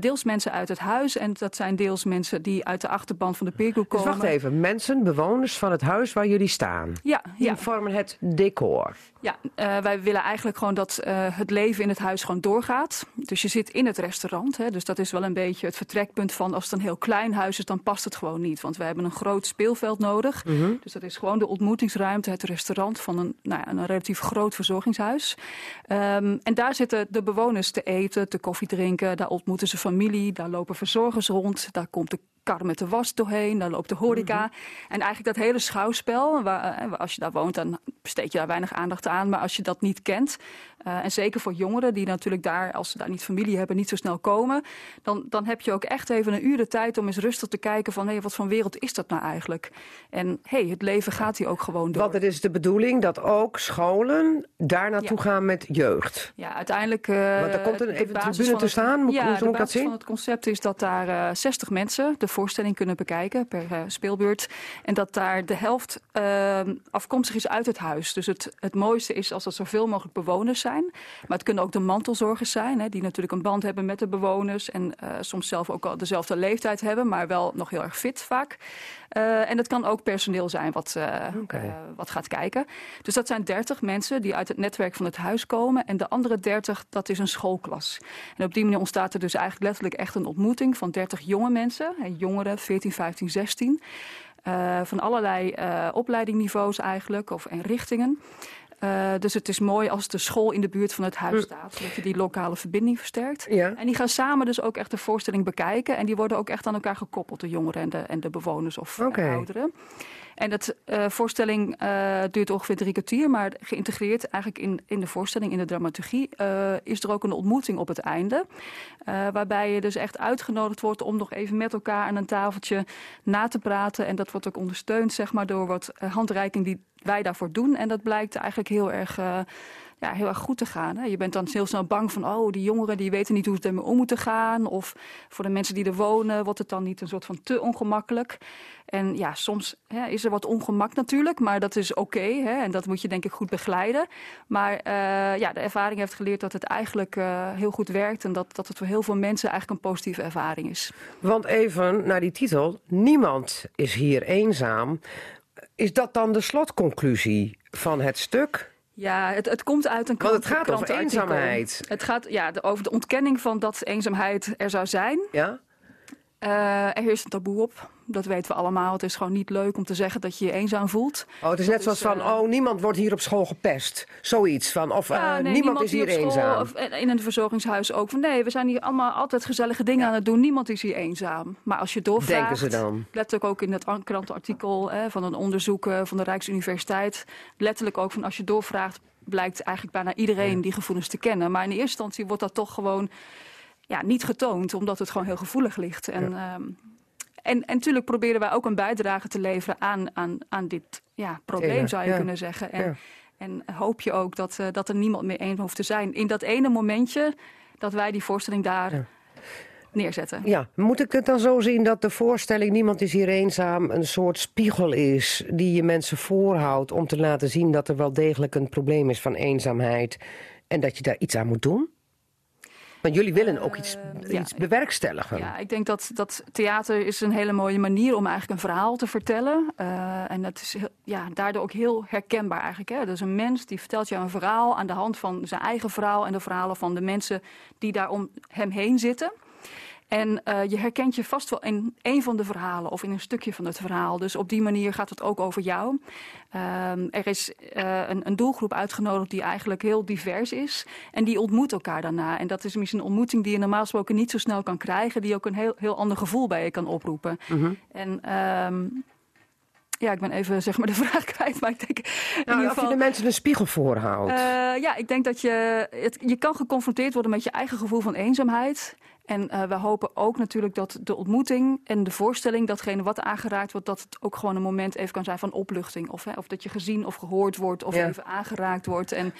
deels mensen uit het huis. En dat zijn deels mensen die uit de achterban van de peergroep Dus komen. wacht even, mensen, bewoners van het huis waar jullie staan. Ja, Die ja. vormen het decor. Ja, wij willen eigenlijk gewoon dat het leven in het huis gewoon doorgaat. Dus je zit in het restaurant. Hè, dus dat is wel een beetje het vertrekpunt van als het een heel klein huis is, dan past het gewoon niet. Want we hebben een groot speelveld nodig. Dus dat is gewoon de ontmoetingsruimte, het restaurant van een, nou ja, een relatief groot verzorgingshuis. Ehm, en daar zitten de bewoners te eten, te koffie drinken. Daar ontmoeten ze familie, daar lopen verzorgers rond. Daar komt de kar met de was doorheen, daar loopt de horeca. En eigenlijk dat hele schouwspel, waar, eh, als je daar woont, dan besteed je daar weinig aandacht aan. Maar als je dat niet kent, eh, en zeker voor jongeren die natuurlijk daar, als ze daar niet familie hebben, niet zo snel komen, dan, dan heb je ook echt even een uur de tijd om eens rustig te kijken van hé, wat voor wereld is dat nou eigenlijk? En hé, hey, het leven gaat hier ook gewoon door. Want het is de bedoeling dat ook scholen daar naartoe Ja. gaan met jeugd. Ja, uiteindelijk. eh, Want er komt een- even tribune te staan. Hoe- ja, hoe moet de ik dat basis zien? van het concept is dat daar eh 60 mensen de voorstelling kunnen bekijken per eh, speelbeurt. En dat daar de helft eh, afkomstig is uit het huis. Dus het, het mooiste is als er zoveel mogelijk bewoners zijn. Maar het kunnen ook de mantelzorgers zijn, hè, die natuurlijk een band hebben met de bewoners. En eh, soms zelf ook al dezelfde leeftijd hebben, maar wel nog heel erg fit vaak. Eh, en het kan ook personeel zijn wat, eh, eh, wat gaat kijken. Dus dat zijn 30 mensen die uit het netwerk van het huis komen. En de andere 30, dat is een schoolklas. En op die manier ontstaat er dus eigenlijk letterlijk echt een ontmoeting van 30 jonge mensen. hè, Jongeren, 14, 15, 16. eh, van allerlei opleidingniveaus eigenlijk, of en richtingen. Eh, dus het is mooi als de school in de buurt van het huis staat, zodat je die lokale verbinding versterkt. Ja. En die gaan samen dus ook echt de voorstelling bekijken. En die worden ook echt aan elkaar gekoppeld, de jongeren en de, en de bewoners of eh, Oké. ouderen. En de voorstelling eh, duurt ongeveer drie kwartier, maar geïntegreerd eigenlijk in, in de voorstelling, in de dramaturgie, eh, is er ook een ontmoeting op het einde. Eh, waarbij je dus echt uitgenodigd wordt om nog even met elkaar aan een tafeltje na te praten. En dat wordt ook ondersteund, zeg maar, door wat eh, handreiking die wij daarvoor doen. En dat blijkt eigenlijk heel erg. eh, ja, heel erg goed te gaan. Hè. Je bent dan heel snel bang van, oh, die jongeren die weten niet hoe ze ermee om moeten gaan. Of voor de mensen die er wonen, wordt het dan niet een soort van te ongemakkelijk. En ja, soms hè, is er wat ongemak natuurlijk, maar dat is oké. en dat moet je denk ik goed begeleiden. Maar eh, ja, de ervaring heeft geleerd dat het eigenlijk eh, heel goed werkt. En dat, dat het voor heel veel mensen eigenlijk een positieve ervaring is. Want even naar die titel. Niemand is hier eenzaam. Is dat dan de slotconclusie van het stuk? Ja, het, het komt uit een Want het krant- gaat over eenzaamheid. Het gaat ja, over de ontkenning van dat eenzaamheid er zou zijn. Ja? Eh, er heerst een taboe op. Dat weten we allemaal. Het is gewoon niet leuk om te zeggen dat je je eenzaam voelt. Oh, het is net zoals van, eh, oh, niemand wordt hier op school gepest. Zoiets van, of Ja, eh, nee, niemand, is hier school eenzaam. Of in een verzorgingshuis ook. Van nee, we zijn hier allemaal altijd gezellige dingen aan het doen. Niemand is hier eenzaam. Maar als je doorvraagt... Denken ze dan? Letterlijk ook in het an- krantenartikel hè, van een onderzoek van de Rijksuniversiteit. Letterlijk ook van als je doorvraagt... blijkt eigenlijk bijna iedereen die gevoelens te kennen. Maar in eerste instantie wordt dat toch gewoon ja, niet getoond. Omdat het gewoon heel gevoelig ligt. En, ehm, en, en natuurlijk proberen wij ook een bijdrage te leveren aan, aan, aan dit ja, probleem, zou je ja. kunnen zeggen. En, Ja. en hoop je ook dat, eh, dat er niemand meer één hoeft te zijn. In dat ene momentje dat wij die voorstelling daar neerzetten. Ja, moet ik het dan zo zien dat de voorstelling Niemand is hier eenzaam een soort spiegel is die je mensen voorhoudt om te laten zien dat er wel degelijk een probleem is van eenzaamheid en dat je daar iets aan moet doen? Want jullie willen ook iets, ja, iets bewerkstelligen. Ja, ik denk dat, dat theater is een hele mooie manier om eigenlijk een verhaal te vertellen. Eh, en dat is heel- ja, daardoor ook heel herkenbaar eigenlijk. Hè? Dus een mens die vertelt jou een verhaal aan de hand van zijn eigen verhaal... en de verhalen van de mensen die daar om hem heen zitten. En eh, je herkent je vast wel in een van de verhalen of in een stukje van het verhaal. Dus op die manier gaat het ook over jou. Ehm, er is eh, een, een doelgroep uitgenodigd die eigenlijk heel divers is. En die ontmoet elkaar daarna. En dat is misschien een ontmoeting die je normaal gesproken niet zo snel kan krijgen. Die ook een heel, heel ander gevoel bij je kan oproepen. Mhm. En ehm, ja, ik ben even zeg maar de vraag kwijt. Maar ik denk in Nou, ieder je de mensen een spiegel voorhoudt. Eh, ja, ik denk dat je, het, je kan geconfronteerd worden met je eigen gevoel van eenzaamheid. En eh, we hopen ook natuurlijk dat de ontmoeting en de voorstelling, datgene wat aangeraakt wordt, dat het ook gewoon een moment even kan zijn van opluchting. Of, hè, of dat je gezien of gehoord wordt of Ja. even aangeraakt wordt. En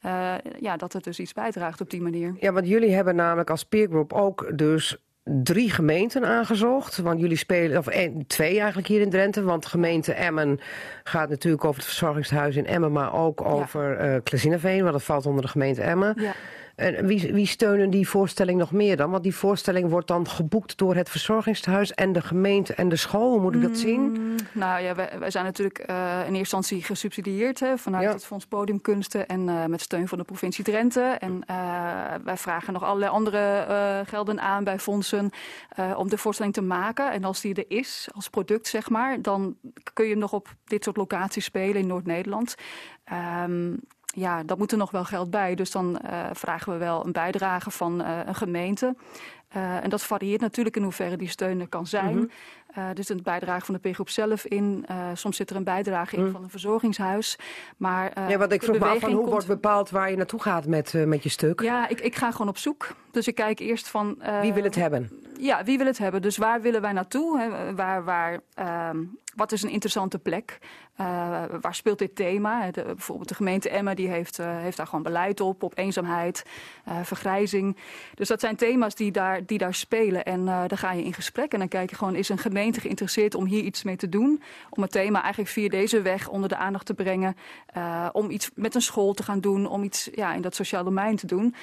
eh, ja, dat het dus iets bijdraagt op die manier. Ja, want jullie hebben namelijk als peergroep ook dus drie gemeenten aangezocht. Want jullie spelen, of twee eigenlijk hier in Drenthe. Want gemeente Emmen gaat natuurlijk over het verzorgingshuis in Emmen, maar ook over eh Klezineveen, want dat valt onder de gemeente Emmen. Ja. En wie, wie steunen die voorstelling nog meer dan? Want die voorstelling wordt dan geboekt door het verzorgingshuis en de gemeente en de school. Hoe moet ik dat zien? Mm, Nou ja, wij, wij zijn natuurlijk eh, in eerste instantie gesubsidieerd hè, vanuit Ja. het Fonds Podiumkunsten en eh, met steun van de provincie Drenthe. En eh, wij vragen nog allerlei andere gelden aan bij fondsen om de voorstelling te maken. En als die er is, als product zeg maar, dan kun je hem nog op dit soort locaties spelen in Noord-Nederland. Ehm, ja, daar moet er nog wel geld bij. Dus dan eh, vragen we wel een bijdrage van eh, een gemeente. Eh, en dat varieert natuurlijk in hoeverre die steun er kan zijn. Eh, er zit een bijdrage van de P-groep zelf in. Eh, soms zit er een bijdrage in Mhm. van een verzorgingshuis. Maar, eh, ja, want ik vroeg me af van hoe komt- wordt bepaald waar je naartoe gaat met, met je stuk? Ja, ik, ik ga gewoon op zoek. Dus ik kijk eerst van... eh, Wie wil het hebben? Ja, wie wil het hebben? Dus waar willen wij naartoe? Hè? Waar, waar, ehm, wat is een interessante plek? Eh, waar speelt dit thema? De, bijvoorbeeld de gemeente Emmen die heeft, eh, heeft daar gewoon beleid op, op eenzaamheid, eh, vergrijzing. Dus dat zijn thema's die daar, die daar spelen. En eh dan ga je in gesprek en dan kijk je gewoon, is een gemeente geïnteresseerd om hier iets mee te doen? Om het thema eigenlijk via deze weg onder de aandacht te brengen. eh, om iets met een school te gaan doen, om iets ja, in dat sociaal domein te doen.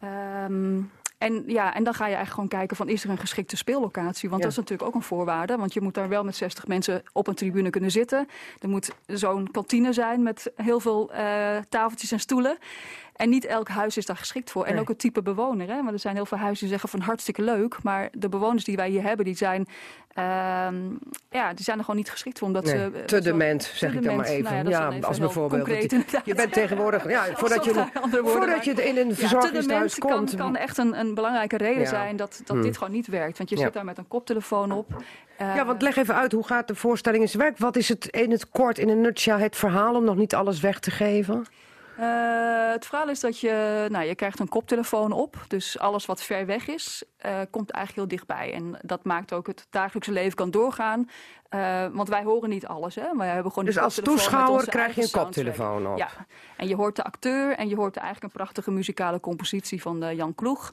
Ehm, en, ja, en dan ga je eigenlijk gewoon kijken van is er een geschikte speellocatie? Want Ja. dat is natuurlijk ook een voorwaarde. Want je moet daar wel met 60 mensen op een tribune kunnen zitten. Er moet zo'n kantine zijn met heel veel eh, tafeltjes en stoelen. En niet elk huis is daar geschikt voor. En Nee. ook het type bewoner. Hè? Want er zijn heel veel huizen die zeggen van hartstikke leuk. Maar de bewoners die wij hier hebben, die zijn, ehm, ja, die zijn er gewoon niet geschikt voor. Omdat Nee, ze, eh, te dement, te zeg ik dan maar even. Nou ja, ja, even als bijvoorbeeld. concreet je- bent tegenwoordig, ja, voordat je, voordat je in een Ja, verzorgingshuis dement komt. Kan, kan echt een, een belangrijke reden Ja. zijn dat, dat Hmm. dit gewoon niet werkt. Want je Ja. zit daar met een koptelefoon op. Eh, Ja, want leg even uit, hoe gaat de voorstelling in zijn werk? Wat is het in het kort, in een nutshell, het verhaal om nog niet alles weg te geven? Eh, het verhaal is dat je, nou, je krijgt een koptelefoon op. Dus alles wat ver weg is, eh, komt eigenlijk heel dichtbij. En dat maakt ook het dagelijkse leven kan doorgaan. Eh, want wij horen niet alles. Hè? Wij hebben gewoon Dus als toeschouwer krijg je een koptelefoon op. Ja, en je hoort de acteur en je hoort eigenlijk een prachtige muzikale compositie van Jan Kloeg.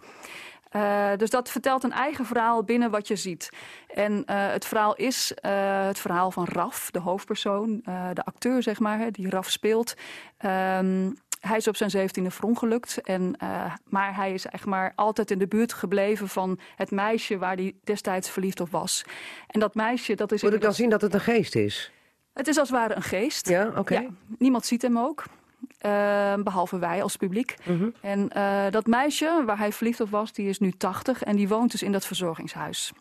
Eh, dus dat vertelt een eigen verhaal binnen wat je ziet. En eh, het verhaal is eh, het verhaal van Raf, de hoofdpersoon, de acteur zeg maar, hè, die Raf speelt. Ehm, hij is op zijn zeventiende verongelukt. En, maar hij is echt maar altijd in de buurt gebleven van het meisje waar hij destijds verliefd op was. En dat meisje, dat is... Moet ik dan zien dat het een geest is? Het is als het ware een geest. Ja, oké. Ja, niemand ziet hem ook. Eh, behalve wij als publiek. Mhm. En eh, dat meisje waar hij verliefd op was, die is nu 80 en die woont dus in dat verzorgingshuis.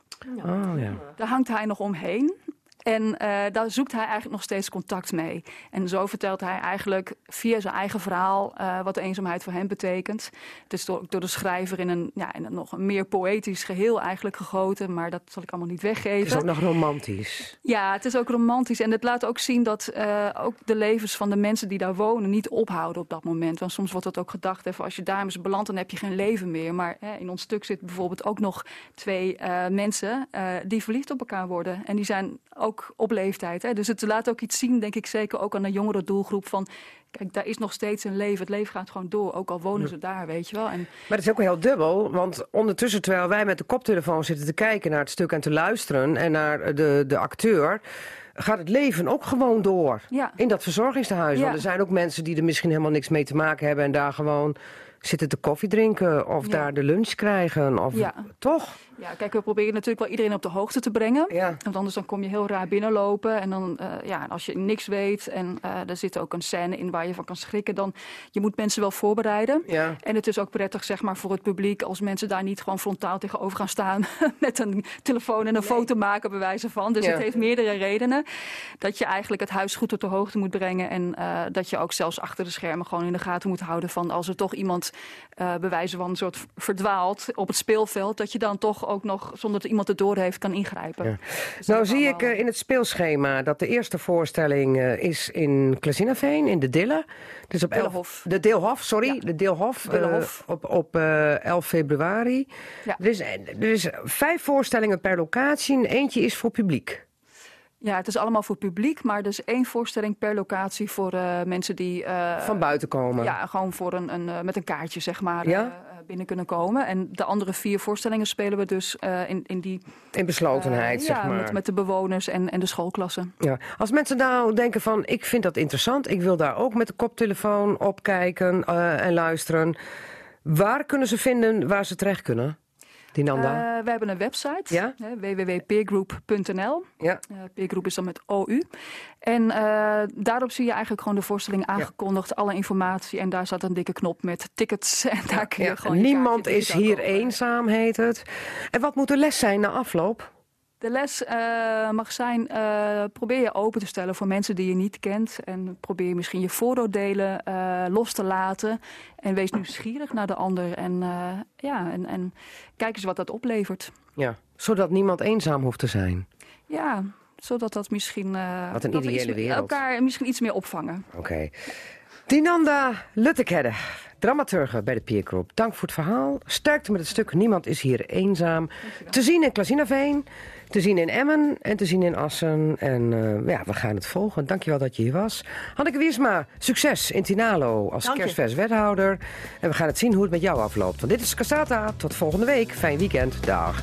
Oh, ja. Daar hangt hij nog omheen. En uh, daar zoekt hij eigenlijk nog steeds contact mee. En zo vertelt hij eigenlijk via zijn eigen verhaal uh, wat eenzaamheid voor hem betekent. Het is door, door de schrijver in een, ja, in een nog een meer poëtisch geheel eigenlijk gegoten. Maar dat zal ik allemaal niet weggeven. Het is ook nog romantisch. Ja, het is ook romantisch. En het laat ook zien dat uh, ook de levens van de mensen die daar wonen niet ophouden op dat moment. Want soms wordt het ook gedacht, even, als je daar eens belandt, dan heb je geen leven meer. Maar hè, in ons stuk zit bijvoorbeeld ook nog twee mensen die verliefd op elkaar worden. En die zijn ook op leeftijd. Hè? Dus het laat ook iets zien, denk ik zeker ook aan de jongere doelgroep van... Kijk, daar is nog steeds een leven. Het leven gaat gewoon door, ook al wonen ze daar, weet je wel. En... Maar het is ook heel dubbel, want ondertussen terwijl wij met de koptelefoon zitten te kijken naar het stuk en te luisteren en naar de, de acteur gaat het leven ook gewoon door. Ja. In dat verzorgingstehuis. Ja. Want er zijn ook mensen die er misschien helemaal niks mee te maken hebben en daar gewoon zitten te koffie drinken of Ja. daar de lunch krijgen. Of. Toch? Ja, kijk, we proberen natuurlijk wel iedereen op de hoogte te brengen. Ja. Want anders dan kom je heel raar binnenlopen. En dan, eh, ja, als je niks weet en eh er zit ook een scène in waar je van kan schrikken, dan je moet mensen wel voorbereiden. Ja. En het is ook prettig, zeg maar, voor het publiek als mensen daar niet gewoon frontaal tegenover gaan staan met een telefoon en een foto maken, bij wijze van. Dus Ja. het heeft meerdere redenen dat je eigenlijk het huis goed op de hoogte moet brengen. En eh, dat je ook zelfs achter de schermen gewoon in de gaten moet houden van als er toch iemand bij wijze van een soort verdwaalt op het speelveld, dat je dan toch ook nog, zonder dat iemand het door heeft, kan ingrijpen. Ja. Dus Nou zie ik allemaal- eh, in het speelschema dat de eerste voorstelling eh, is in Klazinaveen, in de Dille. Dus op 11 Dillehof. De Deelhof, sorry. Ja. De Deelhof. eh, Dillehof. op op eh 11 februari. Ja. Er, is, er is vijf voorstellingen per locatie en eentje is voor publiek. Ja, het is allemaal voor publiek, maar er is één voorstelling per locatie voor eh, mensen die eh, Van buiten komen. ja, gewoon voor een, een, eh, met een kaartje zeg maar Ja? Binnen kunnen komen. En de andere vier voorstellingen spelen we dus eh, in, in die In beslotenheid, eh, zeg ja, maar. met, met de bewoners en, en de schoolklassen. Ja. Als mensen nou denken van, ik vind dat interessant, ik wil daar ook met de koptelefoon op kijken eh, en luisteren. Waar kunnen ze vinden waar ze terecht kunnen? Dinanda? Eh, we hebben een website, Ja? www.peergroup.nl. ja. Eh, peergroep is dan met OU. En eh, daarop zie je eigenlijk gewoon de voorstelling aangekondigd, alle informatie. En daar staat een dikke knop met tickets. En daar kun je gewoon Niemand is hier eenzaam, heet het. En wat moet de les zijn na afloop? De les eh, mag zijn, eh, probeer je open te stellen voor mensen die je niet kent. En probeer misschien je vooroordelen eh, los te laten. En wees nieuwsgierig naar de ander. En, ja, en, en kijk eens wat dat oplevert. Ja, zodat niemand eenzaam hoeft te zijn. Ja, zodat dat misschien... Wat een iets- wereld. elkaar misschien iets meer opvangen. Oké. Dinanda Luttekedde, dramaturge bij de Peer Group. Dank voor het verhaal. Sterkte met het stuk Niemand is hier eenzaam. Te zien in Klazinaveen, te zien in Emmen en te zien in Assen. En eh, ja, we gaan het volgen. Dankjewel dat je hier was. Hanneke Wiersma, succes in Tinalo als kerstvers wethouder. En we gaan het zien hoe het met jou afloopt. Want dit is Casata. Tot volgende week. Fijn weekend. Dag.